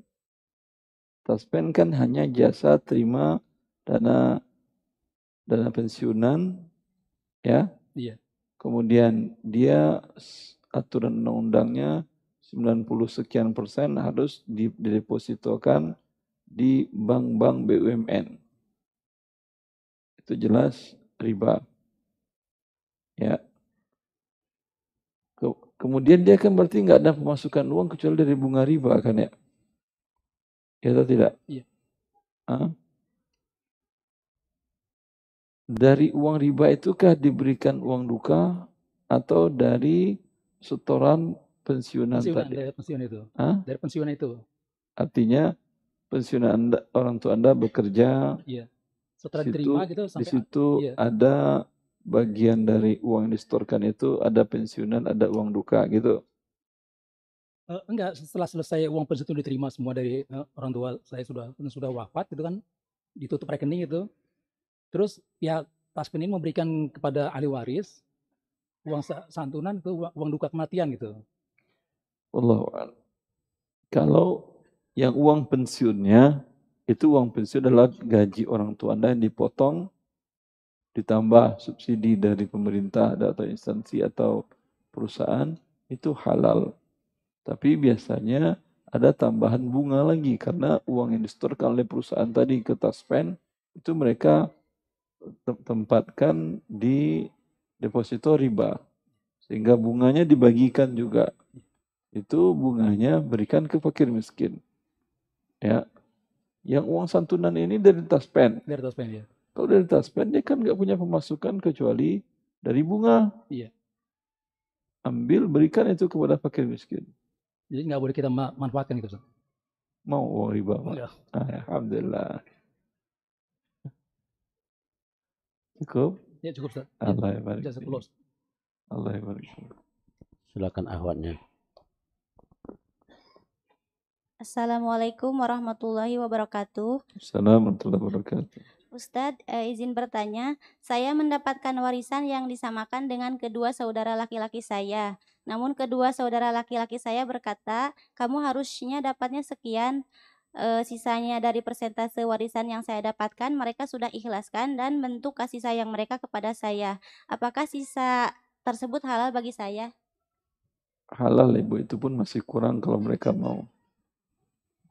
Taspen kan hanya jasa terima dana dana pensiunan, ya. Iya. Kemudian dia aturan undang-undangnya 90 sekian persen harus di- didepositokan di bank-bank BUMN. Itu jelas riba. Ya. Ke- Kemudian dia kan berarti nggak ada pemasukan uang kecuali dari bunga riba kan ya? Ya atau tidak? Iya. Hah? Dari uang riba itukah diberikan uang duka atau dari setoran pensiunan Pensiunan tadi? dari pensiun itu. Hah? Dari pensiun itu. Artinya pensiunan anda, orang tua anda bekerja, Iya. Setelah situ, diterima gitu di sampai situ iya. ada bagian dari uang yang disetorkan itu ada pensiunan, ada uang duka gitu. Eh, enggak, setelah selesai uang pensiun itu diterima semua dari eh, orang tua saya sudah sudah wafat gitu kan, ditutup rekening itu. Terus pihak Taspen ini memberikan kepada ahli waris uang sa- santunan ke uang, duka kematian gitu. A'lam. Kalau yang uang pensiunnya itu uang pensiun adalah gaji orang tua Anda yang dipotong ditambah subsidi dari pemerintah atau instansi atau perusahaan itu halal. Tapi biasanya ada tambahan bunga lagi karena uang yang disetorkan oleh perusahaan tadi ke Taspen itu mereka tempatkan di deposito riba sehingga bunganya dibagikan juga itu bunganya berikan ke fakir miskin ya yang uang santunan ini dari Taspen Dari Taspen ya. kalau dari Taspen dia kan nggak punya pemasukan kecuali dari bunga Iya. ambil berikan itu kepada fakir miskin Jadi nggak boleh kita ma- manfaatkan. Ustaz. mau uang riba Pak? Enggak. alhamdulillah cukup Ya cukup Ustaz. Ya. Allah ya barik Jazakallah. Allah ya barik Silakan ahwatnya. Assalamualaikum warahmatullahi wabarakatuh. Assalamualaikum warahmatullahi wabarakatuh Ustadz, eh, izin bertanya, saya mendapatkan warisan yang disamakan dengan kedua saudara laki-laki saya. Namun kedua saudara laki-laki saya berkata, kamu harusnya dapatnya sekian, eh, sisanya dari persentase warisan yang saya dapatkan, mereka sudah ikhlaskan dan bentuk kasih sayang mereka kepada saya. Apakah sisa tersebut halal bagi saya? halal ibu itu pun masih kurang kalau mereka mau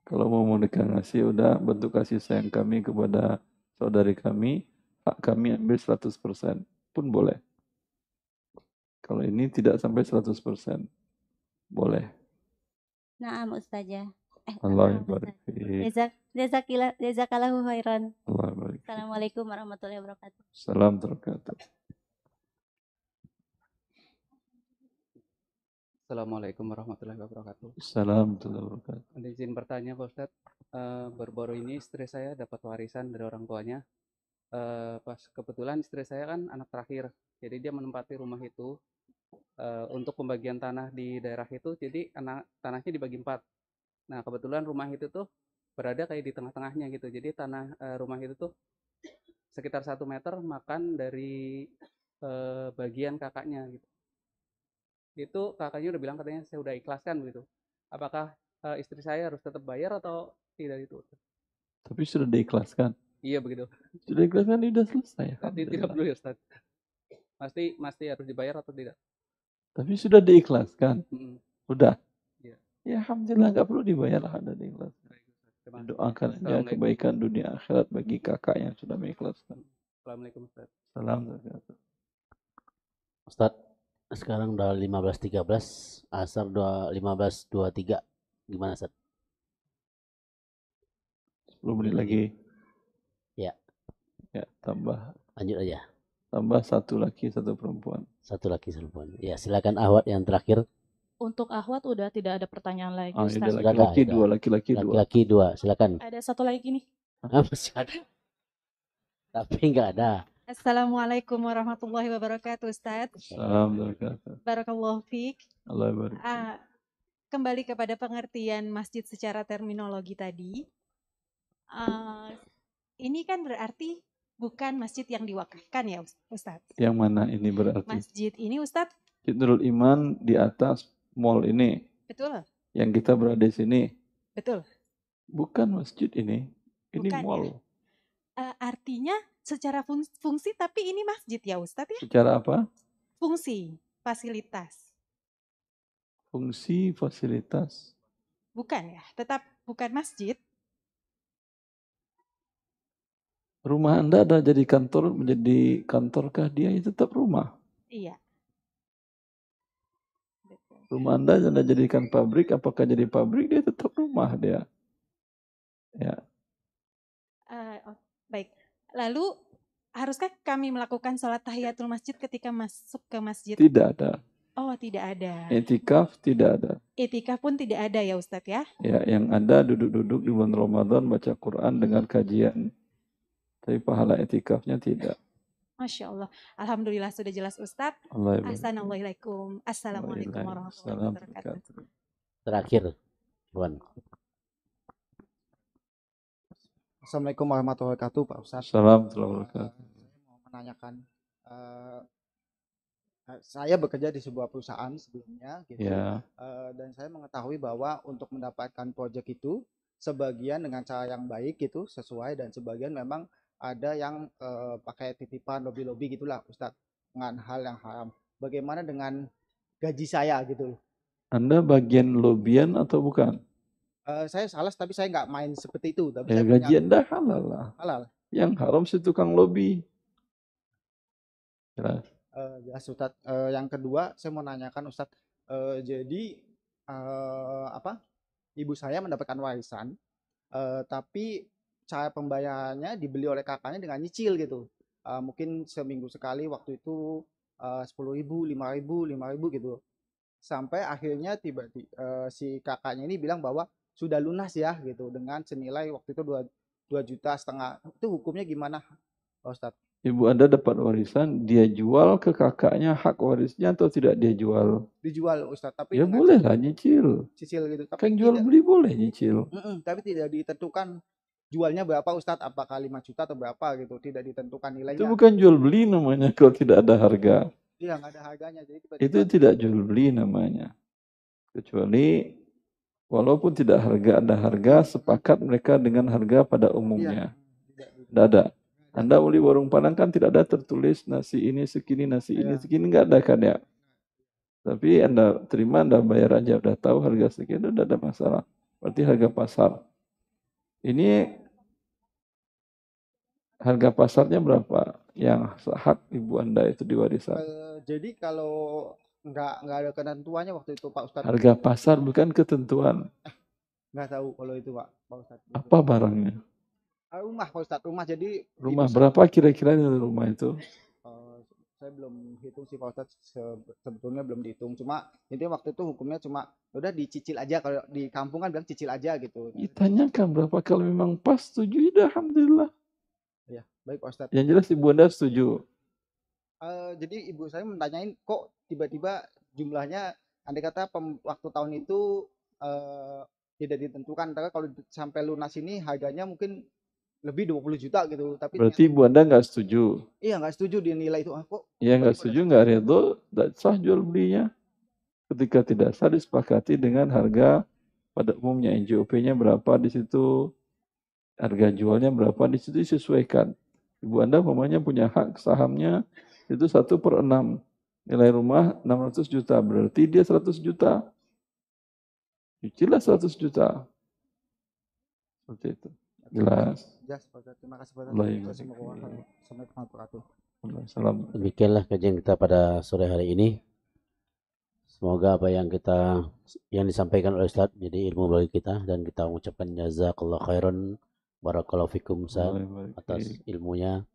kalau mau mereka ngasih udah bentuk kasih sayang kami kepada saudari kami hak kami ambil 100% pun boleh kalau ini tidak sampai 100% boleh Naam Ustazah. Eh, Allah jazakillah, jazakallahu khairan. Allah barik fiik. Assalamualaikum warahmatullahi wabarakatuh. salam terkatuh Assalamualaikum warahmatullahi wabarakatuh. salam warahmatullahi wabarakatuh Ada izin bertanya Pak Ustadz, Eh, baru-baru ini istri saya dapat warisan dari orang tuanya. Eh, pas kebetulan istri saya kan anak terakhir, jadi dia menempati rumah itu eh, untuk pembagian tanah di daerah itu. Jadi anak tanahnya dibagi empat. Nah kebetulan rumah itu tuh berada kayak di tengah-tengahnya gitu. Jadi tanah eh, rumah itu tuh sekitar satu meter makan dari eh, bagian kakaknya gitu itu kakaknya udah bilang katanya saya udah ikhlaskan begitu. Apakah eh, istri saya harus tetap bayar atau tidak itu? tapi sudah diikhlaskan Iya begitu. sudah diikhlaskan ini sudah selesai Nanti tidak perlu ya Ustaz. Pasti pasti harus dibayar atau tidak? tapi sudah diikhlaskan Mm-mm. udah Iya. Ya alhamdulillah nggak perlu dibayar ada kasih. doakan aja kebaikan dunia akhirat bagi kakak yang sudah mengikhlaskan Assalamualaikum Ustaz. salam Ustadz, sekarang udah 15.13, asar udah 15.23. Gimana Ustadz? 10 menit lagi Ya, ya tambah lanjut aja. tambah satu laki satu perempuan Satu lagi satu perempuan. Ya, silakan ahwat yang terakhir. Untuk Ahwat udah tidak ada pertanyaan lagi Ustaz. ada laki-laki dua laki-laki dua Laki-laki dua, silakan. Ada satu lagi nih. Ah, masih ada. Tapi nggak ada. Assalamualaikum warahmatullahi wabarakatuh Ustaz. salam terkatuh Barakallahu fiik. Allah barik Ah, kembali kepada pengertian masjid secara terminologi tadi. Ah, ini kan berarti bukan masjid yang diwakafkan ya Ustadz. yang mana ini berarti Masjid ini Ustadz, Nurul Iman di atas mall ini betul? yang kita berada di sini Betul. bukan masjid ini ini Bukan mall Ah, artinya secara fung- fungsi tapi ini masjid ya Ustadz ya? secara apa Fungsi, fasilitas. fungsi fasilitas Bukan ya, tetap bukan masjid. rumah anda ada jadi kantor menjadi kantorkah dia itu tetap rumah Iya. Rumah anda anda jadikan pabrik apakah jadi pabrik dia tetap rumah dia ya Ah, oh, baik. Lalu haruskah kami melakukan sholat tahiyatul masjid ketika masuk ke masjid? tidak ada Oh, tidak ada. etikaf tidak ada Itikaf pun tidak ada ya Ustadz ya? ya yang ada duduk-duduk di bulan Ramadan baca Quran dengan kajian tapi pahala etikafnya tidak Masya Allah. Alhamdulillah sudah jelas Ustadz. Assalamualaikum. Assalamualaikum warahmatullahi wabarakatuh. Terakhir, Tuan. Assalamualaikum warahmatullahi wabarakatuh Pak Ustadz. Salam warahmatullahi wabarakatuh. Mau menanyakan eh, Eh, Saya bekerja di sebuah perusahaan sebelumnya gitu. Ya. Eh, dan saya mengetahui bahwa untuk mendapatkan proyek itu sebagian dengan cara yang baik gitu sesuai dan sebagian memang ada yang eh, pakai titipan lobby-lobby gitulah Ustadz dengan hal yang haram. Bagaimana dengan gaji saya gitu loh. Anda bagian lobbyan atau bukan? Eh, saya salah tapi saya nggak main seperti itu tapi Ya saya gaji punya Anda halal lah. halal. Yang haram si tukang lobby. Jelas. Eh, jelas Ustadz. Eh, yang kedua saya mau nanyakan Ustadz. Eh, jadi eh, apa? Ibu saya mendapatkan warisan, eh, tapi cara pembayarannya dibeli oleh kakaknya dengan nyicil gitu. Eh, mungkin seminggu sekali waktu itu sepuluh ribu, lima ribu, lima ribu gitu. Sampai akhirnya tiba-tiba eh, si kakaknya ini bilang bahwa sudah lunas ya gitu dengan senilai waktu itu dua dua juta setengah. Itu hukumnya gimana, Pak Ustadz? Ibu Anda dapat warisan, dia jual ke kakaknya hak warisnya atau tidak dia jual? Dijual Ustadz, tapi Ya boleh lah nyicil. cicil gitu. Tapi Kan jual beli boleh nyicil. Mm-mm, tapi tidak ditentukan jualnya berapa Ustadz, apakah 5 juta atau berapa gitu, tidak ditentukan Itu nilainya. bukan jual beli namanya kalau tidak ada harga. Iya nggak ada harganya, jadi tiba-tiba Itu tidak jual beli namanya. Kecuali walaupun tidak harga ada harga, sepakat mereka dengan harga pada umumnya. Tidak ada. Anda beli warung Padang kan tidak ada tertulis nasi ini segini, nasi ini segini, nggak ada kan ya. Tapi Anda terima, Anda bayar aja, udah tahu harga segini, udah ada masalah. Berarti harga pasar. Ini harga pasarnya berapa? Yang hak ibu Anda itu di warisan. Eh, jadi kalau nggak nggak ada ketentuannya waktu itu Pak Ustadz. Harga pasar bukan ketentuan. Nggak tahu kalau itu Pak, Pak Ustadz. Apa barangnya? Ah, rumah Pak Ustadz, rumah jadi Rumah berapa kira-kira rumah itu? Eh, saya belum hitung sih Pak Ustadz, Se- sebetulnya belum dihitung. Cuma intinya waktu itu hukumnya cuma udah dicicil aja kalau di kampung kan bilang cicil aja gitu. Ditanyakan berapa kalau memang pas setuju, ya alhamdulillah. Ya, baik Pak Ustadz. Yang jelas ibu anda setuju. Eh, jadi ibu saya menanyain kok tiba-tiba jumlahnya andai kata pem- waktu tahun itu eh, tidak ditentukan tapi kalau sampai lunas ini harganya mungkin lebih 20 juta gitu tapi Berarti ibu anda nggak setuju. iya nggak setuju dia nilai itu ah, kok Ya nggak setuju, nggak ridho, tidak sah jual belinya. Ketika tidak sah disepakati dengan harga pada umumnya NJOP-nya berapa di situ, harga jualnya berapa di situ disesuaikan. Ibu anda umpamanya punya hak sahamnya itu satu per enam. Nilai rumah 600 juta, berarti dia 100 juta. Cicilah 100 juta. Seperti itu. Jelas. jelas terima kasih Pak yang Assalamualaikum warahmatullahi. Demikianlah kajian kita pada sore hari ini. Semoga apa yang kita yang disampaikan oleh Ustaz jadi ilmu bagi kita dan kita mengucapkan jazakallah khairan barakallahu fikum Ustaz atas ilmunya.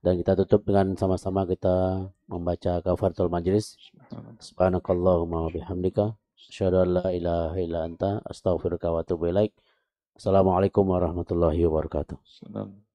Dan kita tutup dengan sama-sama kita membaca kafaratul majlis. Subhanakallahumma wa bihamdika asyhadu an la ilaha illa anta astaghfiruka wa atubu ilaik. Assalamualaikum warahmatullahi wabarakatuh. Salam.